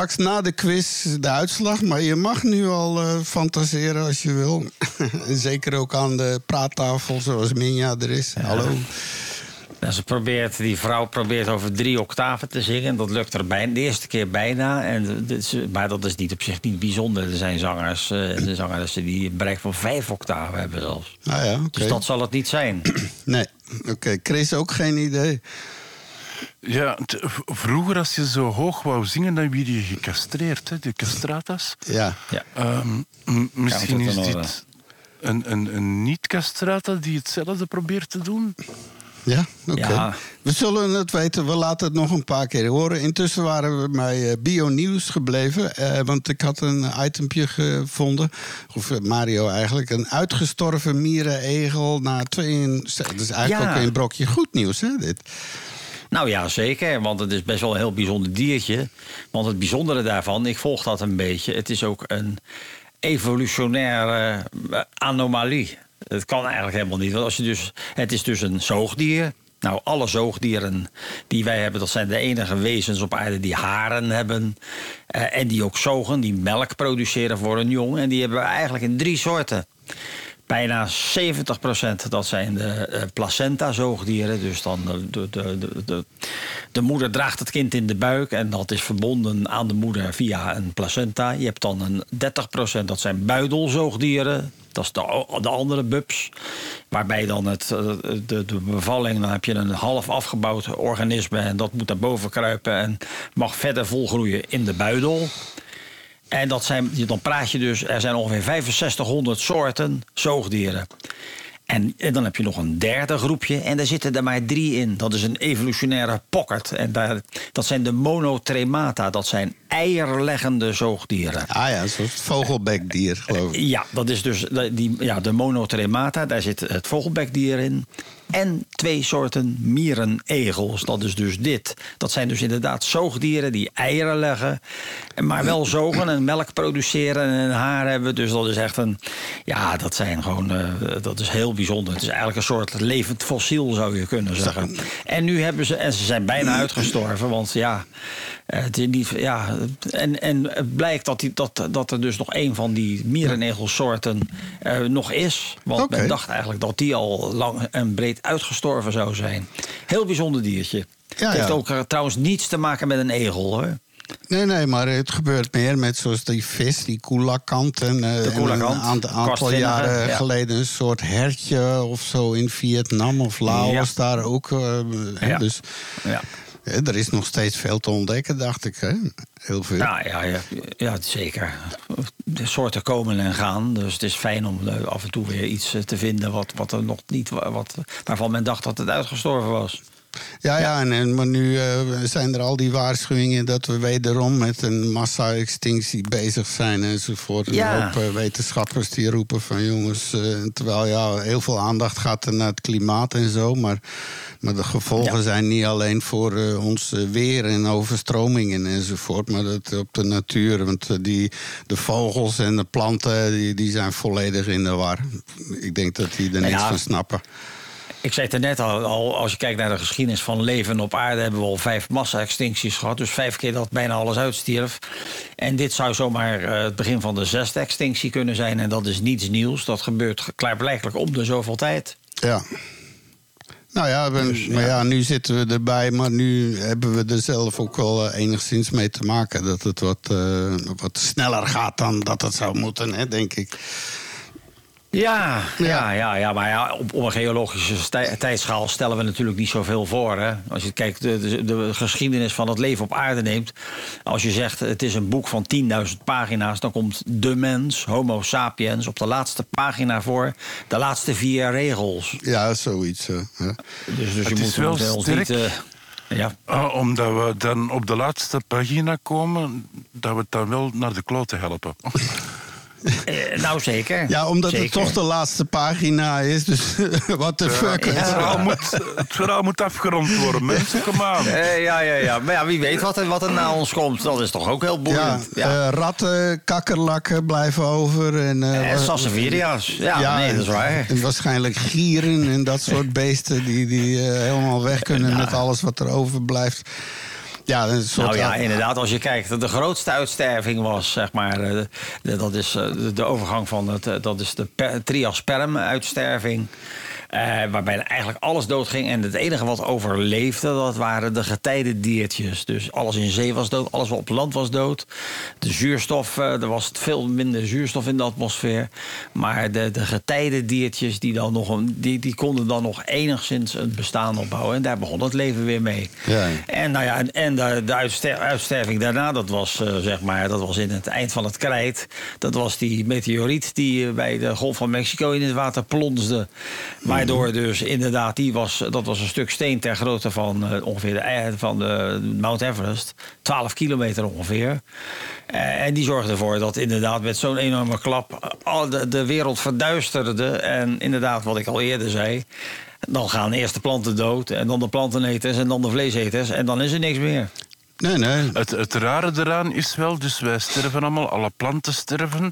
S3: Straks na de quiz de uitslag? Maar je mag nu al eh, fantaseren als je wil. en zeker ook aan de praattafel zoals Minja er is. Hallo.
S1: Nou, ze probeert, die vrouw probeert over drie octaven te zingen. Dat lukt er bijna, de eerste keer bijna. En, maar dat is niet op zich niet bijzonder. Er zijn zangers, eh, de zangeressen die een bereik van vijf octaven hebben zelfs.
S3: Nou ja.
S1: Dus dat zal het niet zijn.
S3: Nee, oké. Chris ook geen idee.
S2: Ja, vroeger als je zo hoog wou zingen, dan werd je gecastreerd, hè, de castratas.
S3: Ja.
S1: Ja.
S2: Ehm, m- misschien is
S1: in
S2: dit een, een, een niet-castrata die hetzelfde probeert te doen.
S3: Ja, oké.
S1: Ja.
S3: We zullen het weten. We laten het nog een paar keer horen. Intussen waren we bij eh, Bio Nieuws gebleven. eh, want ik had een itempje gevonden. Of eh, Mario eigenlijk. Een uitgestorven mierenegel na twee... Dat is eigenlijk
S1: Ja.
S3: ook een brokje goed nieuws, hè, dit?
S1: Nou ja, zeker. Want het is best wel een heel bijzonder diertje. Want het bijzondere daarvan, ik volg dat een beetje. Het is ook een evolutionaire eh, anomalie. Het kan eigenlijk helemaal niet. Want als je dus, het is dus een zoogdier. Nou, alle zoogdieren die wij hebben, dat zijn de enige wezens op aarde die haren hebben. eh, en die ook zogen, die melk produceren voor een jong. En die hebben we eigenlijk in drie soorten. Bijna 70% dat zijn de eh, placenta-zoogdieren. Dus dan de, de, de, de, de, de moeder draagt het kind in de buik en dat is verbonden aan de moeder via een placenta. Je hebt dan een 30% dat zijn buidelzoogdieren. Dat is de, de andere bubs. Waarbij dan het, eh, de, de bevalling, dan heb je een half afgebouwd organisme en dat moet naar boven kruipen en mag verder volgroeien in de buidel. En dat zijn, dan praat je dus, er zijn ongeveer 6500 soorten zoogdieren. En, en dan heb je nog een derde groepje en daar zitten er maar drie in. Dat is een evolutionaire pocket. En daar, dat zijn de monotremata. Dat zijn eierleggende zoogdieren.
S3: Ah ja, het vogelbekdier, geloof ik.
S1: Ja, dat is dus die, ja, de monotremata. Daar zit het vogelbekdier in. En twee soorten mierenegels. Dat is dus dit. Dat zijn dus inderdaad zoogdieren die eieren leggen. Maar wel zogen en melk produceren en haar hebben. Dus dat is echt een. Ja, dat zijn gewoon. eh, dat is heel bijzonder. Het is eigenlijk een soort levend fossiel, zou je kunnen zeggen. En nu hebben ze. En ze zijn bijna uitgestorven. Want ja. Eh, Het is niet, ja en, en het blijkt dat, die, dat, dat er dus nog een van die mierenegelsoorten eh, nog is. Want men dacht eigenlijk dat die al lang en breed uitgestorven zou zijn. Heel bijzonder diertje.
S3: Ja,
S1: het heeft
S3: ja.
S1: ook eh, trouwens niets te maken met een egel hoor.
S3: Nee, nee, maar het gebeurt meer met zoals die vis, die koelakant. En, en
S1: koelakant,
S3: een aant- aantal
S1: kortvinnige,
S3: jaren
S1: ja.
S3: geleden een soort hertje of zo in Vietnam of Laos
S1: Ja.
S3: daar ook.
S1: Ja.
S3: Dus
S1: Ja.
S3: Er is nog steeds veel te ontdekken, dacht ik. Hè? Heel veel.
S1: Ja, ja, ja, ja, zeker. De soorten komen en gaan. Dus het is fijn om eh, af en toe weer iets eh, te vinden wat, wat er nog niet, wat, waarvan men dacht dat het uitgestorven was.
S3: Ja, ja, en, en, maar nu eh, zijn er al die waarschuwingen dat we wederom met een massa-extinctie bezig zijn enzovoort. En
S1: Ja.
S3: Een hoop eh, wetenschappers die roepen van jongens, eh, terwijl ja, heel veel aandacht gaat er naar het klimaat en zo, maar, maar de gevolgen
S1: Ja.
S3: zijn niet alleen voor ons weer en overstromingen enzovoort, maar dat op de natuur. Want die, de vogels en de planten die, die zijn volledig in de war. Ik denk dat die er
S1: Nou
S3: niks
S1: ja,
S3: van snappen.
S1: Ik zei het er net al, al, als je kijkt naar de geschiedenis van leven op aarde, hebben we al vijf massa-extincties gehad. Dus vijf keer dat bijna alles uitstierf. En dit zou zomaar eh, het begin van de zesde extinctie kunnen zijn. En dat is niets nieuws. Dat gebeurt klaarblijkelijk om de zoveel tijd.
S3: Ja. Nou ja, we-
S1: Dus,
S3: maar ja, nu zitten we erbij, maar nu hebben we er zelf ook wel eh, enigszins mee te maken. Dat het wat, eh, wat sneller gaat dan dat het zou moeten, hè, denk ik.
S1: Ja, ja, ja, ja maar ja, op, op een geologische tijdschaal stellen we natuurlijk niet zoveel voor. Hè? Als je kijkt, de, de, de geschiedenis van het leven op aarde neemt. Als je zegt het is een boek van 10.000 pagina's, dan komt de mens, Homo sapiens, op de laatste pagina voor. De laatste vier regels.
S3: Ja, zoiets. hè.
S1: Dus, dus
S2: Het
S1: je
S2: is
S1: moet
S2: wel
S1: ons
S2: sterk.
S1: niet. eh, ja.
S2: Ah, omdat we dan op de laatste pagina komen, dat we het dan wel naar de klote helpen.
S1: Eh, nou zeker.
S3: Ja, omdat
S1: Zeker.
S3: het toch de laatste pagina is, dus wat de fuck.
S2: Het, verhaal moet, het verhaal moet afgerond worden, mensen, kom aan.
S1: Eh, ja, ja, ja. Maar ja, wie weet wat er, wat er na ons komt. Dat is toch ook heel boeiend. Ja.
S3: eh, ratten, kakkerlakken blijven over. En,
S1: Sasseviria's. Ja, nee, dat is waar.
S3: En waarschijnlijk gieren en dat soort beesten die, die helemaal weg kunnen met alles wat er overblijft. Ja, een soort
S1: Nou ja, inderdaad, als je kijkt, de grootste uitsterving was, zeg maar, eh, de- dat is eh, de, overgang van het, eh, dat is de per- triasperm-uitsterving. Eh, waarbij eigenlijk alles doodging. En het enige wat overleefde, dat waren de getijdendiertjes. Dus alles in zee was dood, alles wat op land was dood. De zuurstof, eh, er was veel minder zuurstof in de atmosfeer. Maar de, de getijdendiertjes, die, dan nog een, die, die konden dan nog enigszins een bestaan opbouwen. En daar begon het leven weer mee.
S3: Ja.
S1: En, nou ja, en, en de, de uitster- uitsterving daarna, dat was, eh, zeg maar, dat was in het eind van het krijt. Dat was die meteoriet die bij de Golf van Mexico in het water plonsde. Waardoor dus inderdaad, die was, dat was een stuk steen ter grootte van eh, ongeveer de, ei- van de Mount Everest. 12 kilometer ongeveer. Eh, en die zorgde ervoor dat inderdaad met zo'n enorme klap eh, al de, de wereld verduisterde. En inderdaad, wat ik al eerder zei. Dan gaan eerst de planten dood, en dan de planteneters en dan de vleeseters. En dan is er niks meer.
S3: Nee, nee.
S2: Het, het rare eraan is wel, dus wij sterven allemaal, alle planten sterven.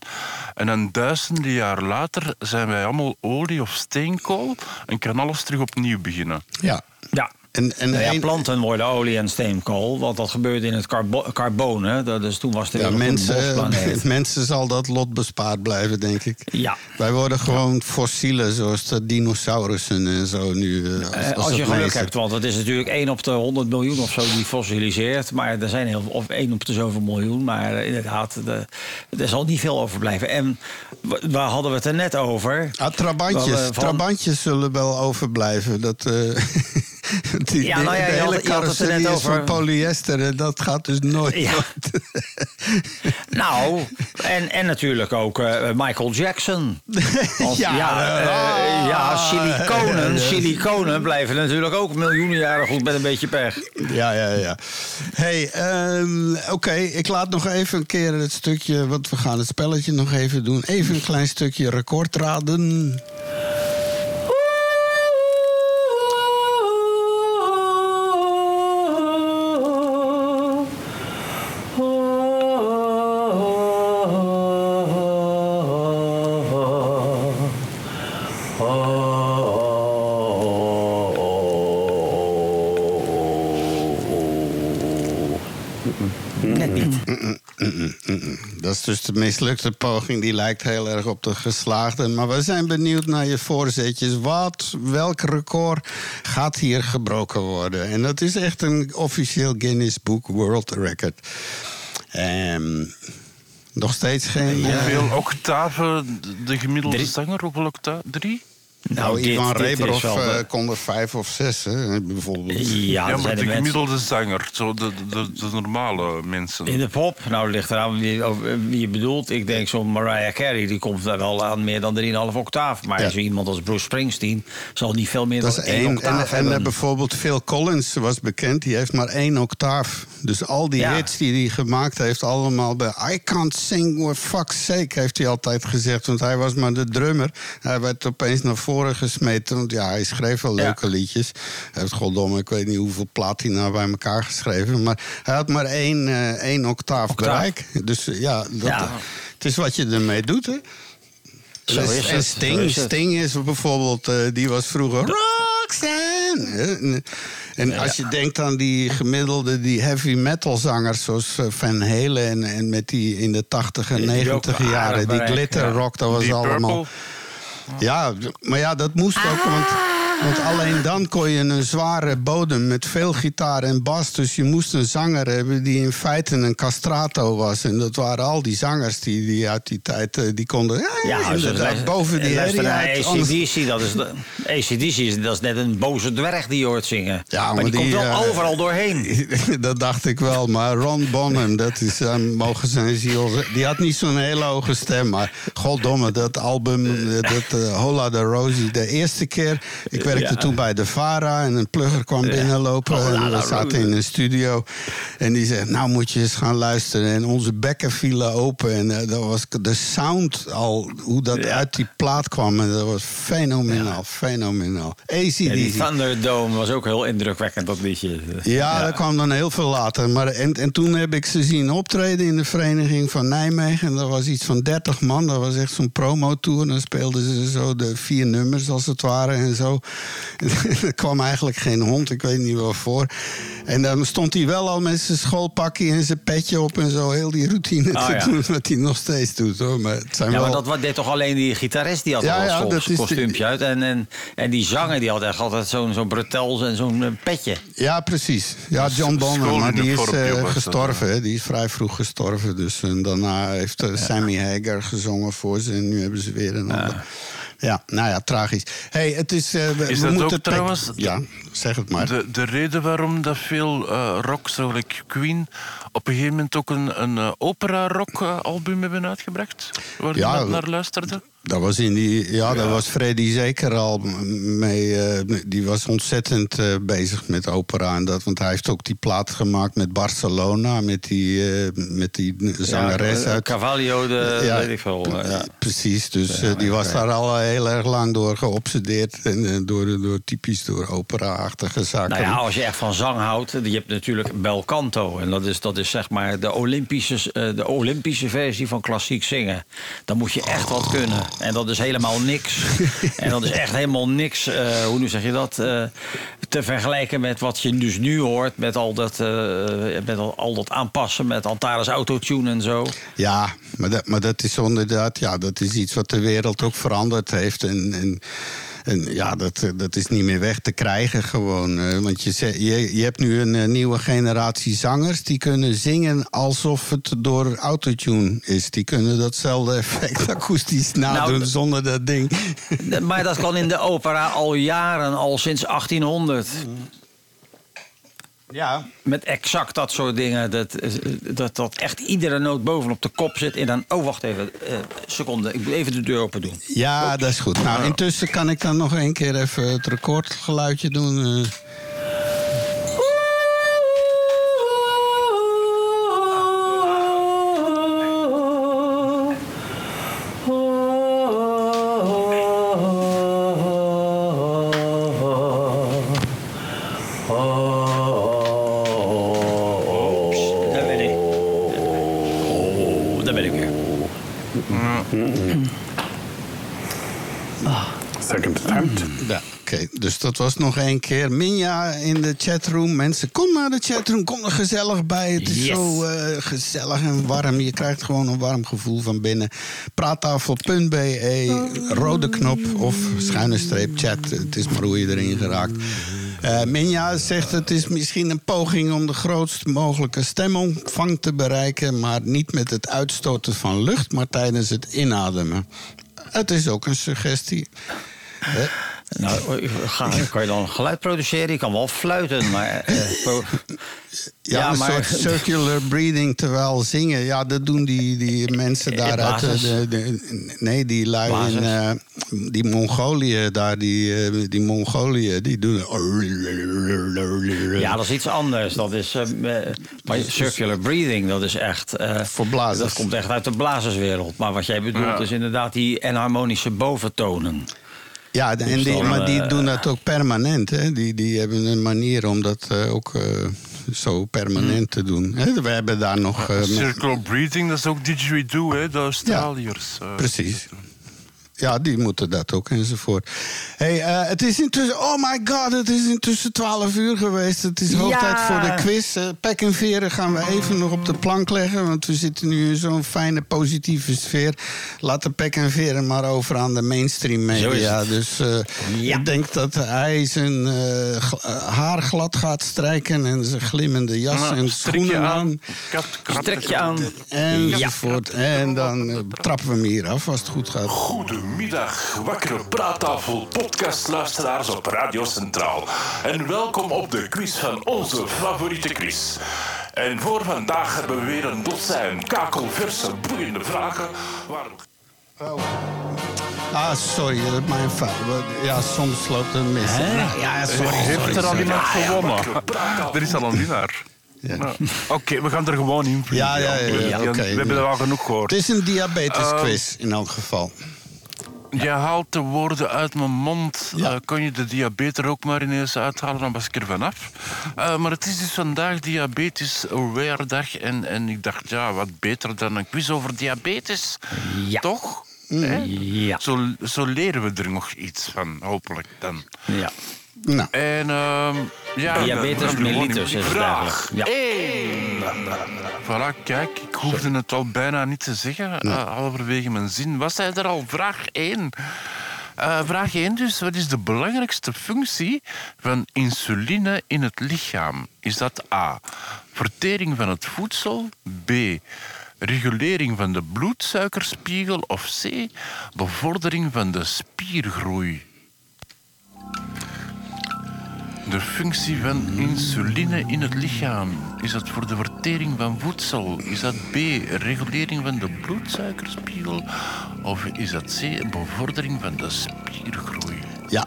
S2: En dan duizenden jaar later zijn wij allemaal olie of steenkool en kan alles terug opnieuw beginnen.
S3: Ja.
S1: Ja,
S3: En, en
S1: Nou ja,
S3: een-
S1: planten worden olie en steenkool, want dat gebeurde in het carbo Dus toen was er
S3: ja, mensen, mensen zal dat lot bespaard blijven, denk ik.
S1: Ja.
S3: Wij worden gewoon fossielen, zoals de dinosaurussen en zo nu. eh, Als,
S1: Eh,
S3: als
S1: als je geluk hebt, want het is natuurlijk 1 op de 100 miljoen of zo die fossiliseert. Maar er zijn heel of 1 op de zoveel miljoen. Maar inderdaad, de, er zal niet veel overblijven. En wa- waar hadden we het er net over?
S3: Ah, trabantjes.
S1: Van-
S3: Trabantjes zullen wel overblijven. Dat, eh, die,
S1: Ja, nou ja,
S3: de hele
S1: er
S3: carrosserie is
S1: over.
S3: van polyester en dat gaat dus nooit.
S1: Ja. Nou, en, en natuurlijk ook eh, Michael Jackson. Want,
S3: Ja,
S1: ja, eh, ja, siliconen, siliconen blijven natuurlijk ook miljoenen jaren goed met een beetje pech.
S3: Ja, ja, ja. hey, ehm, oké, ik laat nog even een keer het stukje, want we gaan het spelletje nog even doen. Even een klein stukje recordraden.
S1: Net
S3: mislukte poging, die lijkt heel erg op de geslaagde. Maar we zijn benieuwd naar je voorzetjes. Wat, welk record gaat hier gebroken worden? En dat is echt een officieel Guinness Book World Record. Ehm, nog steeds geen...
S2: Hoeveel octaven de gemiddelde zanger? Hoeveel octaven? Drie?
S3: Nou, Ivan
S1: wel de-
S3: eh, kon er vijf of zes, hè, bijvoorbeeld.
S1: Ja,
S2: Ja, maar de
S1: mensen...
S2: gemiddelde zanger, zo de, de, de normale mensen.
S1: In de pop, nou ligt eraan wie, over wie je bedoelt. Ik denk zo'n Mariah Carey, die komt daar wel aan meer dan 3,5 octaaf. Maar
S3: Ja.
S1: zo iemand als Bruce Springsteen zal niet veel meer
S3: Dat
S1: dan
S3: één. En,
S1: octaaf
S3: en eh,
S1: hebben.
S3: bijvoorbeeld Phil Collins was bekend, die heeft maar één octaaf. Dus al die
S1: Ja.
S3: hits die hij gemaakt heeft, allemaal bij I can't sing for fuck's sake, heeft hij altijd gezegd. Want hij was maar de drummer. Hij werd opeens naar voren gesmeten. Want ja, hij schreef wel
S1: Ja.
S3: leuke liedjes. Hij heeft goddomme, ik weet niet hoeveel platina bij elkaar geschreven. Maar hij had maar één, eh, één octaaf,
S1: Octaaf.
S3: bereik. Dus eh, ja, dat,
S1: Ja.
S3: het is wat je ermee doet, hè?
S1: Zo is
S3: en
S1: het,
S3: Sting,
S1: is het.
S3: Sting is bijvoorbeeld, eh, die was vroeger Roxanne. hè? En, als je denkt aan die gemiddelde, die heavy metal zangers zoals Van Halen en, en met die in de 80 en
S1: Die ook
S3: 90
S1: aardig
S3: jaren, die glitter rock, dat was allemaal.
S2: Purple.
S3: Ja, maar ja, dat moest ook, want, want alleen dan kon je een zware bodem met veel gitaar en bas. Dus je moest een zanger hebben die in feite een castrato was. En dat waren al die zangers die, die uit die tijd, eh, die konden ja,
S1: Ja,
S3: inderdaad,
S1: luistert-
S3: boven die herrie uit. anders-
S1: ACDC, dat is, de- ACDC is, dat is net een boze dwerg die je hoort zingen.
S3: Ja,
S1: maar,
S3: maar
S1: die, komt wel
S3: eh,
S1: overal doorheen.
S3: dat dacht ik wel, maar Ron Bonham, dat is, eh, mogen zijn ziel... Die had niet zo'n hele hoge stem, maar goddomme, dat album, eh, dat eh, Hola de Rosie... De eerste keer, ik werkte toen bij de VARA en een plugger kwam binnenlopen...
S1: Hola
S3: en we
S1: de
S3: zaten
S1: Rosie.
S3: in een studio en die zegt, nou moet je eens gaan luisteren. En onze bekken vielen open en eh, dat was de sound al, hoe dat uit die plaat kwam... En dat was fenomenaal, fenomenaal.
S1: Ja, die
S3: ACDC.
S1: Thunderdome was ook heel indrukwekkend, dat liedje.
S3: Ja, dat kwam dan heel veel later. Maar, en, en toen heb ik ze zien optreden in de vereniging van Nijmegen. En dat was iets van 30 man. Dat was echt zo'n promotour. Dan speelden ze zo de vier nummers als het ware en zo. er kwam eigenlijk geen hond, ik weet niet waarvoor. En dan stond hij wel al met zijn schoolpakje en zijn petje op en zo. Heel die routine
S1: Oh,
S3: te
S1: ja.
S3: doen, wat hij nog steeds doet hoor. Maar het zijn
S1: Ja, maar dat deed toch alleen die gitarist, die had
S3: Ja,
S1: al
S3: ja,
S1: een
S3: dat is de-
S1: kostuumpje uit. En, en, en die zanger, die had echt altijd zo'n zo'n bretels en zo'n eh, petje.
S3: Ja, precies. Ja, John Bonham, maar die is eh, gestorven. hè. Die is vrij vroeg gestorven. Dus en daarna heeft eh, Sammy Hagar gezongen voor ze. En nu hebben ze weer een ander. Ja, nou ja, tragisch. hey, het is... eh,
S2: Is
S3: we
S2: dat
S3: moeten
S2: trouwens-
S3: Ja, zeg het maar.
S2: De, de reden waarom dat veel eh rock, zoals like Queen, op een gegeven moment ook een, een eh, opera-rock-album hebben uitgebracht? Waar je
S3: Ja,
S2: naar luisterde?
S3: Dat was in die, ja, daar was Freddy zeker al mee. eh, die was ontzettend eh, bezig met opera en dat. Want hij heeft ook die plaat gemaakt met Barcelona. Met die, eh, met die zangeres
S1: Ja, de,
S3: Ja.
S1: weet ik veel.
S3: Ja, precies. Dus die was daar al heel erg lang door geobsedeerd. En door, door typisch door opera-achtige zaken.
S1: Nou ja, als je echt van zang houdt, je hebt natuurlijk bel canto. En dat is, dat is zeg maar de Olympische, de Olympische versie van klassiek zingen. Dan moet je echt wat kunnen. En dat is helemaal niks. en dat is echt helemaal niks, eh, hoe nu zeg je dat, eh, te vergelijken met wat je dus nu hoort... met al dat, eh, met al, al dat aanpassen, met Antares Autotune en zo.
S3: Ja, maar dat, maar dat is inderdaad, ja, dat is iets wat de wereld ook veranderd heeft. En, en, en ja, dat, dat is niet meer weg te krijgen gewoon. eh, want je, je, je hebt nu een eh, nieuwe generatie zangers die kunnen zingen alsof het door autotune is. Die kunnen datzelfde effect akoestisch nadoen
S1: Nou,
S3: zonder dat ding.
S1: Maar dat kan in de opera al jaren, al sinds 1800.
S3: Ja.
S1: Met exact dat soort dingen. Dat, dat, dat echt iedere noot bovenop de kop zit. En dan, oh wacht even, eh seconde. Ik moet even de deur open doen.
S3: Ja, dat is goed. Nou, intussen kan ik dan nog één keer even het recordgeluidje doen. Dat was nog één keer. Minja in de chatroom. Mensen, kom naar de chatroom. Kom er gezellig bij. Het is
S1: Yes.
S3: zo eh, gezellig en warm. Je krijgt gewoon een warm gevoel van binnen. Praattafel.be, rode knop of schuine streep chat. Het is maar hoe je erin geraakt. Eh, Minja zegt het is misschien een poging om de grootst mogelijke stemomvang te bereiken, maar niet met het uitstoten van lucht, maar tijdens het inademen. Het is ook een suggestie. Hè?
S1: Nou, ga, kan je dan geluid produceren? Je kan wel fluiten, maar... eh, pro-
S3: Ja,
S1: Ja,
S3: een
S1: maar-
S3: soort circular breathing terwijl zingen. Ja, dat doen die, die mensen
S1: In
S3: daar uit... De, de- nee, die lui in... Eh, die Mongolië daar, die, eh, die Mongolië, die doen...
S1: Ja, dat is iets anders. Dat is, eh, eh, maar circular breathing, dat is echt... eh,
S3: Voor blazers.
S1: Dat komt echt uit de blazerswereld. Maar wat jij bedoelt
S2: Ja.
S1: is inderdaad die enharmonische boventonen.
S3: Ja, en die,
S1: dan,
S3: maar die
S1: eh,
S3: doen dat ook permanent. Hè? Die, die hebben een manier om dat eh, ook eh, zo permanent te doen. Hè? We hebben daar nog... eh,
S2: Circle breathing, dat is ook didgeridoo, hè, de Australiërs. eh.
S3: Precies. Ja, die moeten dat ook enzovoort. Hey, eh, het is intussen... Oh my god, het is intussen 12 uur geweest. Het is hoog
S1: Ja.
S3: tijd voor de quiz. Eh, pek en veren gaan we even nog op de plank leggen. Want we zitten nu in zo'n fijne, positieve sfeer. Laat de pek en veren maar over aan de mainstream media. Dus eh,
S1: Ja.
S3: ik denk dat hij zijn haar glad gaat strijken... en zijn glimmende jas
S2: Nou,
S3: en schoenen
S2: aan.
S1: Strek je aan.
S3: Enzovoort. En dan trappen we hem hier af als het goed gaat.
S8: Goedemiddag, wakkere praattafel podcastluisteraars op Radio Centraal. En welkom op de quiz van onze favoriete quiz. En voor vandaag hebben we weer een dozijn kakelverse, boeiende vragen. Waar...
S3: Ah, sorry, dat is mijn fout. Ja, soms loopt het mis. Ja, sorry,
S2: Heeft
S3: sorry,
S2: er al iemand
S8: Ja, ja,
S2: gewonnen? Er is al een winnaar.
S3: Ja.
S2: Nou, Oké, we gaan er gewoon in.
S3: Ja, ja, ja, ja,
S2: We-
S3: oké.
S2: We hebben er al genoeg gehoord.
S3: Het is een diabetes-quiz in elk geval.
S2: Je haalt de woorden uit mijn mond.
S3: Ja.
S2: Eh, kon je de diabetes ook maar ineens uithalen, dan was ik er vanaf. Eh maar het is dus vandaag Diabetes Aware Dag. En, en ik dacht, ja, wat beter dan een quiz over diabetes.
S1: Ja.
S2: Toch? Hè?
S1: Ja.
S2: Zo, zo leren we er nog iets van, hopelijk dan.
S1: Ja.
S3: Nou,
S2: En ehm ja,
S1: Diabetes mellitus is
S2: Vraag.
S1: Ja.
S2: één. Voilà, kijk, ik hoefde het al bijna niet te zeggen, eh, halverwege mijn zin. Was hij er al? Vraag 1. vraag 1 dus, wat is de belangrijkste functie van insuline in het lichaam? Is dat A, vertering van het voedsel, B, regulering van de bloedsuikerspiegel of C, bevordering van de spiergroei? De functie van insuline in het lichaam. Is dat voor de vertering van voedsel? Is dat B, regulering van de bloedsuikerspiegel? Of is dat C, bevordering van de spiergroei?
S3: ja.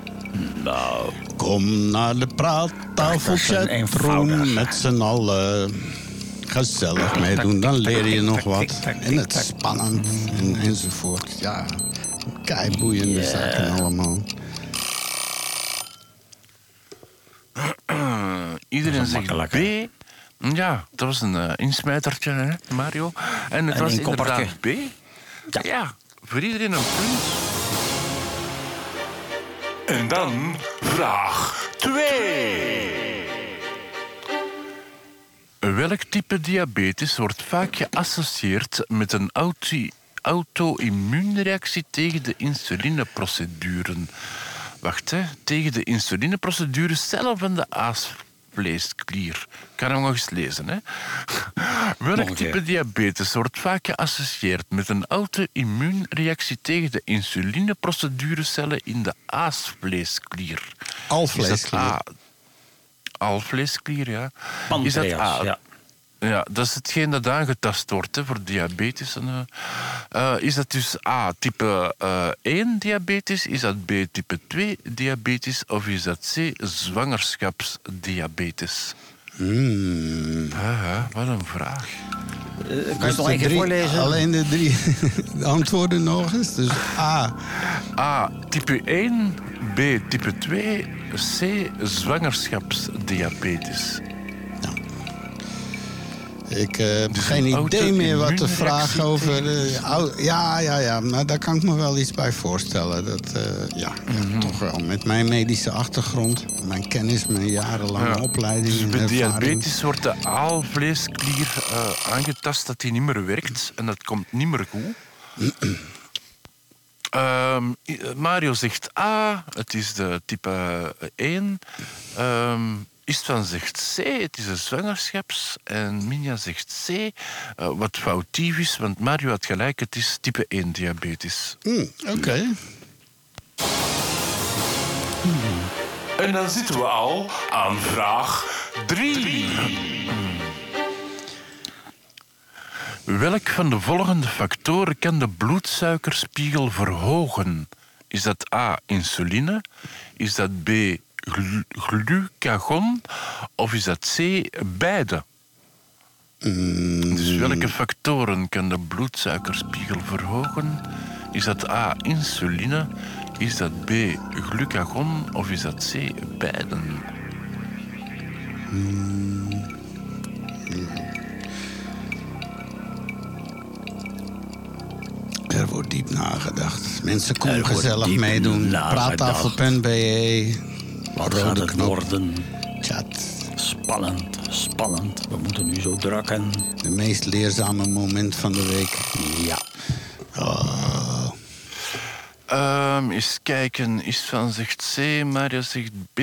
S3: Nou, kom naar de praattafel
S1: Dat is een
S3: chatroom
S1: eenvoudig.
S3: met z'n allen. Gezellig meedoen, dan leer je nog wat. En het spannend en, enzovoort. Ja, keiboeiende zaken allemaal.
S2: Iedereen zegt B. Ja, dat was een eh, insmijtertje, hè, Mario. En het
S1: Een
S2: was inderdaad B. Ja. voor iedereen een punt.
S8: En dan vraag 2.
S2: Welk type diabetes wordt vaak geassocieerd met een auto- auto-immuunreactie tegen de insulineproceduren? Wacht, hè. Tegen de insulineprocedure zelf van de aasvleesklier. Ik kan hem nog eens lezen. Hè. Welk type diabetes wordt vaak geassocieerd met een auto-immuunreactie tegen de insulineprocedurecellen in de aasvleesklier? Is dat
S3: Alvleesklier.
S2: A? Alvleesklier, ja. Is dat A?
S1: ja.
S2: Ja, dat is hetgeen dat aangetast wordt hè, voor diabetes. En, eh, eh, is dat dus A, type eh 1 diabetes? Is dat B, type 2 diabetes? Of is dat C, zwangerschapsdiabetes?
S3: Hmm.
S2: Haha, wat een vraag.
S1: Eh, kan je het nog
S3: drie-
S1: voorlezen?
S3: Alleen de drie de antwoorden nog eens. Dus A.
S2: A, type 1. B, type 2. C, zwangerschapsdiabetes.
S3: Ik eh, heb
S2: Dus
S3: geen
S2: een
S3: idee meer wat de vraag
S2: auto-immuunreactie
S3: over... eh, ja, ja, ja, maar daar kan ik me wel iets bij voorstellen. Dat, eh, ja,
S2: Mhm.
S3: toch wel. Met mijn medische achtergrond, mijn kennis, mijn jarenlange
S2: Ja.
S3: opleiding
S2: Dus bij diabetes wordt de aalvleesklier aangetast dat die niet meer werkt. En dat komt niet meer goed. Ehm, Mario zegt A, het is de type 1. Ehm Istvan zegt C, het is een zwangerschaps. En Minja zegt C, eh, wat foutief is, want Mario had gelijk, het is type 1 diabetes.
S3: Hm, Oké.
S8: En dan zitten we al aan vraag 3.
S2: Welk van de volgende factoren kan de bloedsuikerspiegel verhogen? Is dat A, insuline? Is dat B, glucagon? Of is dat C, beide? Dus welke factoren kan de bloedsuikerspiegel verhogen? Is dat A, insuline? Is dat B, glucagon? Of is dat C, beiden?
S3: Er wordt diep nagedacht. Mensen, kom gezellig meedoen. Praattafel.be.
S1: Wat gaat het
S3: knop.
S1: worden?
S3: Chat.
S1: Spannend, spannend. We moeten nu zo drukken.
S3: De meest leerzame moment van de week.
S1: Ja.
S3: Oh.
S2: Ehm eens kijken. Istvan zegt C, Mario zegt B.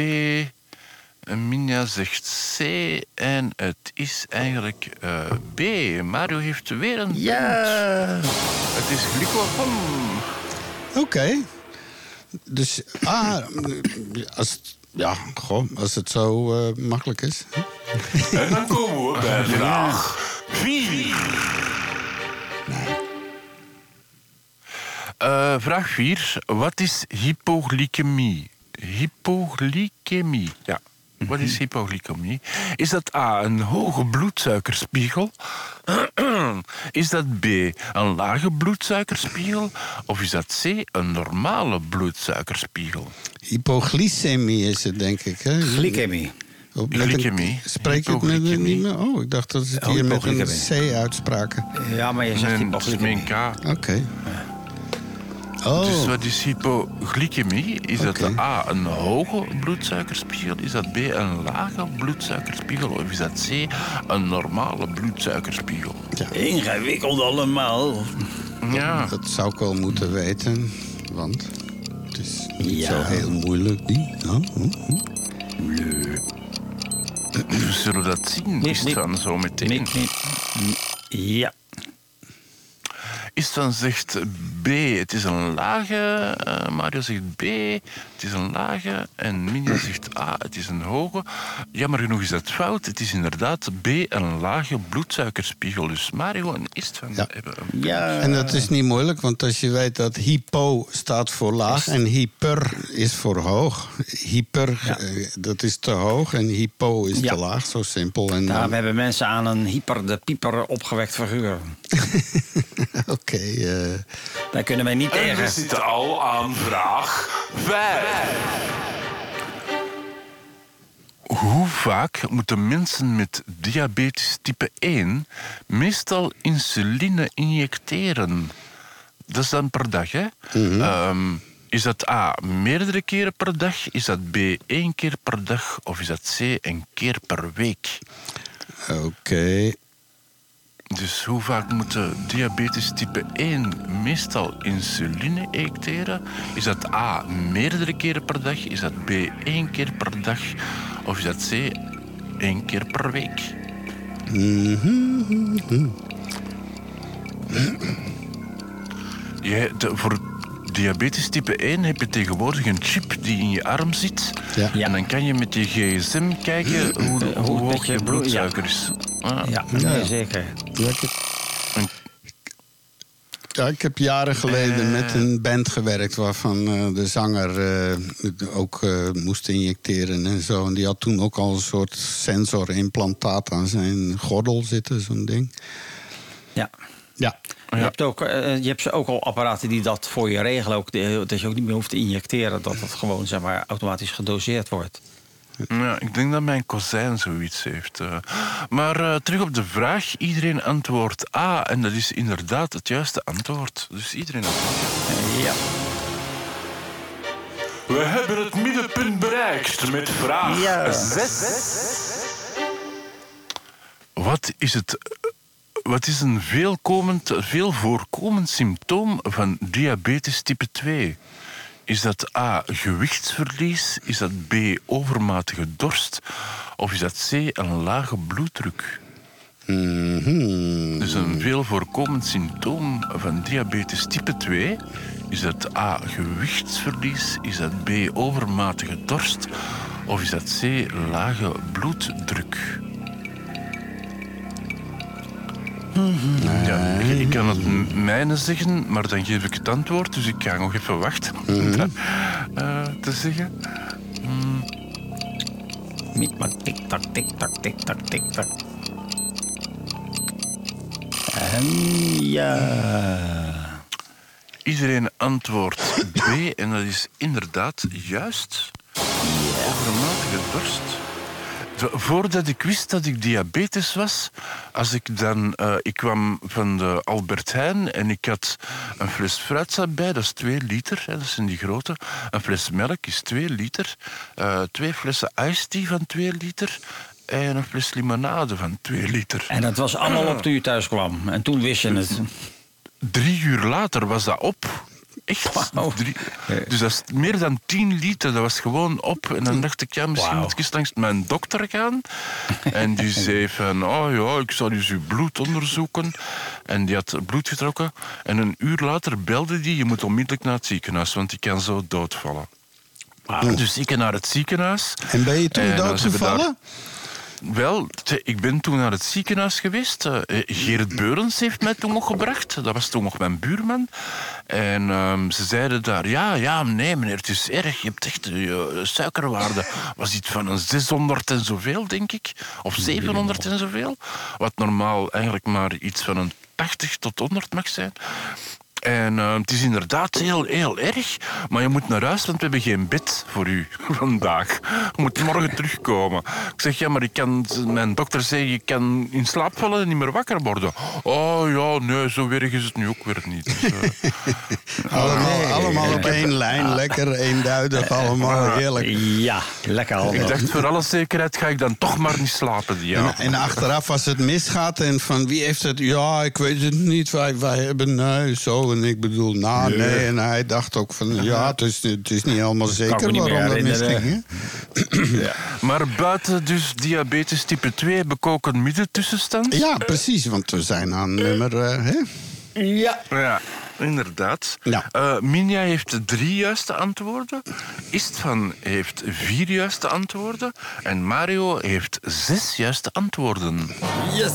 S2: Minja zegt C. En het is eigenlijk eh, B. Mario heeft weer een
S1: Ja.
S2: Het is glycogon.
S3: Oké. Dus, ah, als, ja, goh, als het zo eh, makkelijk is.
S8: En dan komen we bij vraag 4.
S2: Eh, vraag 4. Wat is hypoglycemie? Hypoglycemie, ja. Wat is hypoglycemie? Is dat A, een hoge bloedsuikerspiegel? is dat B, een lage bloedsuikerspiegel? Of is dat C, een normale bloedsuikerspiegel?
S3: Hypoglycemie is het, denk ik. Hè?
S1: Glycemie.
S2: Glycemie.
S3: Spreek je het met niet meer? Oh, ik dacht dat het hier met een. C uitspraken.
S1: Ja, maar je zegt
S2: Nee,
S1: die
S2: dat is mijn K.
S3: Oké. Oh,
S2: Dus wat is hypoglycemie? Is dat. A, een hoge bloedsuikerspiegel? Is dat B, een lage bloedsuikerspiegel? Of is dat C, een normale bloedsuikerspiegel?
S1: Ingewikkeld allemaal.
S2: Ja.
S3: dat zou ik wel moeten weten. Want het is niet
S1: Ja.
S3: zo heel moeilijk. Die. Oh, oh, oh.
S2: We zullen dat zien,
S1: Nee,
S2: is
S1: nee.
S2: van zo meteen.
S1: Nee, nee. Ja.
S2: Istvan zegt B, het is een lage. eh, Mario zegt B, het is een lage. En Minja zegt A, het is een hoge. Jammer genoeg is dat fout. Het is inderdaad B, een lage bloedsuikerspiegel. Dus Mario en Istvan
S3: Ja.
S2: hebben een
S1: Ja.
S3: En dat is niet moeilijk, want als je weet dat hypo staat voor laag en hyper is voor hoog. Hyper, eh, dat is te hoog en hypo is
S1: Ja.
S3: te laag, zo simpel. En
S1: Daar
S3: dan-
S1: hebben mensen aan een hyper de pieper opgewekt figuur.
S3: Oké, eh,
S1: Daar kunnen wij niet
S8: En we
S1: tegen.
S8: zitten al aan vraag 5.
S2: Hoe vaak moeten mensen met diabetes type 1 meestal insuline injecteren? dat is dan per dag, hè? Ehm, is dat A, meerdere keren per dag? Is dat B, één keer per dag? Of is dat C, een keer per week?
S3: Oké.
S2: Dus hoe vaak moet de diabetes type 1 meestal insuline ejecteren? Is dat A, meerdere keren per dag? Is dat B, één keer per dag? Of is dat C, één keer per week? Jij, de- voor diabetes type 1 heb je tegenwoordig een chip die in je arm zit.
S3: Ja.
S1: Ja.
S2: En dan kan je met je gsm kijken hoe,
S1: hoe
S2: hoe
S1: met
S2: hoog
S1: je
S2: je
S1: bloed-
S2: bloedsuiker is. Ah.
S1: Ja,
S3: Ja.
S1: nee, zeker.
S3: Ja, ik, heb, ja, ik heb jaren geleden met een band gewerkt waarvan eh, de zanger eh, ook eh, moest injecteren en zo. En die had toen ook al een soort sensorimplantaat aan zijn gordel zitten, zo'n ding.
S1: Ja.
S3: Ja.
S1: Je, hebt ook, eh, je hebt ze ook al apparaten die dat voor je regelen. Ook, de- dat je ook niet meer hoeft te injecteren. Dat het gewoon zeg maar, automatisch gedoseerd wordt.
S2: Ja, ik denk dat mijn kozijn zoiets heeft. eh. Maar eh, terug op de vraag. Iedereen antwoordt A. En dat is inderdaad het juiste antwoord. Dus iedereen antwoordt.
S1: Ja.
S8: We hebben het middenpunt bereikt met vraag
S1: Ja.
S8: 6.
S2: Wat is het... Wat is een veelkomend, veel voorkomend symptoom van diabetes type 2? Is dat A. gewichtsverlies? Is dat B. overmatige dorst? Of is dat C. een lage bloeddruk?
S3: Mhm.
S2: Dus een veel voorkomend symptoom van diabetes type 2 is dat A. gewichtsverlies, is dat B. overmatige dorst of is dat C. lage bloeddruk? Ja, ik, ik kan het mijne zeggen, maar dan geef ik het antwoord, dus ik ga nog even wachten om dat eh, te zeggen.
S1: Mietmak, tik-tak, tik-tak, tik-tak, tik-tak. En ja.
S2: Iedereen antwoordt B en dat is inderdaad juist. Overmatige dorst. Voordat ik wist dat ik diabetes was, als ik dan... eh, ik kwam van de Albert Heijn en ik had een fles fruitsap bij, dat is 2 liter, hè, dat zijn die grote. Een fles melk is 2 liter. eh, twee flessen iced tea van 2 liter. En een fles limonade van 2 liter.
S1: En dat was allemaal op toen je thuis kwam. En toen wist je het.
S2: Drie uur later was dat op. Echt?
S1: Wauw.
S2: Drie- Dus dat is meer dan 10 liter. Dat was gewoon op. En dan dacht ik, ja, misschien moet ik eens langs mijn dokter gaan. En die zei van, oh ja, ik zal dus uw bloed onderzoeken. En die had bloed getrokken. En een uur later belde die, je moet onmiddellijk naar het ziekenhuis, want die kan zo doodvallen. Dus ik naar het ziekenhuis.
S3: En ben je toen doodgevallen?
S2: Wel, ik ben toen naar het ziekenhuis geweest. Eh, eh, Geert Beurens heeft mij toen nog gebracht. Dat was toen nog mijn buurman. En ehm, ze zeiden daar, ja, ja, nee meneer, het is erg. Je hebt echt je suikerwaarde. was iets van een 600 en zoveel, denk ik. Of 700 en zoveel. Wat normaal eigenlijk maar iets van een 80 tot 100 mag zijn. En eh, het is inderdaad heel, heel erg. Maar je moet naar huis, want we hebben geen bed voor u vandaag. Je moet morgen terugkomen. Ik zeg, ja, maar ik kan... Mijn dokter zei, je kan in slaap vallen en niet meer wakker worden. Oh ja, nee, zo erg is het nu ook weer niet. Dus, eh,
S3: Allemaal, allemaal op één lijn, lekker eenduidig, allemaal heerlijk.
S1: Ja, lekker
S2: ik
S1: allemaal.
S2: dacht, voor alle zekerheid ga ik dan toch maar niet slapen die
S3: En, achteraf als het misgaat en van wie heeft het? Ja, ik weet het niet. Wij, wij hebben nee, zo. En ik bedoel, nou nee. En hij dacht ook van ja, het is, het is niet helemaal zeker
S1: niet
S3: waarom dat misging. hè?
S2: Maar buiten dus diabetes type 2 heb ik ook een middentussenstand.
S3: Ja, precies, want we zijn aan nummer. eh, hè?
S1: Ja.
S2: Ja, inderdaad.
S3: Ja.
S2: Eh, Minja heeft drie juiste antwoorden. Istvan heeft vier juiste antwoorden. En Mario heeft zes juiste antwoorden.
S1: Yes.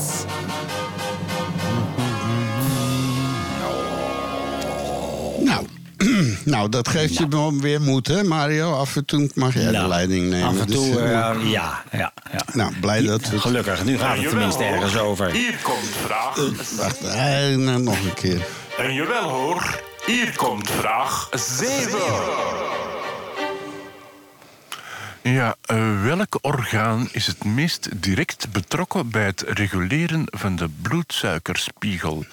S3: Nou, nou, dat geeft je wel weer moed, hè, Mario? Af en toe mag jij de
S1: Nou,
S3: leiding nemen.
S1: Af en
S3: Dus,
S1: toe,
S3: eh,
S1: eh, ja, ja, ja.
S3: nou, blij dat we.
S1: Gelukkig, nu gaat het tenminste ergens over.
S8: Hier komt vraag.
S3: Wacht, eh, nou, nog een keer.
S8: En jawel hoor, hier komt vraag 7.
S2: Ja, eh, welk orgaan is het meest direct betrokken bij het reguleren van de bloedsuikerspiegel?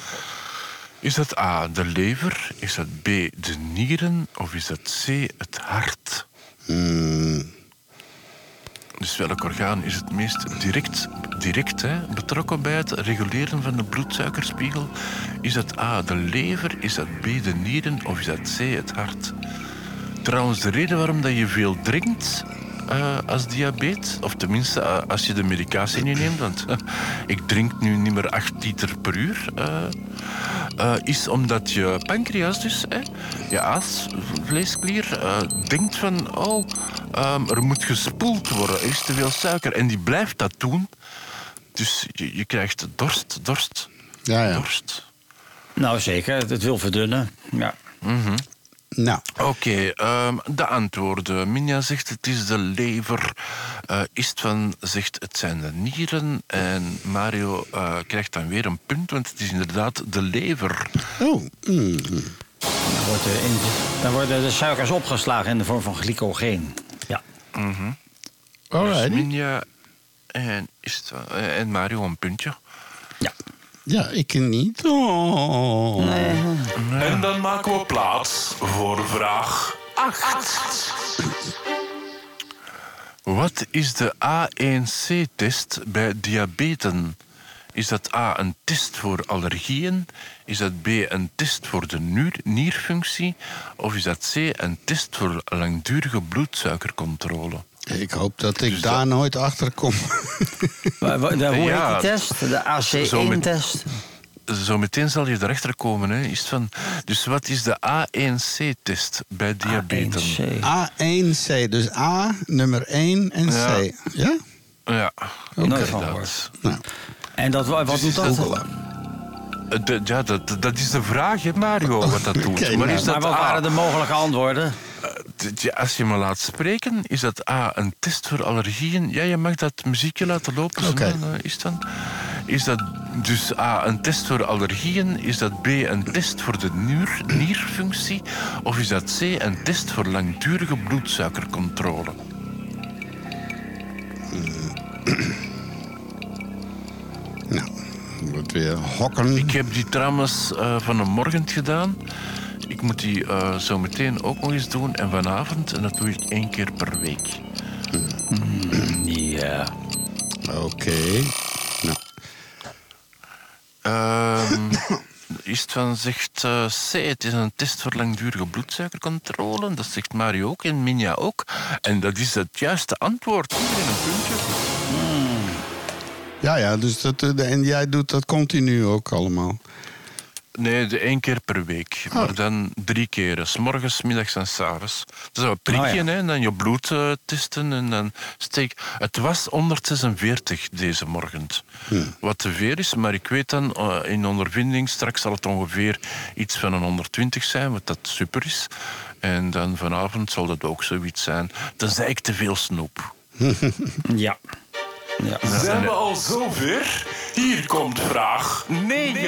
S2: Is dat A, de lever? Is dat B, de nieren? Of is dat C, het hart?
S3: Hmm.
S2: Dus welk orgaan is het meest direct, direct hè, betrokken bij het reguleren van de bloedsuikerspiegel? Is dat A, de lever? Is dat B, de nieren? Of is dat C, het hart? Trouwens, de reden waarom dat je veel drinkt eh, als diabetes, of tenminste eh, als je de medicatie niet neemt, want eh, ik drink nu niet meer 8 liter per uur, eh, eh, is omdat je pancreas dus, hè, je aasvleesklier, eh, denkt van, oh, ehm, er moet gespoeld worden, er is te veel suiker. En die blijft dat doen. Dus je, je krijgt dorst, dorst,
S3: Ja, ja.
S2: dorst.
S1: Nou, zeker. Het wil verdunnen. Ja.
S3: Nou,
S2: Oké, ehm, de antwoorden. Minja zegt het is de lever. Eh Istvan zegt het zijn de nieren. En Mario eh, krijgt dan weer een punt, want het is inderdaad de lever.
S3: oh, mm,
S1: Dan, wordt in- dan worden de suikers opgeslagen in de vorm van glycogeen. Ja.
S2: Dus
S3: alright.
S2: Minja en, Istvan, eh, en Mario een puntje.
S1: ja.
S3: Ja, ik niet. Oh.
S8: En dan maken we plaats voor vraag 8.
S2: Wat is de A1C-test bij diabeten? Is dat A een test voor allergieën? Is dat B een test voor de nierfunctie? Of is dat C een test voor langdurige bloedsuikercontrole?
S3: Ik hoop dat ik
S2: Dus
S3: daar nooit achter kom.
S1: Maar wa- de- hoe
S2: Ja.
S1: heet die test? De
S2: Zo met-
S1: AC1-test?
S2: Zometeen zal je erachter komen. Hè. Is het van, dus wat is de A1C-test bij diabeten?
S1: A1C.
S3: A1C, dus A, nummer 1 en
S2: Ja.
S3: C. Ja?
S2: Ja,
S1: Nooit van.
S3: Nou,
S1: En dat, wat doet dat?
S2: Eh, de- ja, dat, dat is de vraag, hè, Mario, wat dat doet. Maar is dat
S1: Maar wat waren de mogelijke antwoorden?
S2: d- ja, als je me laat spreken, is dat A, een test voor allergieën? Ja, je mag dat muziekje laten lopen. dan, eh, is, dan, is dat dus A, een test voor allergieën? Is dat B, een test voor de nier, nierfunctie? Of is dat C, een test voor langdurige bloedsuikercontrole?
S3: nou, wordt weer hokken.
S2: Ik heb die trouwens eh, van een morgen gedaan. Ik moet die eh, zo meteen ook nog eens doen. En vanavond, en dat doe ik één keer per week.
S1: Ja.
S3: Oké. Nou,
S2: Ehm Istvan zegt eh, C, het is een test voor langdurige bloedsuikercontrole. Dat zegt Mario ook en Minja ook. En dat is het juiste antwoord. Iedereen een puntje.
S3: Ja, ja, dus dat, eh, en jij doet dat continu ook allemaal.
S2: Nee, de één keer per week. Maar dan drie keren. S morgens, middags en s'avonds. Dus we prikken
S1: Oh ja.
S2: hè, en dan je bloed eh, testen. En dan steek... Het was 146 deze morgen. Wat te veel is, maar ik weet dan eh, in ondervinding... straks zal het ongeveer iets van een 120 zijn, wat dat super is. En dan vanavond zal dat ook zoiets zijn. Tenzij ik te veel snoep.
S1: Ja. Ja.
S8: Zijn we al zover? Hier komt vraag 9.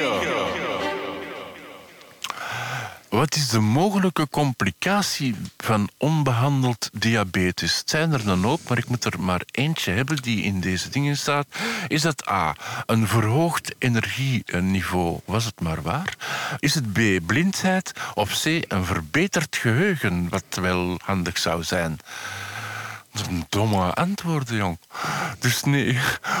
S2: Wat is de mogelijke complicatie van onbehandeld diabetes? Het zijn er een hoop, maar ik moet er maar eentje hebben die in deze dingen staat. Is dat A, een verhoogd energieniveau? Was het maar waar? Is het B, blindheid? Of C, een verbeterd geheugen, wat wel handig zou zijn? Dat is een domme antwoorden, jong. Dus nee,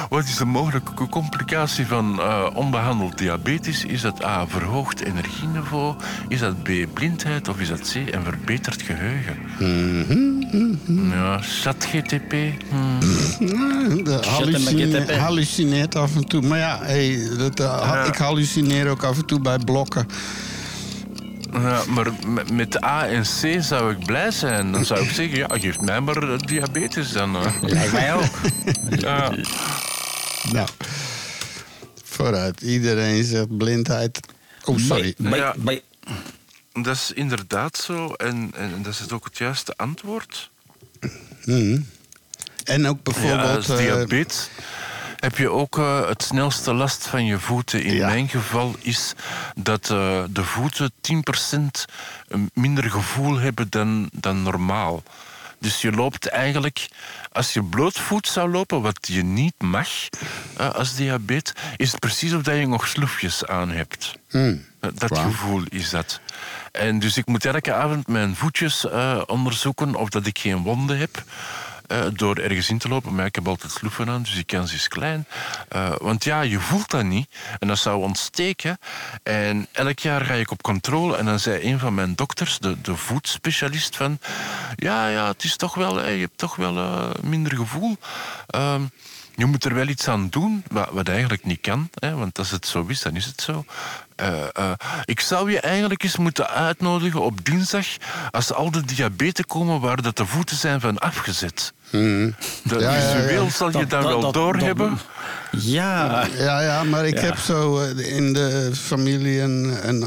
S2: wat is de mogelijke complicatie van eh, onbehandeld diabetes? Is dat A, verhoogd energieniveau? Is dat B, blindheid? Of is dat C, een verbeterd geheugen? Ja, chat-GTP? Hmm.
S3: De hallucine-
S1: McGittip.
S3: hallucineert af en toe. Maar ja, hey, dat, eh,
S2: Ja.
S3: ik hallucineer ook af en toe bij blokken.
S2: Ja, maar met- A en C zou ik blij zijn. Dan zou ik zeggen, ja, geef mij maar eh, diabetes dan.
S1: Lijkt mij ook.
S2: Ja.
S3: Nou, vooruit. Iedereen zegt blindheid. Oh, sorry.
S2: Ja. Dat is inderdaad zo. En, en dat is ook het juiste antwoord.
S3: En ook
S2: Ja,
S3: bijvoorbeeld...
S2: als
S3: eh,
S2: diabetes heb je ook eh, het snelste last van je voeten. In
S3: Ja.
S2: mijn geval is dat eh, de voeten 10% minder gevoel hebben dan, dan normaal. Dus je loopt eigenlijk, als je blootvoet zou lopen, wat je niet mag eh, als diabetes, is het precies of dat je nog sloefjes aan hebt.
S3: Hmm.
S2: Eh, Dat gevoel is dat. En dus ik moet elke avond mijn voetjes eh, onderzoeken of dat ik geen wonden heb. Eh, door ergens in te lopen, maar ik heb altijd sloeven aan, dus die kans is klein. Eh, want ja, je voelt dat niet en dat zou ontsteken. En elk jaar ga ik op controle en dan zei een van mijn dokters, de, de voetspecialist, van ja, ja, het is toch wel, je hebt toch wel eh, minder gevoel. Ehm, je moet er wel iets aan doen, wat, wat eigenlijk niet kan. Hè, want als het zo is, dan is het zo. Ik zou je eigenlijk eens moeten uitnodigen op dinsdag... als al de diabetes komen waar dat de voeten zijn van afgezet. Dat
S3: Hmm. Ja, ja, ja.
S2: visueel zal je
S1: Dat-
S2: dan
S1: dat-
S2: wel
S1: dat-
S2: doorhebben.
S1: Ja.
S3: Ja, ja, maar ik
S1: Ja.
S3: heb zo eh, in de familie een, een,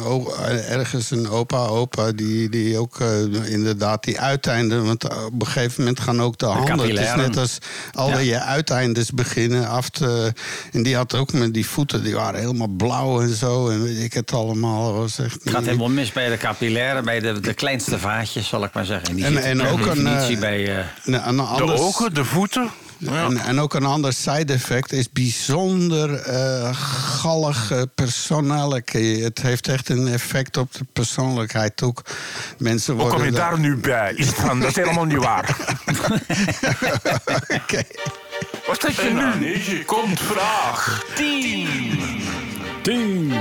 S3: ergens een opa, opa... die, die ook eh, inderdaad die uiteinden... want op een gegeven moment gaan ook de, handen... Het is net als al
S1: Ja.
S3: je uiteindes beginnen af te... En die had ook met die voeten, die waren helemaal blauw en zo... en weet ik het allemaal. was echt
S1: Het gaat helemaal mis bij de capillaire, bij de, de kleinste vaatjes, zal ik maar zeggen. Die
S3: En- en ook een,
S1: definitie
S3: eh,
S1: bij... eh,
S3: een, een
S2: De ogen, de voeten. Ja.
S3: En, en ook een ander side effect is bijzonder eh gallige persoonlijkheid. Het heeft echt een effect op de persoonlijkheid ook. Mensen
S2: Hoe
S3: worden
S2: kom je
S3: daar-
S2: nu bij? Is van, dat is helemaal niet waar.
S3: Oké.
S2: Wat zeg je
S8: En
S2: nu?
S8: 9 komt vraag 10.
S1: Ding.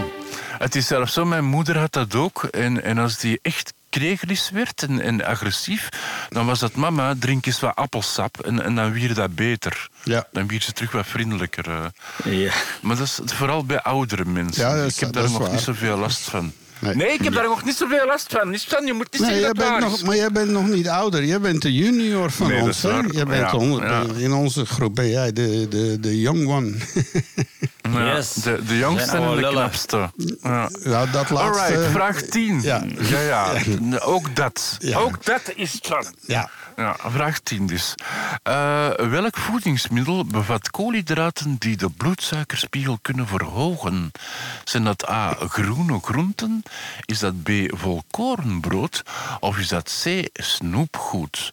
S2: Het is zelfs zo, mijn moeder had dat ook. En, en als die echt kregelig werd en, en agressief, dan was dat mama, drink eens wat appelsap en, en dan wier dat beter.
S3: Ja.
S2: Dan wier ze terug wat vriendelijker. eh.
S1: Ja.
S2: Maar dat is vooral bij oudere mensen.
S3: Ja, dat is-
S2: ik heb daar nog
S3: waar.
S2: niet zoveel last van.
S3: Nee.
S2: Nee, ik heb daar nog niet zoveel last van. Niet van je moet niet
S3: Nee,
S2: zeggen
S3: jij
S2: dat
S3: bent
S2: waar
S3: nog,
S2: is.
S3: maar jij bent nog niet ouder. Jij bent de junior van
S2: Nee,
S3: ons. hè? Jij bent
S2: Ja,
S3: onder-
S2: ja.
S3: In onze groep ben jij de, de, de young one.
S2: Ja,
S1: Yes.
S2: de, de jongste en de
S1: lullen.
S2: knapste. Ja.
S3: ja, dat laatste...
S2: Alright, vraag 10.
S3: Ja.
S2: ja, ja. Ook dat.
S3: Ja.
S2: Ook dat is het van.
S3: Ja.
S2: Ja, vraag 10 dus. Eh, welk voedingsmiddel bevat koolhydraten die de bloedsuikerspiegel kunnen verhogen? Zijn dat A. groene groenten? Is dat B. volkorenbrood? Of is dat C. snoepgoed?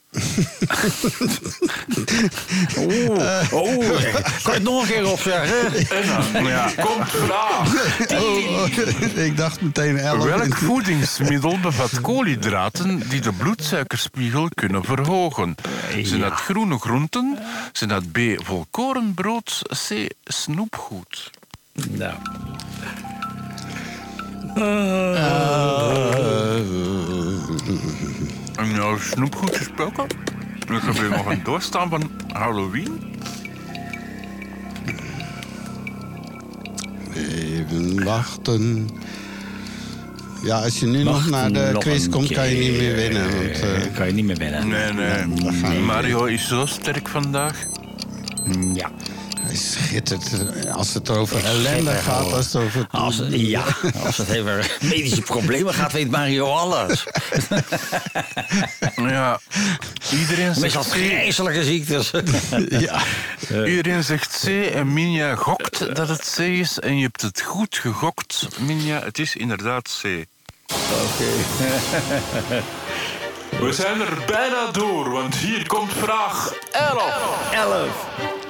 S1: Oeh, oh, kan je het nog een keer opzeggen?
S8: En aan 9 komt vraag
S3: Oh, ik dacht meteen elf.
S2: Welk voedingsmiddel bevat koolhydraten die de bloedsuikerspiegel kunnen verhogen? Zijn dat groene groenten? Zijn dat B. volkorenbrood? C. snoepgoed?
S1: Nou.
S2: En nou, snoepgoed gesproken. Ik heb hier nog een doorstaan van Halloween.
S3: Even wachten. Ja, als je nu nog, naar de
S1: nog
S3: quiz komt, kan je niet meer winnen. Want, eh,
S1: kan je niet meer winnen.
S2: Nee, nee. Mario is zo sterk vandaag.
S1: Ja.
S3: Schittert. Als het over ellende gaat, als het over...
S1: Als, ja, als het over medische problemen gaat, weet Mario alles.
S2: Ja. Iedereen
S1: Meestal
S2: zegt C.
S1: vreselijke ziektes.
S3: ja.
S2: Iedereen zegt C en Minja gokt dat het C is. En je hebt het goed gegokt, Minja. Het is inderdaad C.
S8: We zijn er bijna door, want hier komt vraag 11.
S1: 11.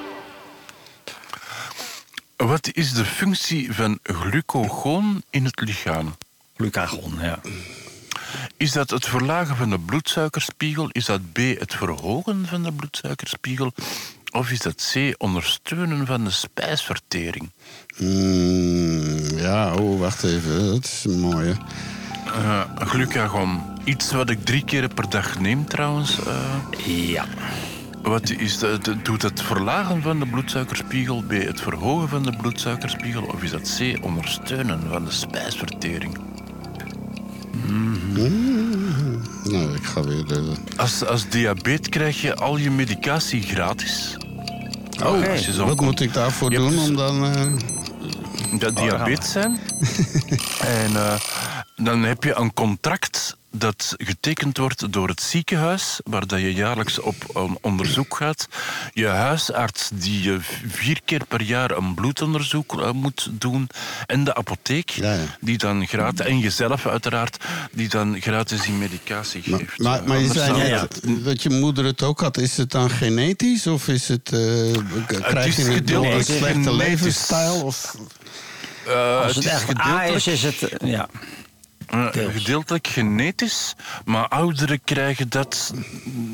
S2: Wat is de functie van glucagoon in het lichaam?
S1: Glucagon, ja.
S2: Is dat het verlagen van de bloedsuikerspiegel? Is dat B, het verhogen van de bloedsuikerspiegel? Of is dat C, ondersteunen van de spijsvertering?
S3: Mm, ja, oh, wacht even. Dat is een mooie.
S2: Eh, glucagon. Iets wat ik drie keer per dag neem trouwens. eh.
S1: Ja.
S2: Wat is dat, doet het verlagen van de bloedsuikerspiegel? B, het verhogen van de bloedsuikerspiegel? Of is dat C, ondersteunen van de spijsvertering?
S3: Nou, ik ga weer... De...
S2: Als, als diabetes krijg je al je medicatie gratis.
S3: Oh,
S2: Als je zo'n
S3: wat moet ik daarvoor
S2: Je
S3: doen
S2: dus-
S3: om dan... eh,
S2: dat diabetes zijn. en eh, dan heb je een contract dat getekend wordt door het ziekenhuis, waar dat je jaarlijks op een onderzoek gaat. Je huisarts die je vier keer per jaar een bloedonderzoek eh, moet doen. En de apotheek,
S3: Ja, ja.
S2: die dan gratis, en jezelf uiteraard, die dan gratis die medicatie geeft.
S3: Maar, maar je zei dat je moeder het ook had. Is het dan genetisch of is het, eh, krijg je het door een slechte levensstijl? Of,
S2: Eh,
S1: Als het
S2: is
S1: echt A is, is het... Ja.
S2: Eh,
S1: Deels.
S2: gedeeltelijk genetisch, maar ouderen krijgen dat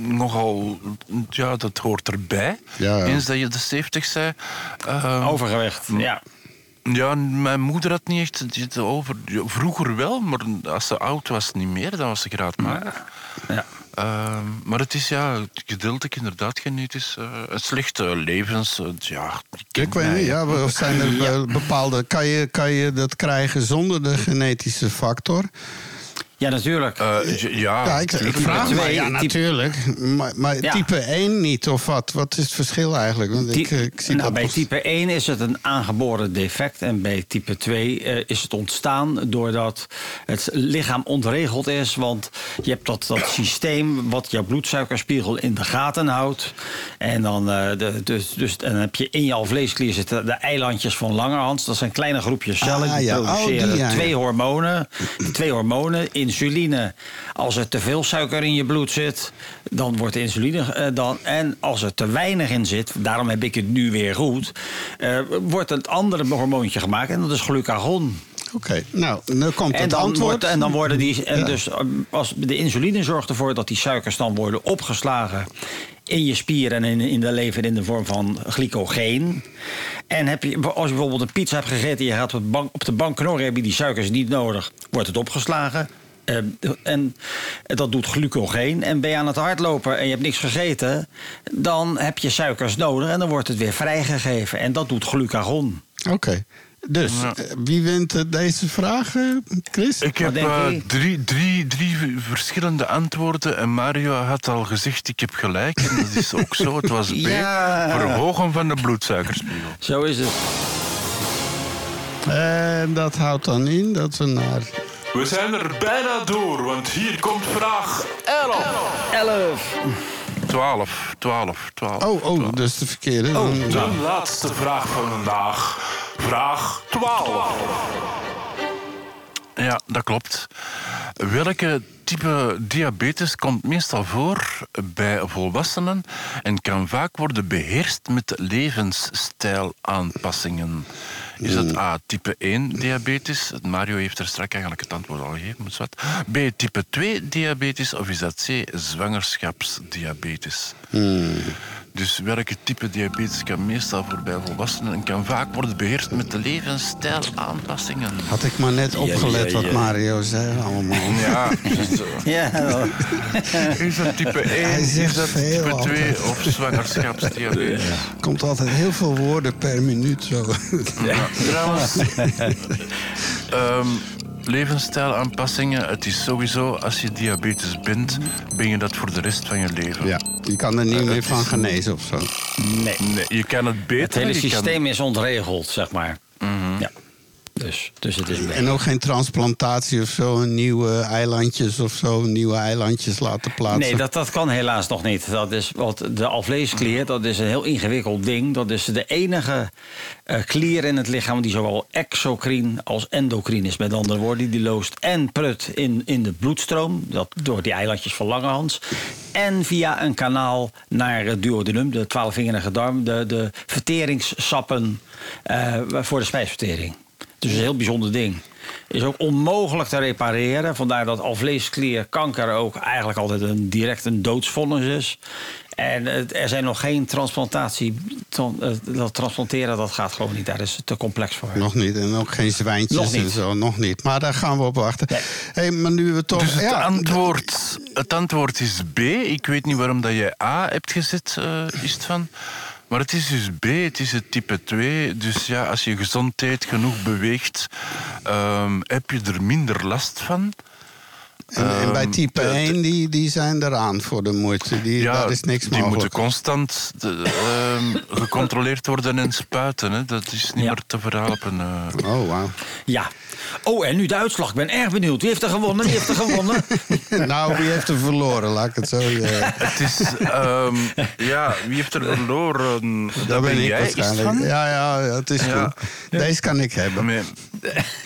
S2: nogal... Ja, dat hoort erbij.
S3: Ja, ja.
S2: Eens dat je de 70 zei. Eh,
S1: Overgewicht, ja.
S2: ja, mijn moeder had niet echt het over. Ja, Vroeger wel, maar als ze oud was niet meer, dan was ze graadmatig.
S1: ja.
S2: Eh, maar het is ja, gedeeltelijk inderdaad genetisch. eh een slechte levens... eh, ja,
S3: ik weet niet, ja, of zijn er be- bepaalde... Kan je, kan je dat krijgen zonder de genetische factor?
S1: Ja, natuurlijk.
S2: Eh, ja,
S3: Ja, ik, vraag
S1: twee,
S3: Ja, natuurlijk. Maar, maar
S1: Ja.
S3: type 1 niet, of wat? Wat is het verschil eigenlijk? Want ik,
S1: Ty-
S3: eh, ik zie
S1: nou,
S3: dat
S1: bij type 1 is het een aangeboren defect. En bij type 2 eh, is het ontstaan doordat het lichaam ontregeld is. Want je hebt dat, dat systeem wat jouw bloedsuikerspiegel in de gaten houdt. En dan, eh, de, dus, dus, en dan heb je in jouw vleesklier zitten de eilandjes van Langerhans. Dat zijn kleine groepjes cellen
S3: Ah,
S1: die
S3: ja. Oh,
S1: produceren
S3: die, ja, ja.
S1: twee hormonen. Die twee hormonen, insuline. Als er te veel suiker in je bloed zit, dan wordt de insuline eh, dan. En als er te weinig in zit, daarom heb ik het nu weer goed, eh, wordt het andere hormoontje gemaakt en dat is glucagon.
S3: Oké, nou, nu komt
S1: En
S3: het
S1: dan,
S3: antwoord.
S1: wordt, en dan worden die. En
S3: Ja.
S1: dus eh, als de insuline zorgt ervoor dat die suikers dan worden opgeslagen in je spieren en in, in de lever in de vorm van glycogeen. En heb je, als je bijvoorbeeld een pizza hebt gegeten en je gaat op de bank, op de bank knorren, heb je die suikers niet nodig, wordt het opgeslagen. Eh, en dat doet glucogeen. En ben je aan het hardlopen en je hebt niks gegeten, dan heb je suikers nodig en dan wordt het weer vrijgegeven. En dat doet glucagon.
S3: Oké, dus eh, wie wint eh, deze vraag, Chris?
S2: Ik heb eh, drie, drie, drie verschillende antwoorden en Mario had al gezegd ik heb gelijk. En dat is ook zo. Het was B.
S1: Ja.
S2: Verhogen van de bloedsuikerspiegel.
S1: Zo is het.
S3: En dat houdt dan in dat we naar...
S8: We zijn er bijna door, want hier komt vraag 11.
S1: 11.
S2: 12, 12, 12.
S3: Oh, oh, dus de verkeerde. Dan-
S8: De laatste vraag van vandaag. Vraag 12.
S2: Ja, dat klopt. Welke type diabetes komt meestal voor bij volwassenen en kan vaak worden beheerst met levensstijlaanpassingen? Is het A, type 1 diabetes? Mario heeft er straks eigenlijk het antwoord al gegeven. maar. B, type 2 diabetes? Of is dat C, zwangerschapsdiabetes? Dus welke type diabetes kan meestal voor bij volwassenen en kan vaak worden beheerst met de levensstijlaanpassingen?
S3: Had ik maar net opgelet
S1: ja,
S3: wat
S1: ja.
S3: Mario zei allemaal.
S2: Ja, dus,
S1: Ja,
S2: Is dat type 1,
S3: Hij
S2: is dat type 2
S3: altijd.
S2: of zwangerschapsdiabetes?
S3: komt altijd heel veel woorden per minuut zo.
S2: Ja. Trouwens, ehm, levensstijlaanpassingen. Het is sowieso, als je diabetes bent, ben je dat voor de rest van je leven.
S3: Ja, je kan er niet
S2: Eh,
S3: meer van
S2: is-
S3: genezen of zo.
S1: Nee.
S2: Nee, je kan het beter.
S1: Het hele
S2: kan-
S1: systeem is ontregeld, zeg maar. Ja. Dus, dus het is
S3: En ook geen transplantatie of zo, nieuwe eilandjes of zo, nieuwe eilandjes laten plaatsen.
S1: Nee, dat, dat kan helaas nog niet. Dat is wat de alvleesklier, dat is een heel ingewikkeld ding. Dat is de enige eh, klier in het lichaam die zowel exocrine als endocrine is. Met andere woorden, die loost en prut in, in de bloedstroom, dat, door die eilandjes van Langerhans. En via een kanaal naar het duodenum, de twaalfvingerige darm, de, de verteringssappen eh, voor de spijsvertering. Dus een heel bijzonder ding. Is ook onmogelijk te repareren. Vandaar dat alvleesklierkanker ook eigenlijk altijd een, direct een doodsvonnis is. En het- er zijn nog geen transplantatie. tran- Dat transplanteren dat gaat gewoon niet. Daar is het te complex voor.
S3: Nog niet, en ook geen zwijntjes
S1: Nog niet.
S3: en zo, nog niet. Maar daar gaan we op wachten.
S1: Nee.
S3: Hey, maar nu we toch...
S2: Dus het,
S3: ja,
S2: antwoord, het antwoord is B. Ik weet niet waarom dat je A hebt gezet, eh, is het van. Maar het is dus B, het is het type 2. Dus ja, als je gezond eet, genoeg beweegt, ehm, heb je er minder last van.
S3: en, en bij
S2: Ehm,
S3: type
S2: het-
S3: 1, die, die zijn eraan voor de moeite. Die, daar is niks
S2: die
S3: mogelijk.
S2: moeten constant de, ehm, gecontroleerd worden en spuiten. Hè. Dat is niet
S1: Ja.
S2: meer te verhelpen. eh.
S3: Oh, wauw.
S1: Ja. Oh, en nu de uitslag. Ik ben erg benieuwd. Wie heeft er gewonnen? Wie heeft er gewonnen?
S3: nou, wie heeft er verloren? Laat ik het zo zeggen.
S2: Het is... ehm, ja, wie heeft er verloren?
S3: Daar
S2: Dat
S3: ben ik waarschijnlijk. Ja, ja, ja, het is
S2: Ja.
S3: goed. Deze kan ik hebben.
S2: Met,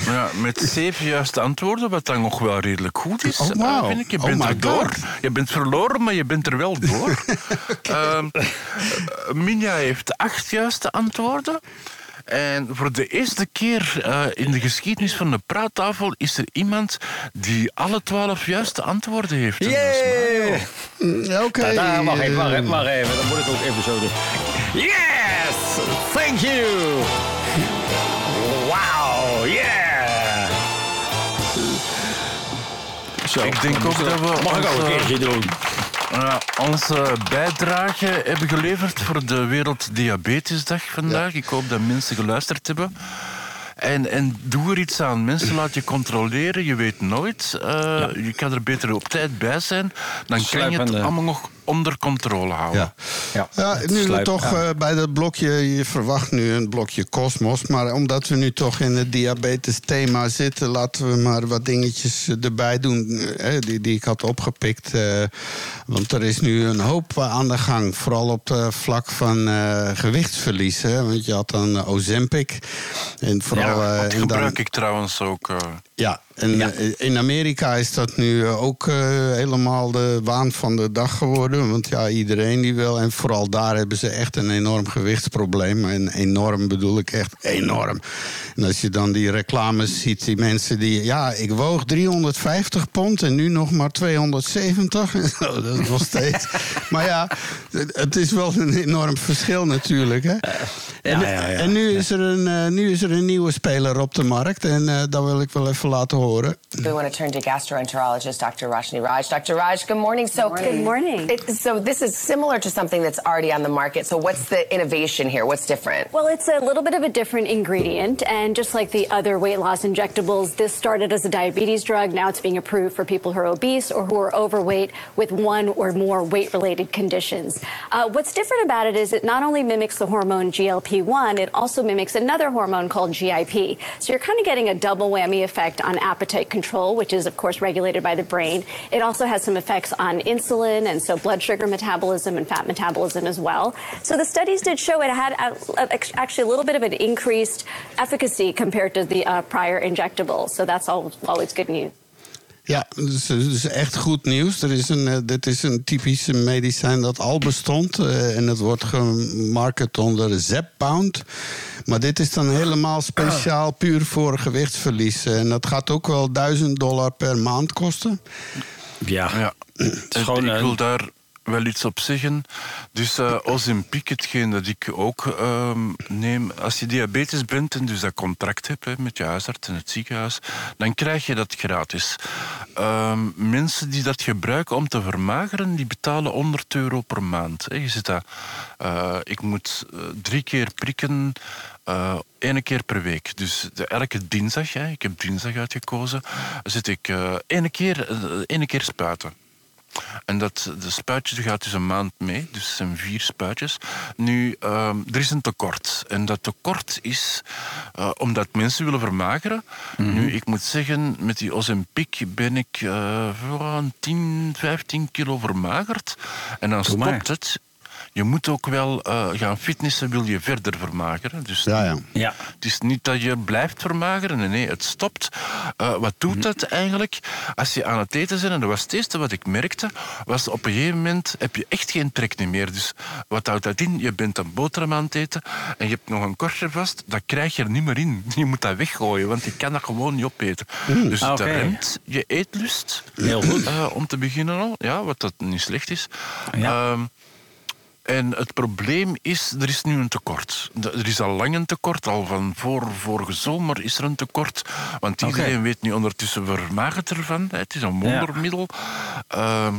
S2: ja, met zeven juiste antwoorden, wat dan nog wel redelijk goed is.
S3: Oh, wauw.
S2: eh, vind ik. Je
S3: Oh
S2: bent
S3: my
S2: er door.
S3: God.
S2: Je bent verloren, maar je bent er wel door. Ehm, eh, Minja heeft acht juiste antwoorden. En voor de eerste keer eh, in de geschiedenis van de praattafel is er iemand die alle twaalf juiste antwoorden heeft. Dat.
S1: Yay!
S3: Mm, Oké.
S1: Wacht even, wacht even, wacht even. Dan moet ik ook even zo doen. Yes! Thank you! Wow, yeah! Zo,
S2: Ik denk ook dat we
S1: Mag ik ook een keertje doen?
S2: Ja, onze bijdrage hebben geleverd voor de Werelddiabetesdag vandaag. Ik hoop dat mensen geluisterd hebben. En, en doe er iets aan. Mensen laat je controleren, je weet nooit. Eh, Je kan er beter op tijd bij zijn. Dan kan je het
S1: Sluipende.
S2: allemaal nog onder controle houden.
S3: Ja.
S1: Ja,
S3: Ja, nu we toch
S1: ja.
S3: eh, bij dat blokje, je verwacht nu een blokje kosmos. Maar omdat we nu toch in het diabetes thema zitten, laten we maar wat dingetjes erbij doen eh, die, die ik had opgepikt. eh, want er is nu een hoop aan de gang, vooral op het vlak van eh, gewichtsverlies. Hè? Want je had dan eh, Ozempic. En vooral,
S2: Ja,
S3: eh,
S2: dat gebruik
S3: dan-
S2: ik trouwens ook.
S3: Ja, en
S1: Ja.
S3: eh, in Amerika is dat nu eh, ook eh, helemaal de waan van de dag geworden. Want ja, iedereen die wil. En vooral daar hebben ze echt een enorm gewichtsprobleem. En enorm bedoel ik echt enorm. En als je dan die reclames ziet, die mensen die... Ja, ik woog 350 pond en nu nog maar 270. En zo, dat is nog steeds... maar ja, het- is wel een enorm verschil natuurlijk. Hè? En,
S1: ja, ja, ja.
S3: en nu, is er een, nu is er een nieuwe speler op de markt. En eh, dat wil ik wel even laten horen.
S10: We want to turn to gastroenterologist Dr. Rashni Raj. Dr. Raj, good morning. So,
S11: Good morning.
S10: It, so this is similar to something that's already on the market. So what's the innovation here? What's different?
S11: Well, it's a little bit of a different ingredient, and just like the other weight loss injectables, this started as a diabetes drug. Now it's being approved for people who are obese or who are overweight with one or more weight related conditions. Uh, what's different about it is it not only mimics the hormone GLP 1, it also mimics another hormone called GIP. So you're kind of getting a double whammy effect on appetite control, which is, of course, regulated by the brain. It also has some effects on insulin and so blood sugar metabolism and fat metabolism as well. So the studies did show it had actually a little bit of an increased efficacy compared to the uh, prior injectable. So that's al- always good news.
S3: Ja, dus, dus echt goed nieuws. Er is een, eh, dit is een typische medicijn dat al bestond. eh, en het wordt gemarket onder Zepbound. Maar dit is dan helemaal speciaal puur voor gewichtsverlies. En dat gaat ook wel 1000 dollar per maand kosten.
S1: Ja.
S2: Ja.
S1: Gewoon
S2: ik wil daar wel iets op zeggen. Dus eh Ozempic, hetgeen dat ik ook ehm, neem... Als je diabetes bent en dus dat contract hebt hè, met je huisarts en het ziekenhuis... dan krijg je dat gratis. Ehm, mensen die dat gebruiken om te vermageren... die betalen 100 euro per maand. Hè. Je zit dat... eh, ik moet eh, drie keer prikken... eh één keer per week. Dus de, elke dinsdag, hè, ik heb dinsdag uitgekozen, zit ik eh één keer, ene keer spuiten. En dat, de spuitjes gaat dus een maand mee, dus het zijn vier spuitjes. Nu, ehm, er is een tekort. En dat tekort is eh, omdat mensen willen vermageren. Nu, ik moet zeggen, met die Ozempic ben ik voor een 10, 15 kilo vermagerd. En dan
S1: Doe maar.
S2: stopt het. Je moet ook wel eh, gaan fitnessen, wil je verder vermageren. Dus
S3: Ja, ja.
S1: Ja.
S2: het is niet dat je blijft vermageren, nee, nee het stopt. Eh, wat doet dat eigenlijk? Als je aan het eten bent, en dat was het eerste wat ik merkte, was op een gegeven moment heb je echt geen trek meer. Dus wat houdt dat in? Je bent een boterham aan het eten en je hebt nog een korstje vast, dat krijg je er niet meer in. Je moet dat weggooien, want je kan dat gewoon niet opeten. Dus het
S1: Oké.
S2: remt je eetlust.
S1: Heel goed.
S2: Eh, om te beginnen al, ja, wat dat niet slecht is.
S1: Ja.
S2: Ehm, en het probleem is, er is nu een tekort. Er is al lang een tekort, al van voor vorige zomer is er een tekort. Want iedereen weet nu ondertussen vermagert ervan. Het is een wondermiddel. Ehm,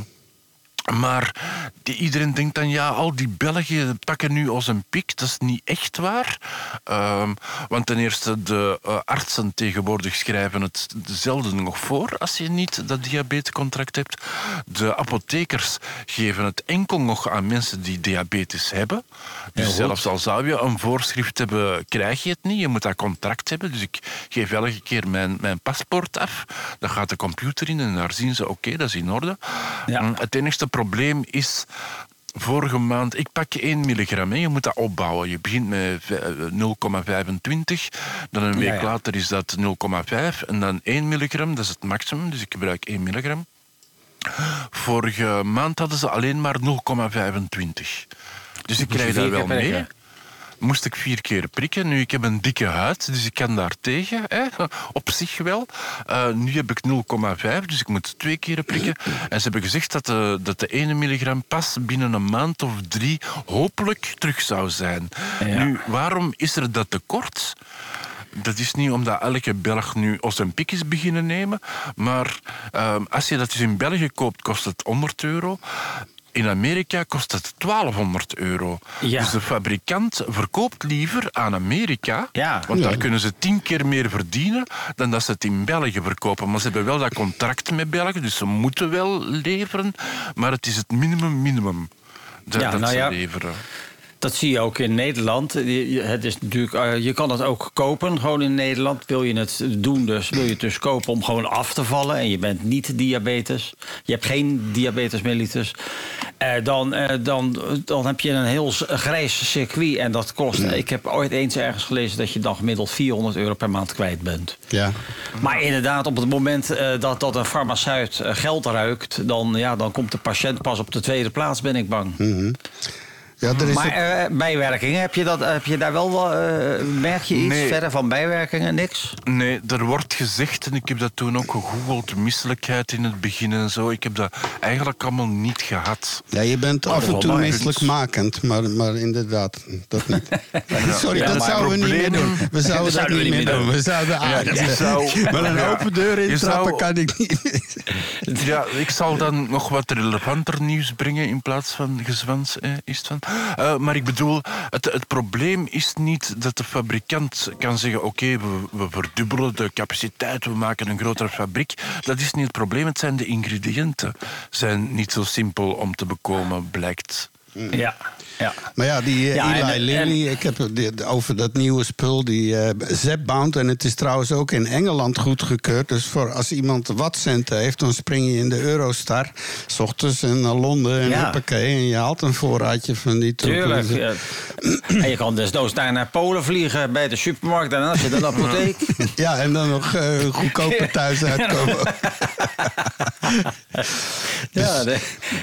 S2: Maar die, iedereen denkt dan, ja, al die Belgen pakken nu als een piek. Dat is niet echt waar. Ehm, want ten eerste, de eh, artsen tegenwoordig schrijven het zelden nog voor als je niet dat diabetescontract hebt. De apothekers geven het enkel nog aan mensen die diabetes hebben. Dus zelfs al zou je een voorschrift hebben, krijg je het niet. Je moet dat contract hebben. Dus ik geef elke keer mijn, mijn paspoort af. Dan gaat de computer in en daar zien ze, oké, dat is in orde. Mm, Het enigste probleem is... Vorige maand, ik pak je 1 milligram. Hè. Je moet dat opbouwen. Je begint met v- eh, 0,25. Dan een week
S1: Ja, ja.
S2: later is dat 0,5. En dan 1 milligram, dat is het maximum. Dus ik gebruik 1 milligram. Vorige maand hadden ze alleen maar 0,25. Dus ik
S1: je
S2: krijg daar wel mee. Moest ik vier keer prikken. Nu, ik heb een dikke huid, dus ik kan daar tegen. Hè? Op zich wel. Eh, nu heb ik 0,5, dus ik moet twee keer prikken. En ze hebben gezegd dat de, dat de 1 milligram pas binnen een maand of drie hopelijk terug zou zijn. Nu, waarom is er dat tekort? Dat is niet omdat elke Belg nu Ozempic is beginnen nemen. Maar ehm, als je dat dus in België koopt, kost het 100 euro. In Amerika kost het 1200 euro.
S1: Ja.
S2: Dus de fabrikant verkoopt liever aan Amerika. Want
S3: Ja.
S2: daar kunnen ze tien keer meer verdienen dan dat ze het in België verkopen. Maar ze hebben wel dat contract met België, dus ze moeten wel leveren. Maar het is het minimum minimum dat,
S1: Ja,
S2: dat
S1: nou
S2: ze
S1: ja.
S2: leveren.
S1: Dat zie je ook in Nederland. Het is natuurlijk, eh, je kan het ook kopen, gewoon in Nederland. Wil je het doen, dus wil je het dus kopen om gewoon af te vallen... en je bent niet diabetes, je hebt geen diabetes mellitus... eh, dan, eh, dan, dan heb je een heel grijs circuit en dat kost... Ik heb ooit eens ergens gelezen dat je dan gemiddeld 400 euro per maand kwijt bent.
S3: Ja.
S1: Maar inderdaad, op het moment dat, dat een farmaceut geld ruikt... Dan, ja, dan komt de patiënt pas op de tweede plaats, ben ik bang.
S3: Ja, er is
S1: maar
S3: ook-
S1: eh, bijwerkingen, heb je, dat, heb je daar wel, wel eh, merk je iets
S2: Nee.
S1: verder van bijwerkingen? Niks?
S2: Nee, er wordt gezegd, en ik heb dat toen ook gegoogeld, misselijkheid in het begin en zo. Ik heb dat eigenlijk allemaal niet gehad.
S3: Ja, je bent
S2: Oh,
S3: af en toe misselijkmakend, maar, maar inderdaad, dat niet. Sorry,
S2: Ja,
S3: dat zouden we niet meer doen. We zouden dat niet meer doen. We zouden aardig Maar een open deur intrappen
S2: zou-
S3: kan ik niet.
S2: Ja, ik zal dan nog wat relevanter nieuws brengen in plaats van gezwans, eh, is het van. Eh, maar ik bedoel, het, het probleem is niet dat de fabrikant kan zeggen: oké, we, we verdubbelen de capaciteit, we maken een grotere fabriek. Dat is niet het probleem, het zijn de ingrediënten. zijn niet zo simpel om te bekomen, blijkt.
S1: Ja, ja.
S3: Maar ja, die eh,
S1: Ja, en-
S3: Eli Lilly, ik heb het over dat nieuwe spul, die eh Zepbound. En het is trouwens ook in Engeland goedgekeurd. Dus voor als iemand wat centen heeft, dan spring je in de Eurostar. S ochtends en naar Londen en
S1: Ja.
S3: hoppakee. En je haalt een voorraadje van die troepen.
S1: Tuurlijk. ja. En je kan desnoods daar naar Polen vliegen bij de supermarkt en als je dan de apotheek.
S3: Ja, en dan nog eh, goedkoper thuis uitkomen.
S1: Ja, de-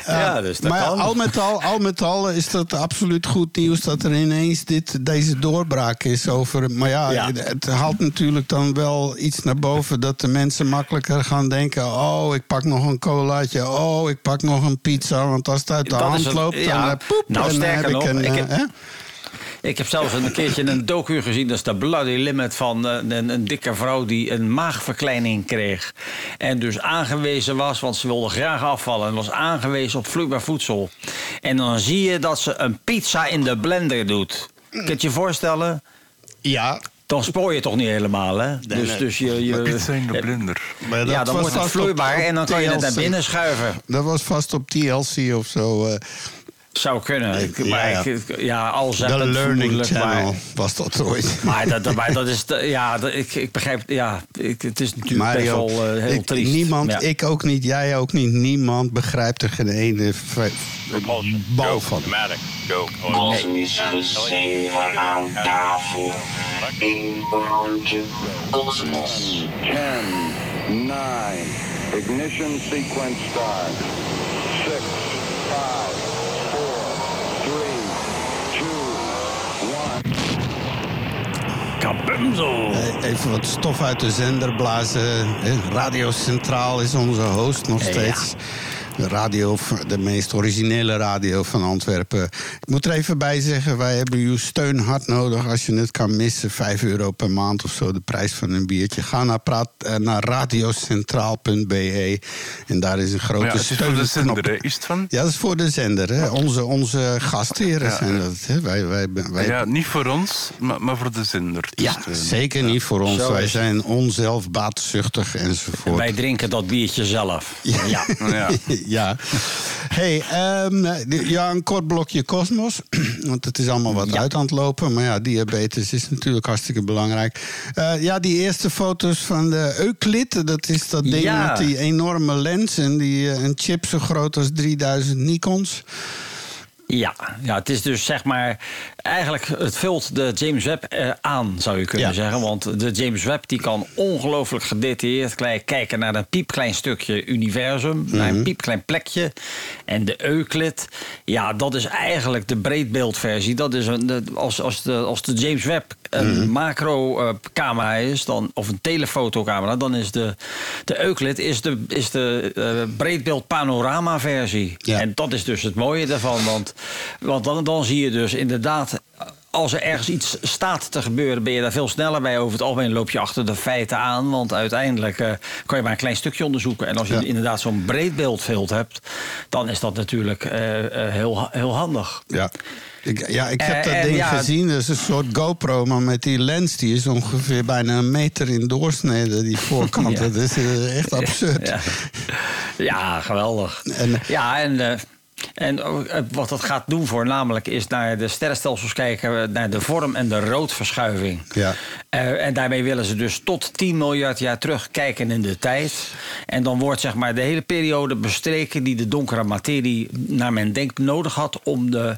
S1: ja, dus dat
S3: maar ja,
S1: kan.
S3: al met al, al met al is dat absoluut goed nieuws dat er ineens dit, deze doorbraak is over. Maar ja,
S1: Ja.
S3: het haalt natuurlijk dan wel iets naar boven dat de mensen makkelijker gaan denken: oh, ik pak nog een colaatje, oh, ik pak nog een pizza, want als het uit de
S1: Dat
S3: hand loopt, dan eh, poep,
S1: Nou,
S3: en dan
S1: sterker
S3: heb
S1: nog,
S3: ik een.
S1: ik
S3: eh,
S1: heb-? Ik heb zelfs een keertje een docu gezien, dat is de Bloody Limit van eh, een, een dikke vrouw die een maagverkleining kreeg. En dus aangewezen was, want ze wilde graag afvallen, en was aangewezen op vloeibaar voedsel. En dan zie je dat ze een pizza in de blender doet. Kun je het je voorstellen?
S3: Ja.
S1: Dan spoor je toch niet helemaal, hè? dus,
S3: nee.
S1: dus je, je,
S2: Pizza in de blender.
S3: Maar
S1: ja,
S3: dat
S1: dan
S3: was
S1: wordt het
S3: vast op-
S1: vloeibaar
S3: op
S1: en dan kan je het naar
S3: TLC.
S1: binnen schuiven.
S3: Dat was vast op TLC of zo. eh.
S1: Zou kunnen. Ik,
S3: Ja,
S1: maar
S3: ja.
S1: ik- ja, al
S3: de Learning
S1: vermoedelijk, maar-
S3: Channel was dat ooit.
S1: Maar dat, maar dat is. Ja, dat- ik, ik begrijp. Ja, ik, het is natuurlijk best wel eh, heel
S3: ik-
S1: triest.
S3: niemand,
S1: Ja.
S3: ik ook niet, jij ook niet, niemand begrijpt er geen ene bal van.
S12: Als Mr. Zeven aan tafel. Eén broodje kosmos.
S13: 10, 9, ignition sequence start. 6, 5, 4, 3, 2, 1.
S1: Kabumzo!
S3: Eh, Even wat stof uit de zender blazen. Eh, Radio Centraal is onze host nog
S1: Ja.
S3: De radio, de meest originele radio van Antwerpen. Ik moet er even bij zeggen, wij hebben uw steun hard nodig. Als je het kan missen, 5 euro per maand of zo, de prijs van een biertje. Ga naar, praat, eh, naar radiocentraal.be en daar is een grote
S2: Ja, het is voor de zender, hè? Is het van?
S3: Ja, dat is voor de zender. Hè. Onze, onze gastheren
S2: Ja.
S3: zijn dat. Hè. Wij, wij, wij,
S2: Ja, niet voor ons, maar, maar voor de zender.
S3: Ja, zeker niet voor ons.
S1: Zo
S3: Wij
S1: is
S3: zijn onzelfbaatzuchtig enzovoort.
S1: Wij drinken dat biertje zelf. Ja.
S2: Ja.
S3: ja. Hey, ehm, ja, een kort blokje kosmos. Want het is allemaal wat uit aan het lopen. Maar ja, diabetes is natuurlijk hartstikke belangrijk. Eh, ja, die eerste foto's van de Euclid. Dat is dat ding
S1: Ja.
S3: met die enorme lens en die, eh, een chip zo groot als 3000 Nikons.
S1: Ja, ja, het is dus zeg maar. Eigenlijk, het vult de James Webb eh, aan, zou je kunnen
S3: Ja.
S1: zeggen. Want de James Webb die kan ongelooflijk gedetailleerd kijken naar een piepklein stukje universum. Naar
S3: Mhm.
S1: een piepklein plekje. En de Euclid, ja, dat is eigenlijk de breedbeeldversie. Dat is een, als, als, de, als de James Webb een
S3: Mhm.
S1: macro-camera is, dan, of een telefotocamera, dan is de, de Euclid is de, is de eh, breedbeeld panorama versie. En dat is dus het mooie daarvan. Want, want dan, dan zie je dus inderdaad. Als er ergens iets staat te gebeuren, ben je daar veel sneller bij. Over het algemeen loop je achter de feiten aan. Want uiteindelijk eh, kan je maar een klein stukje onderzoeken. En als je
S3: Ja.
S1: inderdaad zo'n breedbeeldveld hebt, dan is dat natuurlijk eh, eh, heel, heel handig.
S3: Ja. Ik, ja, ik heb dat
S1: en
S3: ding
S1: ja,
S3: gezien. Dat is een soort GoPro, maar met die lens... die is ongeveer bijna een meter in doorsnede, die voorkant.
S1: Ja.
S3: Dat is echt absurd.
S1: Ja, geweldig. ja, en, en eh, wat dat gaat doen voornamelijk is naar de sterrenstelsels kijken, eh, naar de vorm en de roodverschuiving.
S3: Ja.
S1: Eh, en daarmee willen ze dus tot 10 miljard jaar terugkijken in de tijd. En dan wordt zeg maar de hele periode bestreken die de donkere materie, naar men denkt, nodig had om de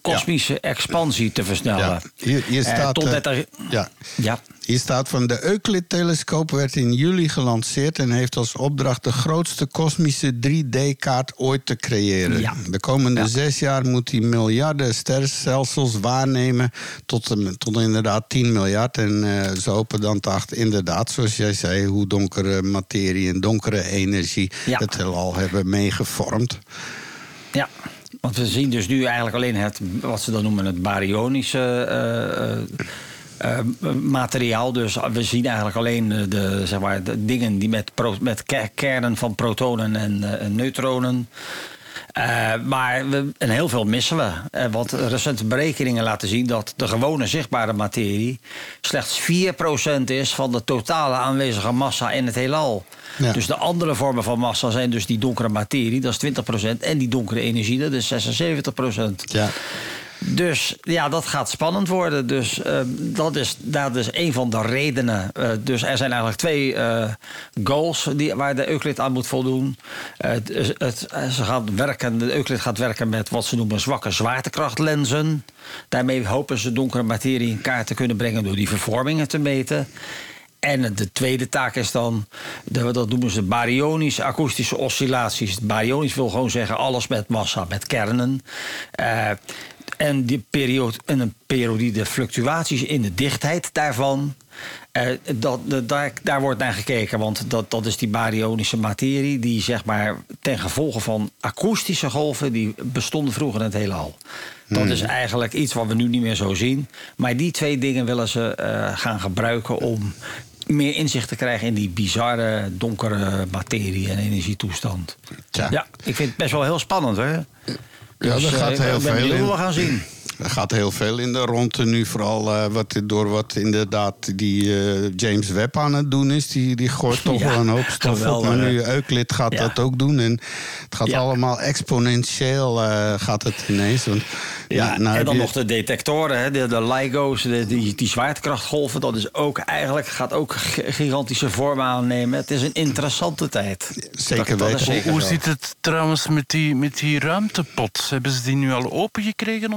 S1: kosmische expansie te versnellen.
S3: Ja. Hier, hier
S1: Eh,
S3: staat, eh,
S1: er-
S3: ja.
S1: Ja.
S3: Hier staat van de Euclid-telescoop werd in juli gelanceerd... en heeft als opdracht de grootste kosmische 3D-kaart ooit te creëren.
S1: Ja.
S3: De komende zes jaar moet hij miljarden sterrenstelsels waarnemen... tot, tot inderdaad 10 miljard. En eh, ze hopen dan te achter, inderdaad, zoals jij zei... hoe donkere materie en donkere energie het heelal hebben meegevormd.
S1: Ja, want we zien dus nu eigenlijk alleen het, wat ze dan noemen, het baryonische eh, eh, eh, materiaal. Dus we zien eigenlijk alleen de, zeg maar, de dingen die met, met ke- kernen van protonen en en neutronen. Eh, maar we, en heel veel missen we. Eh, want recente berekeningen laten zien dat de gewone zichtbare materie slechts 4% is van de totale aanwezige massa in het heelal.
S3: Ja.
S1: Dus de andere vormen van massa zijn dus die donkere materie, dat is 20%. En die donkere energie, dat is 76%.
S3: Ja.
S1: Dus ja, dat gaat spannend worden. Dus eh, dat, is, dat is een van de redenen. Eh, dus er zijn eigenlijk twee eh, goals die, waar de Euclid aan moet voldoen. Het, het, ze gaan werken, de Euclid gaat werken met wat ze noemen zwakke zwaartekrachtlenzen. Daarmee hopen ze donkere materie in kaart te kunnen brengen door die vervormingen te meten. En de tweede taak is dan, dat noemen ze baryonische akoestische oscillaties. Baryonisch wil gewoon zeggen alles met massa, met kernen. Eh, en, die periode, en een periode, de fluctuaties in de dichtheid daarvan. eh, dat, daar, daar wordt naar gekeken, want dat, dat is die baryonische materie... die zeg maar ten gevolge van akoestische golven... die bestonden vroeger in het heelal. Dat
S3: Hmm.
S1: is eigenlijk iets wat we nu niet meer zo zien. Maar die twee dingen willen ze eh, gaan gebruiken om meer inzicht te krijgen in die bizarre donkere materie en energietoestand.
S3: Tja.
S1: Ja, ik vind het best wel heel spannend hoor.
S3: Ja,
S1: Dus,
S3: er
S1: eh,
S3: gaat
S1: ik
S3: heel
S1: ben
S3: veel
S1: wat we gaan zien.
S3: Er gaat heel veel in de ronde nu, vooral eh, wat, door wat inderdaad die eh, James Webb aan het doen is. Die, die gooit toch
S1: Ja,
S3: wel een hoop stof op. Maar nu Euclid gaat
S1: Ja.
S3: dat ook doen. En het gaat
S1: Ja.
S3: allemaal exponentieel eh, gaat het ineens. Want,
S1: Ja,
S3: nou
S1: en dan
S3: je-
S1: nog de detectoren, hè, de, de LIGO's, de, die, die zwaartekrachtgolven. Dat is ook eigenlijk, gaat ook gigantische vormen aannemen. Het is een interessante tijd.
S3: Zeker
S1: dat,
S3: weten.
S2: Hoe
S1: zo.
S2: zit het trouwens met die, met die ruimtepot? Hebben ze die nu al open gekregen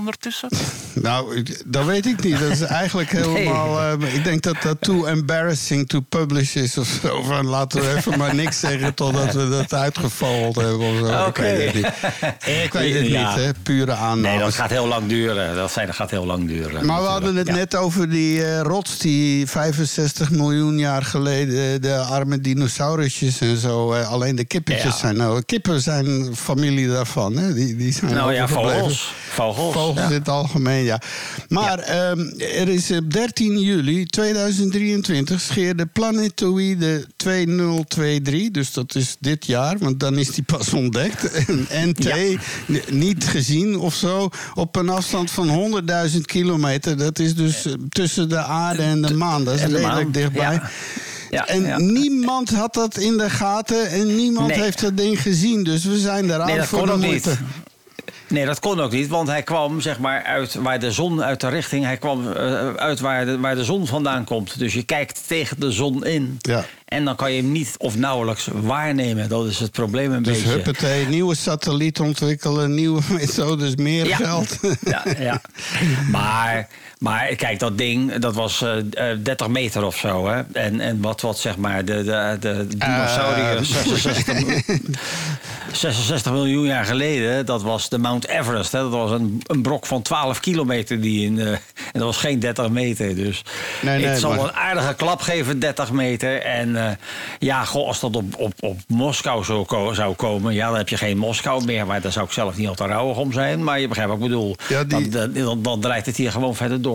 S3: Nou, dat weet ik niet. Dat is eigenlijk helemaal... eh, ik denk dat dat too embarrassing to publish is of zo. Van, laten we even maar niks zeggen totdat we dat uitgevallen hebben. Of zo.
S1: Oké.
S3: Ik weet het niet. Ik weet het
S1: Ja.
S3: niet, hè. Pure aannames.
S1: Nee, dat gaat heel lang duren. Dat, zei, dat gaat heel lang duren.
S3: Maar we hadden het
S1: Ja.
S3: net over die eh, rots die 65 miljoen jaar geleden de arme dinosaurusjes en zo. eh, alleen de kippetjes
S1: Ja.
S3: zijn nou. Kippen zijn familie daarvan. Hè? Die, die zijn
S1: Nou ja, vogels. Vogels.
S3: Vogels het algemeen, ja. Maar ehm, er is op 13 juli 2023 scheerde planetoïde 2023, dus dat is dit jaar, want dan is die pas ontdekt. En NT niet gezien of zo, op een afstand van 100.000 kilometer. Dat is dus eh, tussen de aarde en de maan. Dat is redelijk dichtbij.
S1: ja. Ja,
S3: en
S1: ja.
S3: niemand had dat in de gaten en niemand
S1: Nee.
S3: heeft dat ding gezien. Dus we zijn daar
S1: Nee,
S3: aan voor de moeite.
S1: niet. Nee, dat kon ook niet, want hij kwam zeg maar uit waar de zon uit de richting, hij kwam eh, uit waar de, waar de zon vandaan komt. Dus je kijkt tegen de zon in.
S3: Ja.
S1: En dan kan je hem niet of nauwelijks waarnemen. Dat is het probleem een
S3: Dus
S1: beetje.
S3: huppatee, nieuwe satelliet ontwikkelen, nieuwe methodes, meer
S1: Ja.
S3: geld.
S1: Ja, ja. Maar, maar kijk, dat ding, dat was eh, eh, 30 meter of zo. Hè? En, en wat, wat zeg maar, de, de, de dinosauriërs,
S3: Eh.
S1: 66, miljoen- 66 miljoen jaar geleden, dat was de Mount Everest. Hè? Dat was een, een brok van 12 kilometer. Die in, eh, en dat was geen 30 meter. Dus
S3: Nee, nee,
S1: het zal
S3: maar-
S1: wel een aardige klap geven, 30 meter. En eh, ja, goh, als dat op, op, op Moskou zou, ko- zou komen, ja, dan heb je geen Moskou meer. Maar daar zou ik zelf niet al te rouwig om zijn. Maar je begrijpt wat ik bedoel.
S3: Ja, die-
S1: dan, dan, dan draait het hier gewoon verder door.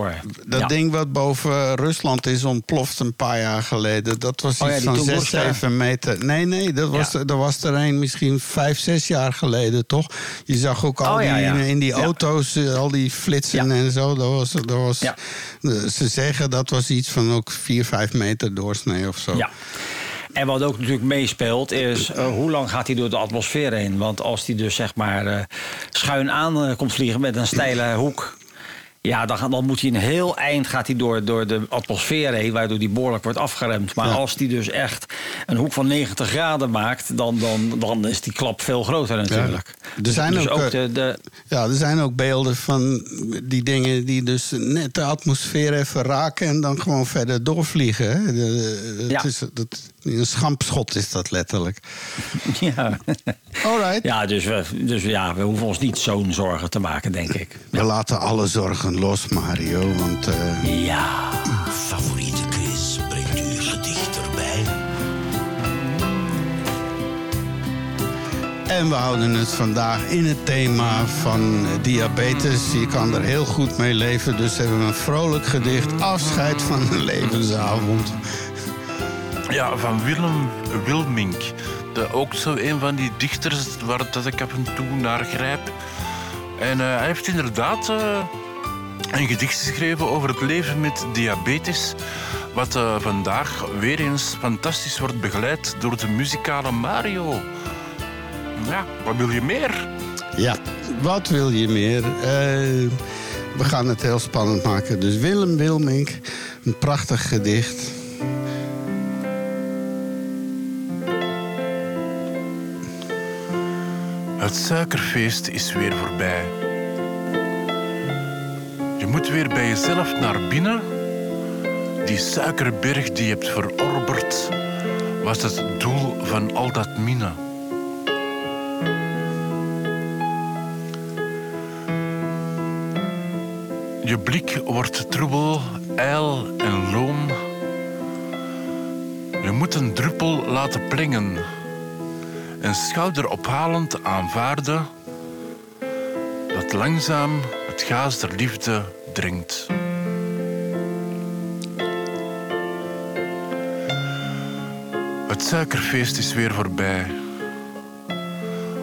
S3: Dat
S1: Ja.
S3: ding wat boven Rusland is ontploft een paar jaar geleden. Dat was
S1: Oh
S3: iets van 6,
S1: Tunguska.
S3: 7 meter. Nee, nee, dat was,
S1: Ja.
S3: er was er een misschien 5, 6 jaar geleden, toch? Je zag ook al
S1: Oh,
S3: die, in die auto's, eh, al die flitsen en zo. Dat was, dat was, Ze zeggen dat was iets van ook 4, 5 meter doorsnee of zo.
S1: Ja. En wat ook natuurlijk meespeelt is eh, hoe lang gaat hij door de atmosfeer heen? Want als hij dus zeg maar eh, schuin aan komt vliegen met een steile hoek. Ja, dan, dan moet hij een heel eind gaat hij door, door de atmosfeer heen, waardoor die behoorlijk wordt afgeremd. Maar
S3: Ja.
S1: als hij dus echt een hoek van 90 graden maakt, dan, dan, dan is die klap veel groter natuurlijk.
S3: Er zijn
S1: dus
S3: ook,
S1: ook
S3: eh,
S1: de, de,
S3: Ja, er zijn ook beelden van die dingen die dus net de atmosfeer even raken en dan gewoon verder doorvliegen. Hè? De- de- het
S1: Ja.
S3: is, dat, een schampschot is dat letterlijk.
S1: ja.
S3: Alright.
S1: ja, dus, we, dus ja, we hoeven ons niet zo'n zorgen te maken, denk ik.
S3: We laten alle zorgen los, Mario. Want eh,
S1: Ja.
S14: Favoriete quiz brengt u gedicht erbij.
S3: En we houden het vandaag in het thema van eh, diabetes. Je kan er heel goed mee leven. Dus hebben we een vrolijk gedicht. Afscheid van een levensavond.
S2: Ja, van Willem Wilmink. De, ook zo een van die dichters waar dat ik af en toe naar grijp. En eh, hij heeft inderdaad eh, een gedicht geschreven over het leven met diabetes. Wat eh, vandaag weer eens fantastisch wordt begeleid door de muzikale Mario. Ja, wat wil je meer?
S3: Ja, wat wil je meer? Eh, we gaan het heel spannend maken. Dus Willem Wilmink, een prachtig gedicht.
S2: Het suikerfeest is weer voorbij. Moet weer bij jezelf naar binnen. Die suikerberg die je hebt verorberd, was het doel van al dat minnen. Je blik wordt troebel, ijl en loom. Je moet een druppel laten plengen en schouderophalend aanvaarden dat langzaam het gaas der liefde dringt. Het suikerfeest is weer voorbij.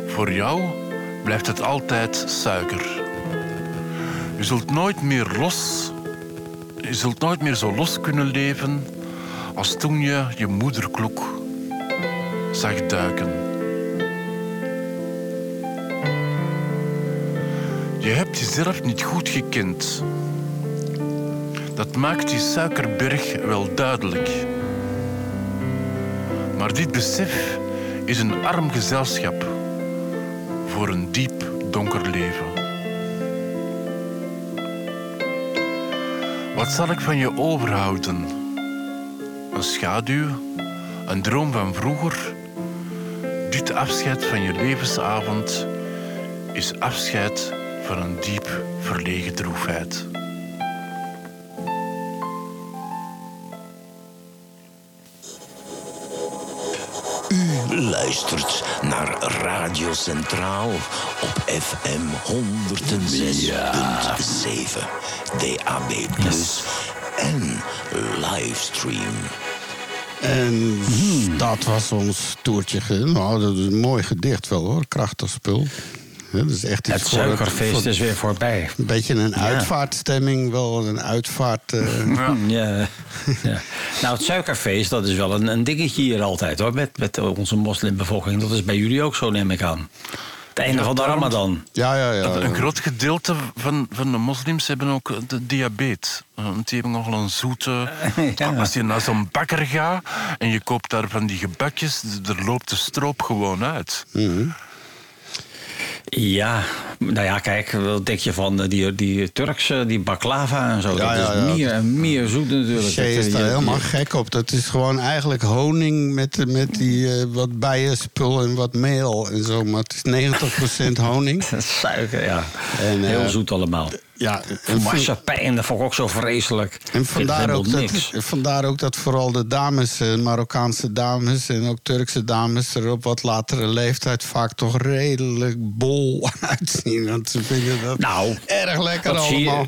S2: Voor jou blijft het altijd suiker. Je zult nooit meer los, je zult nooit meer zo los kunnen leven als toen je je moederkloek zag duiken. Je hebt jezelf niet goed gekend. Dat maakt die suikerberg wel duidelijk. Maar dit besef is een arm gezelschap voor een diep donker leven. Wat zal ik van je overhouden? Een schaduw, een droom van vroeger. Dit afscheid van je levensavond is afscheid van een diep verlegen droefheid.
S14: Luistert naar Radio Centraal op FM 106.7, DAB+, en livestream.
S3: En dat was ons toertje. Nou, dat is een mooi gedicht wel hoor. Krachtig spul. Ja, dat is echt iets
S1: Het
S3: voor
S1: suikerfeest
S3: voor-
S1: is weer voorbij.
S3: Een beetje een
S1: Ja.
S3: uitvaartstemming, wel een uitvaart. eh,
S1: Ja. ja. Nou, het suikerfeest, dat is wel een, een dingetje hier altijd hoor. Met, met onze moslimbevolking. Dat is bij jullie ook zo, neem ik aan. Het einde van de Ramadan.
S3: Ja, ja, ja.
S2: Een groot gedeelte van, van de moslims hebben ook de diabetes. Eh, Want die hebben nogal een zoete... Als je naar zo'n bakker gaat en je koopt daar van die gebakjes, er loopt de stroop gewoon uit.
S3: Mhm.
S1: Ja, nou ja, kijk, wat denk je van eh, die, die Turkse, die baklava en zo?
S3: Ja,
S1: dat
S3: ja,
S1: is
S3: ja.
S1: meer en meer zoet natuurlijk.
S3: Shay is daar helemaal gek op. Dat is gewoon eigenlijk honing met, met die eh, wat bijenspul en wat meel en zo. Maar het is 90% honing.
S1: Suiker, ja.
S3: En, eh,
S1: Heel zoet allemaal.
S3: Ja,
S1: En Marsepein, dat vond ik ook zo vreselijk.
S3: En vandaar ook, dat, vandaar ook dat vooral de dames, eh, Marokkaanse dames en ook Turkse dames er op wat latere leeftijd vaak toch redelijk bol uitzien. Want ze vinden dat
S1: Nou,
S3: erg lekker
S1: je-
S3: allemaal.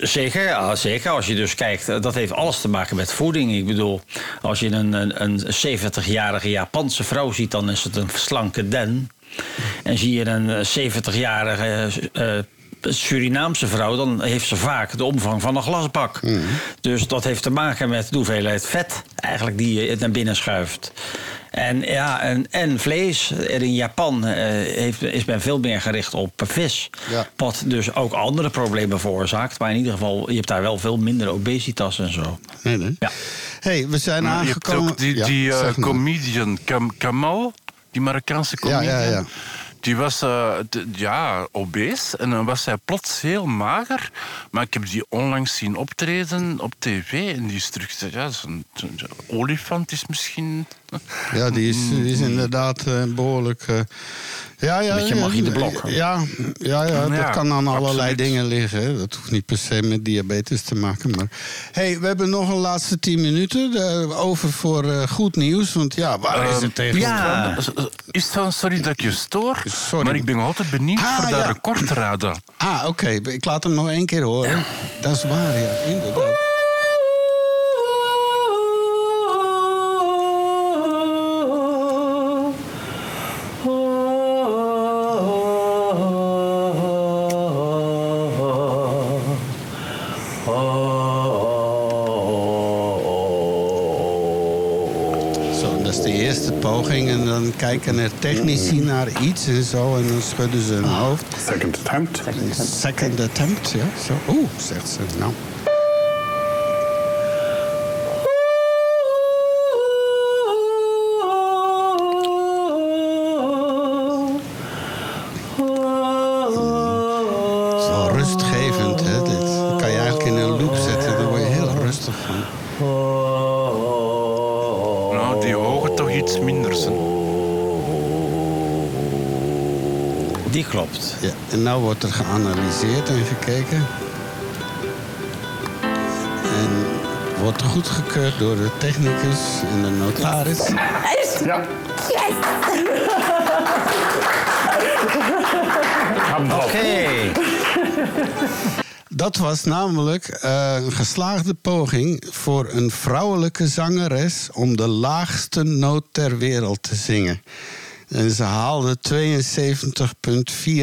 S1: zeker, ja, zeker. Als je dus kijkt, eh, dat heeft alles te maken met voeding. Ik bedoel, als je een, een, een 70-jarige Japanse vrouw ziet, dan is het een slanke den. En zie je een eh, 70-jarige eh, Surinaamse vrouw, dan heeft ze vaak de omvang van een glasbak. Dus dat heeft te maken met de hoeveelheid vet eigenlijk die je naar binnen schuift. En, ja, en, en vlees. In Japan eh, heeft, is men veel meer gericht op vis.
S3: Ja.
S1: Wat dus ook andere problemen veroorzaakt. Maar in ieder geval, je hebt daar wel veel minder obesitas en zo.
S3: Nee, nee.
S1: Ja.
S3: hey, we zijn
S2: Maar je hebt
S3: aangekomen...
S2: ook die,
S3: Ja,
S2: die eh, comedian Kam- Kamal, die Marokkaanse
S3: Ja,
S2: comedian.
S3: ja, ja.
S2: Die was eh, ja, obese en dan was hij plots heel mager. Maar ik heb die onlangs zien optreden op tv. En die is terug... Ja, zo'n olifant is misschien...
S3: Ja, die is, die is inderdaad eh, behoorlijk... eh, ja, ja,
S1: Beetje Magie de Blok.
S3: Ja, ja, ja, dat
S2: Ja,
S3: kan aan allerlei dingen liggen. hè. Dat hoeft niet per se met diabetes te maken. Maar hey, we hebben nog een laatste tien minuten over voor eh, goed nieuws. Want ja, waar is
S2: Ehm,
S3: het tegen?
S1: ja.
S2: Is het van, sorry dat ik je stoor,
S3: Sorry.
S2: maar ik ben altijd benieuwd
S3: Ah,
S2: voor dat
S3: ja.
S2: record te raden.
S3: Ah, oké. Ik laat hem nog één keer horen. Dat is waar, ja. Inderdaad. Kijken er technici naar iets en zo. En dan schudden ze hun hoofd.
S15: Second attempt.
S3: Second attempt, ja. Zo. Oeh, zegt ze. Nou. Wordt er geanalyseerd en gekeken. En wordt goedgekeurd door de technicus en de notaris.
S15: Ja.
S1: Oké.
S3: Dat was namelijk eh, een geslaagde poging voor een vrouwelijke zangeres om de laagste noot ter wereld te zingen. En ze haalde 72,4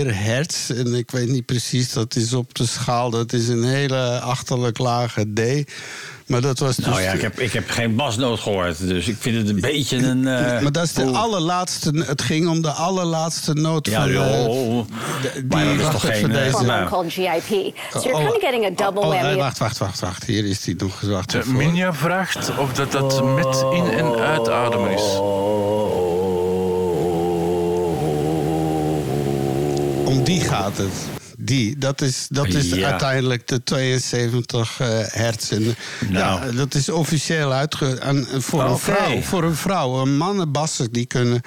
S3: hertz. En ik weet niet precies, dat is op de schaal. Dat is een hele achterlijk lage D. Maar dat was dus...
S1: Nou ja, ik heb, ik heb geen basnoot gehoord, dus ik vind het een beetje een... eh,
S3: maar dat is de allerlaatste... Het ging om de allerlaatste noot
S1: Ja,
S3: van... eh,
S1: joh.
S3: de-
S1: Maar dat is
S3: wacht
S1: toch geen, eh,
S3: deze-
S11: called GIP. So you're
S3: Oh,
S11: kind of getting a double
S3: oh,
S11: whammy.
S3: eh, wacht, wacht, wacht, wacht. Hier is die nog gezegd.
S2: De Minja vraagt of dat, dat met in- en uitademen is.
S3: Die gaat het. die. Dat is, dat is
S1: Ja.
S3: uiteindelijk de 72 eh, hertz. En, Ja, dat is officieel uitge... En voor, een vrouw, voor een vrouw. Een mannenbassen die kunnen...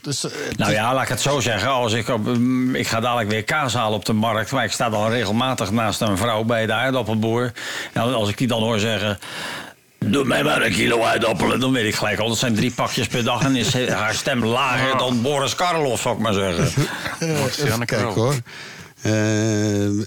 S3: Dus, eh,
S1: Nou ja, laat ik het zo zeggen. Als ik, op, mm, ik ga dadelijk weer kaas halen op de markt. Maar ik sta dan regelmatig naast een vrouw bij de aardappelboer. En als ik die dan hoor zeggen... Doe mij maar een kilo aardappelen. Dan weet ik gelijk al. Dat zijn drie pakjes per dag. En is haar stem lager dan Boris Karloff, zou ik maar zeggen.
S3: Even kijken hoor. Eh,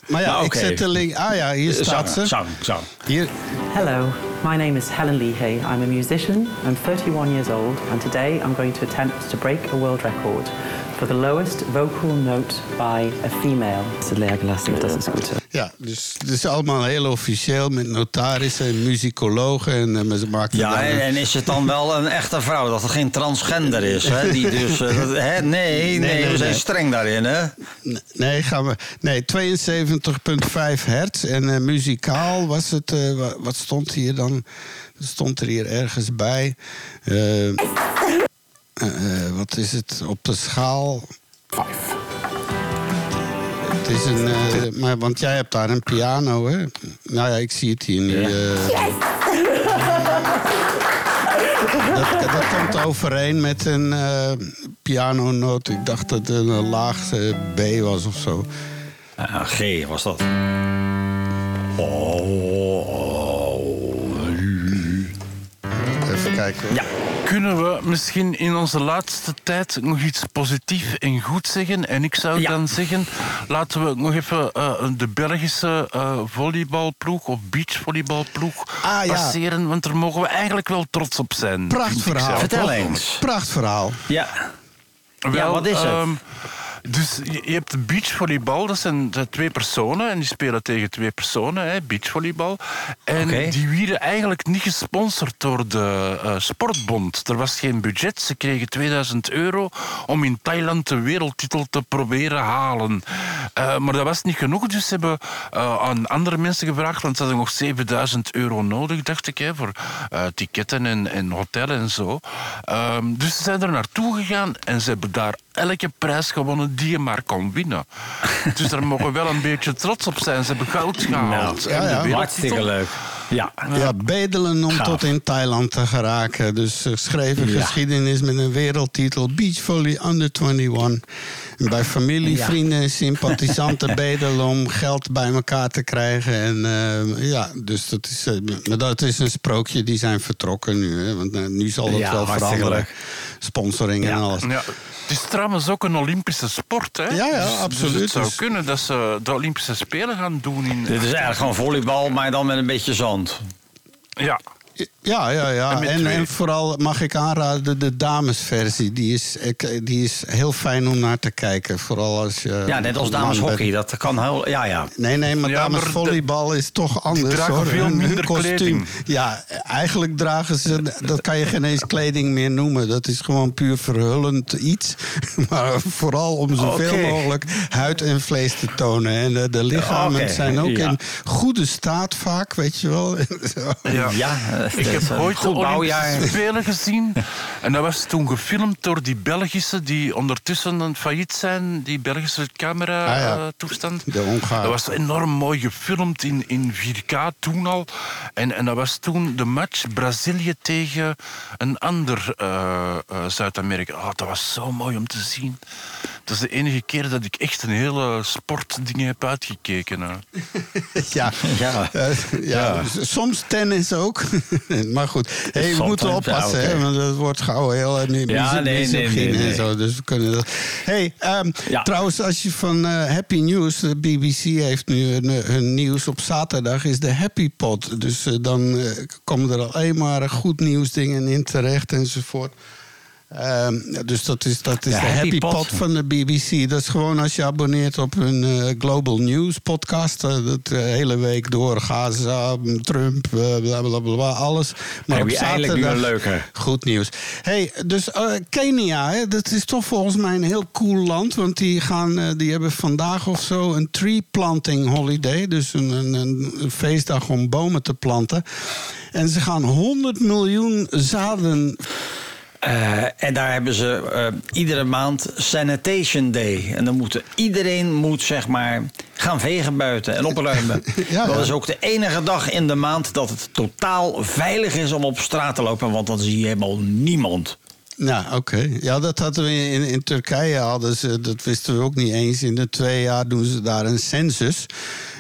S3: maar ja,
S1: Nou,
S3: ik zet de link... Ah ja, hier
S1: Zang,
S3: staat ze.
S1: zang, zang.
S3: Hier.
S16: Hello, my name is Helen Leahy. I'm a musician. I'm 31 years old, and today I'm going to attempt to break a world record for the lowest vocal note by a female. Lägelastigt, das ist gut.
S3: Ja, dus het is allemaal heel officieel met notarissen en muzikologen. En, eh, ze maken
S1: Ja,
S3: dan-
S1: en, en is het dan wel een echte vrouw? Dat het geen transgender is? Hè? Die dus, eh, dat- hè? Nee, nee,
S3: nee,
S1: we zijn
S3: nee.
S1: streng daarin, hè?
S3: Nee, gaan we. Nee, 72,5 hertz. En eh, muzikaal was het. wa- wat stond hier dan? Dat stond er hier ergens bij. Eh, eh, eh, wat is het? Op de schaal. Vijf. Het is een. maar, want jij hebt daar een piano, hè? Nou ja, ik zie het hier nu. eh. Dat, dat komt overeen met een eh pianonoot. Ik dacht dat het een laagste B was of zo.
S1: Ah, G was dat.
S3: Even kijken.
S1: Ja.
S2: Kunnen we misschien in onze laatste tijd nog iets positief en goed zeggen? En ik zou dan zeggen, laten we nog even eh, de Belgische eh, volleybalploeg of beachvolleybalploeg
S3: Ah, ja.
S2: passeren. Want daar mogen we eigenlijk wel trots op zijn.
S3: Prachtverhaal.
S2: zelf.
S3: toch? Prachtverhaal.
S1: Ja.
S2: Wel,
S1: wat is het?
S2: ehm, dus je, hebt beachvolleybal, dat zijn twee personen en die spelen tegen twee personen, hè, beachvolleybal. En die werden eigenlijk niet gesponsord door de eh, Sportbond. Er was geen budget, ze kregen 2000 euro om in Thailand de wereldtitel te proberen halen. Eh, maar dat was niet genoeg, dus ze hebben eh, aan andere mensen gevraagd, want ze hadden nog 7000 euro nodig, dacht ik, hè, voor ticketten en, en hotel en zo. Ehm, dus ze zijn er naartoe gegaan en ze hebben daar elke prijs gewonnen die je maar kon winnen. dus daar mogen we wel een beetje trots op zijn. Ze hebben goud gehaald.
S3: ja,
S2: En de
S3: ja.
S2: wereldtitel-
S1: Hartstikke leuk. Ja.
S3: Ja, bedelen om
S1: Gaaf.
S3: tot in Thailand te geraken. Dus ze schreven
S1: Ja.
S3: geschiedenis met een wereldtitel. Beachvolley under 21. Bij familie,
S1: Ja.
S3: vrienden en sympathisanten bedelen om geld bij elkaar te krijgen. En eh, ja, dus dat is, eh, maar dat is een sprookje. Die zijn vertrokken nu. Hè, want eh, nu zal het
S1: Ja,
S3: wel veranderen.
S1: leuk.
S3: Sponsoring en alles.
S2: Ja, het is trouwens ook een Olympische sport. Hè?
S3: Ja, ja,
S2: Dus-
S3: absoluut.
S2: Dus het zou
S3: Dus-
S2: kunnen dat ze de Olympische Spelen gaan doen in...
S1: Dit is eigenlijk gewoon volleybal, maar dan met een beetje zand.
S2: Ja.
S3: Ja, ja, ja.
S2: En
S3: vooral mag ik aanraden de damesversie. Die is, ik- die is heel fijn om naar te kijken. Vooral als je.
S1: Ja, net als dameshockey. Dat kan heel... Ja, ja.
S3: Nee, nee, maar
S2: Ja,
S3: damesvolleybal is toch anders.
S2: dragen
S3: hoor.
S2: veel minder
S3: kostuum.
S2: kleding.
S3: Ja, eigenlijk dragen ze. Dat kan je geen eens kleding meer noemen. Dat is gewoon puur verhullend iets. Maar vooral om zoveel mogelijk huid en vlees te tonen. En de, de lichamen zijn ook
S1: ja.
S3: in goede staat vaak, weet je wel.
S2: Ja.
S1: Ja,
S2: heb
S1: is een
S2: ooit de
S1: goed
S2: Olympische. Spelen gezien. En dat was toen gefilmd door die Belgische die ondertussen aan failliet zijn. Die Belgische
S3: Ah, ja.
S2: camera-toestand.
S3: Hongaren.
S2: Dat was enorm mooi gefilmd in, in 4K toen al. En, en dat was toen de match Brazilië tegen een ander eh, eh, Zuid-Amerika. Oh, dat was zo mooi om te zien. Dat is de enige keer dat ik echt een hele sportdingen heb uitgekeken. hè.
S3: Ja,
S1: Ja.
S3: Eh, ja. soms tennis ook. maar goed, hey, we moeten oppassen,
S1: ja,
S3: hè, want het wordt gauw heel uh,
S1: Ja, nee, nee,
S3: misogyne
S1: nee, nee.
S3: en zo. Dus we kunnen dat. Hey, ehm,
S1: Ja.
S3: trouwens, als je van eh, Happy News, de BBC heeft nu hun, eh, hun nieuws op zaterdag, is de Happy Pot. Dus eh, dan eh, komen er alleen maar goed nieuwsdingen in terecht enzovoort. Ehm, dus dat is, dat is
S1: De
S3: de,
S1: Happy
S3: Happy
S1: Pot.
S3: Pot van de BBC. Dat is gewoon als je abonneert op hun eh, Global News podcast. eh, dat de hele week door Gaza, Trump, eh, bla bla bla, bla, alles. Maar
S1: Heb je eindelijk nu een leuke.
S3: goed nieuws. Hey, dus eh, Kenia, hè, dat is toch volgens mij een heel cool land. Want die, gaan, eh, die hebben vandaag of zo een tree planting holiday. Dus een, een, een feestdag om bomen te planten. En ze gaan 100 miljoen zaden
S1: Eh, en daar hebben ze eh, iedere maand Sanitation Day. En dan moet iedereen moet zeg maar gaan vegen buiten en opruimen.
S3: Ja,
S1: dat
S3: ja.
S1: is ook de enige dag in de maand dat het totaal veilig is om op straat te lopen. Want dan zie je helemaal niemand.
S3: Nou, oké. Ja, dat hadden we in, in Turkije hadden ze, dat wisten we ook niet eens. In de twee jaar doen ze daar een census.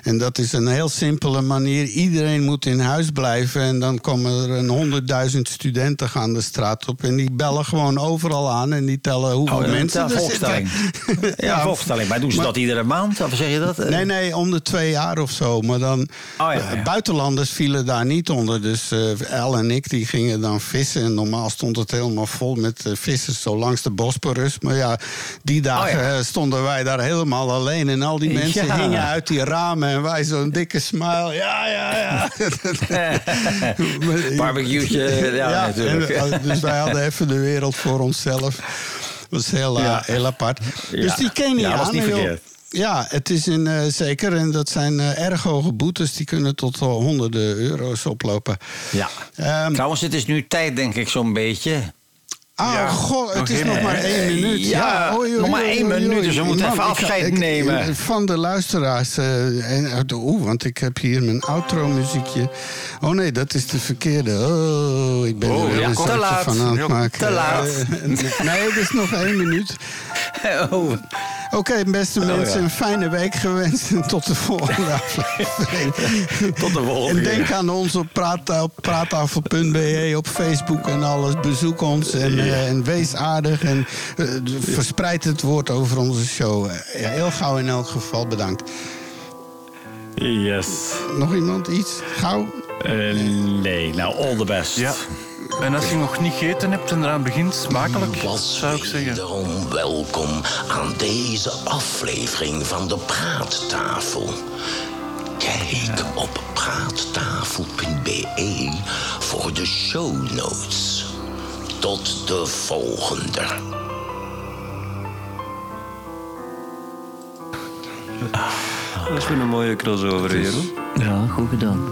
S3: En dat is een heel simpele manier. Iedereen moet in huis blijven. En dan komen er een honderdduizend studenten gaan de straat op. En die bellen gewoon overal aan. En die tellen hoeveel
S1: Oh,
S3: mensen er
S1: volkstelling.
S3: zitten.
S1: Ja, volkstelling. Maar doen ze dat iedere maand? Of zeg je dat?
S3: Nee, nee, om de twee jaar of zo. Maar dan,
S1: Oh,
S3: eh, buitenlanders vielen daar niet onder. Dus eh El en ik die gingen dan vissen. En normaal stond het helemaal vol met eh, vissers zo langs de Bosporus. Maar ja, die dagen
S1: Oh, ja.
S3: eh, stonden wij daar helemaal alleen. En al die mensen hingen uit die ramen. En wij zo'n dikke smile. Ja, ja, ja.
S1: Barbecue'tje, ja, natuurlijk.
S3: en, eh, dus wij hadden even de wereld voor onszelf. Dat was heel, eh,
S1: Ja.
S3: heel apart.
S1: Ja.
S3: Dus die Kenianen...
S1: Ja, is niet verkeerd.
S3: ja, het is een, eh, zeker. En dat zijn erg hoge boetes. Die kunnen tot honderden euro's oplopen.
S1: Ja.
S3: Ehm,
S1: Trouwens, het is nu tijd, denk ik, zo'n beetje.
S3: Ah,
S1: Ja.
S3: goh, het
S1: Nog
S3: is nog maar één
S1: Eh,
S3: minuut.
S1: ja,
S3: oei, oei,
S1: nog maar één
S3: oei,
S1: minuut, dus we moeten
S3: Man,
S1: even afscheid
S3: ik-
S1: nemen.
S3: Van de luisteraars. eh, en, eh, Oeh, want ik heb hier mijn outro-muziekje. Oh nee, dat is de verkeerde. Oh, ik ben
S1: Oh,
S3: er
S1: ja,
S3: een
S1: te laat.
S3: van aan het maken.
S1: te laat.
S3: Eh, nee, het is nog één minuut.
S1: Oh.
S3: Oké, beste
S1: Oh,
S3: mensen,
S1: ja.
S3: een fijne week gewenst. En tot de volgende aflevering.
S1: Tot de volgende
S3: En denk aan ons op praattafel.be, op Facebook en alles. Bezoek ons en, eh, en wees aardig. En eh, verspreid het woord over onze show. Eh, heel gauw in elk geval, bedankt.
S1: Yes.
S3: Nog iemand iets? Gauw?
S1: Eh, nee, nou, all the best.
S2: Ja. En als je nog niet gegeten hebt en eraan begint, smakelijk,
S14: was
S2: zou ik zeggen.
S14: wederom welkom aan deze aflevering van de Praattafel. Kijk op praattafel.be voor de show notes. Tot de volgende.
S5: Dat is weer een mooie crossover, Jeroen.
S17: Ja, goed gedaan.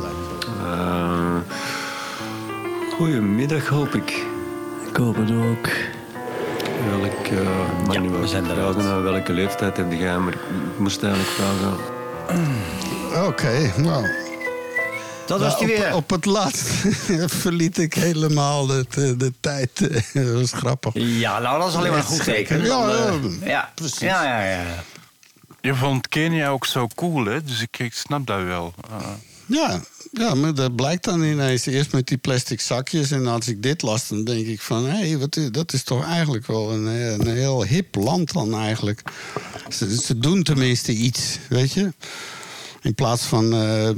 S5: Eh, goedemiddag, hoop ik.
S17: Ik hoop het ook.
S5: Welk, uh, mag niet wel vragen naar welke leeftijd heb jij, maar ik moest eigenlijk vragen.
S3: Oké, nou.
S1: Dat was
S3: Nou,
S1: die
S3: op,
S1: weer.
S3: op het laatst verliet ik helemaal de, de, de tijd. dat was grappig.
S1: Ja, nou, dat is alleen maar een goed teken.
S3: Ja,
S1: Dan,
S3: ja,
S1: eh, ja,
S3: precies.
S1: Ja, ja, ja.
S2: Je vond Kenia ook zo cool, hè? Dus ik, ik snap dat wel. Ah.
S3: Ja, ja, maar dat blijkt dan ineens eerst met die plastic zakjes. En als ik dit las, dan denk ik van... hé, wat is- dat is toch eigenlijk wel een, eh, een heel hip land dan eigenlijk. Ze, ze doen tenminste iets, weet je. In plaats van eh,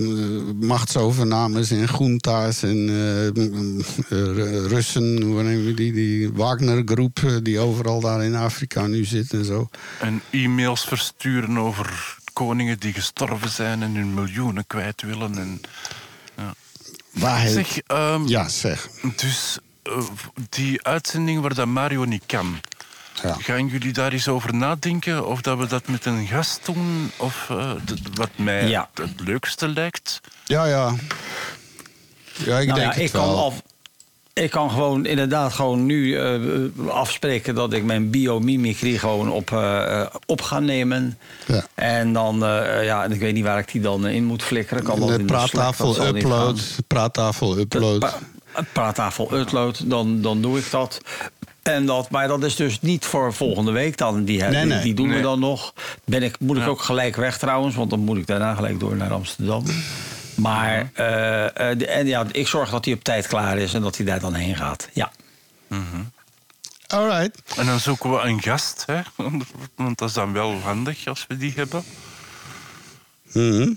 S3: machtsovernames en junta's en eh, eh, Russen, hoe die, die Wagner-groep... die overal daar in Afrika nu zit en zo.
S2: En e-mails versturen over koningen die gestorven zijn en hun miljoenen kwijt willen. En, ja.
S3: Waarheid.
S2: Zeg, ehm,
S3: Ja, zeg.
S2: Dus die uitzending waar dat Mario niet kan.
S3: Ja.
S2: Gaan jullie daar eens over nadenken? Of dat we dat met een gast doen? Of eh, wat mij
S1: Ja.
S2: het leukste lijkt?
S3: Ja, ja. Ja, ik
S1: Nou
S3: denk
S1: ja,
S3: het
S1: ik kan, af, ik kan gewoon inderdaad gewoon nu eh, afspreken dat ik mijn biomimicry gewoon op, eh, op ga nemen.
S3: Ja.
S1: En dan, eh, ja, ik weet niet waar ik die dan in moet flikkeren. Kan
S3: de
S1: in de Slack,
S3: praattafel upload. Praattafel upload.
S1: Praattafel upload, dan, dan doe ik dat. En dat. Maar dat is dus niet voor volgende week dan. Die,
S3: Nee,
S1: die doen we dan nog. Ben ik, moet ik ook gelijk weg trouwens, want dan moet ik daarna gelijk door naar Amsterdam. Maar eh, eh, de- en ja, ik zorg dat hij op tijd klaar is en dat hij daar dan heen gaat. Ja.
S3: All right.
S2: En dan zoeken we een gast, hè? want dat is dan wel handig als we die hebben.
S3: Mhm.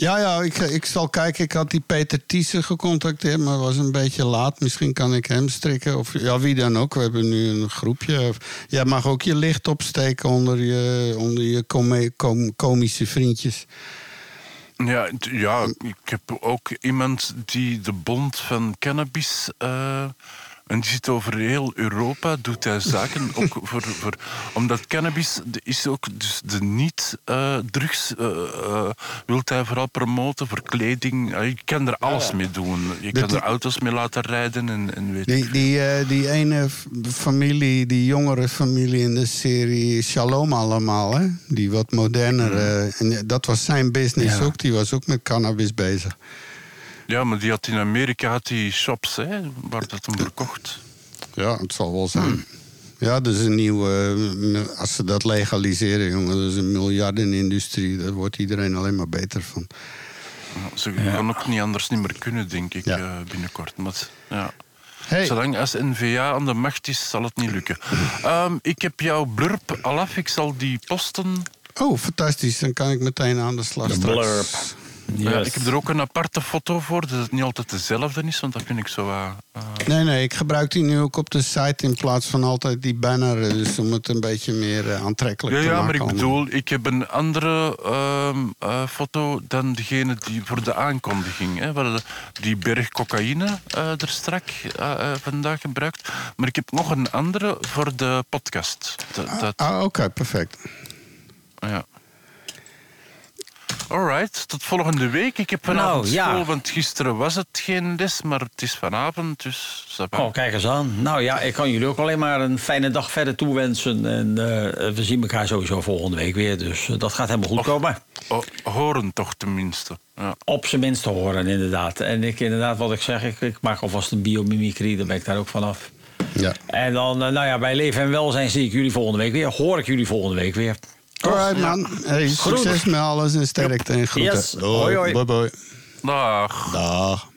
S3: Ja, ja, ik, ik zal kijken. Ik had die Peter Thiessen gecontacteerd, maar was een beetje laat. Misschien kan ik hem strikken. Of ja, wie dan ook. We hebben nu een groepje. Jij mag ook je licht opsteken onder je, onder je com- komische vriendjes.
S2: Ja, ja, ik heb ook iemand die de bond van cannabis eh, En die zit over heel Europa, doet hij zaken. ook voor, voor, omdat cannabis is ook dus de niet-drugs. wilt hij vooral promoten voor kleding. Eh, je kan er alles mee doen. Je kan er auto's mee laten rijden en, en weet
S3: Die, die, eh, die ene familie, die jongere familie in de serie Shalom allemaal, hè? Die wat moderner. eh, en dat was zijn business
S2: Ja.
S3: ook. Die was ook met cannabis bezig.
S2: Ja, maar die had in Amerika had die shops hè, waar dat hem verkocht.
S3: Ja, het zal wel zijn. Ja, dat is een nieuwe... als ze dat legaliseren, jongen, dat is een miljardenindustrie. Daar wordt iedereen alleen maar beter van.
S2: Ja, Ze gaan ook niet anders niet meer kunnen, denk ik, eh, binnenkort. Maar, ja.
S3: Hey.
S2: Zolang als N-VA aan de macht is, zal het niet lukken. Ehm, ik heb jouw blurp al af. Ik zal die posten.
S3: Oh, fantastisch. Dan kan ik meteen aan de slag
S2: De
S3: straks.
S2: Ja, ik heb er ook een aparte foto voor, dat het niet altijd dezelfde is, want dan vind ik zo... wat, eh,
S3: Nee, nee, ik gebruik die nu ook op de site in plaats van altijd die banner. eh, Dus om het een beetje meer eh, aantrekkelijk
S2: Ja,
S3: te
S2: ja,
S3: maken.
S2: maar ik
S3: allemaal.
S2: bedoel, ik heb een andere ehm, eh, foto dan degene die voor de aankondiging. Hè. Hadden die berg cocaïne eh, er strak eh, eh, vandaag gebruikt. Maar ik heb nog een andere voor de podcast. Dat, dat-
S3: Ah, oké, perfect.
S2: ja. Alright, tot volgende week. Ik heb vanavond
S1: Nou, ja.
S2: school, want gisteren was het geen les, maar het is vanavond, dus...
S1: Oh, kijk eens aan. Nou ja, ik kan jullie ook alleen maar een fijne dag verder toewensen. En eh, we zien elkaar sowieso volgende week weer. Dus eh, dat gaat helemaal goed komen.
S2: Oh, horen toch tenminste. Ja.
S1: Op zijn minst horen, inderdaad. En ik, inderdaad, wat ik zeg, ik, ik maak alvast een biomimicry. Daar ben ik daar ook vanaf.
S3: Ja.
S1: En dan, eh, nou ja, bij Leven en Welzijn zie ik jullie volgende week weer. Hoor ik jullie volgende week weer.
S3: Alright, man. Hey, succes met alles en sterkte en groeten.
S1: Yes.
S3: Doei.
S1: Hoi, hoi.
S3: Bye, bye.
S2: Dag.
S3: Dag.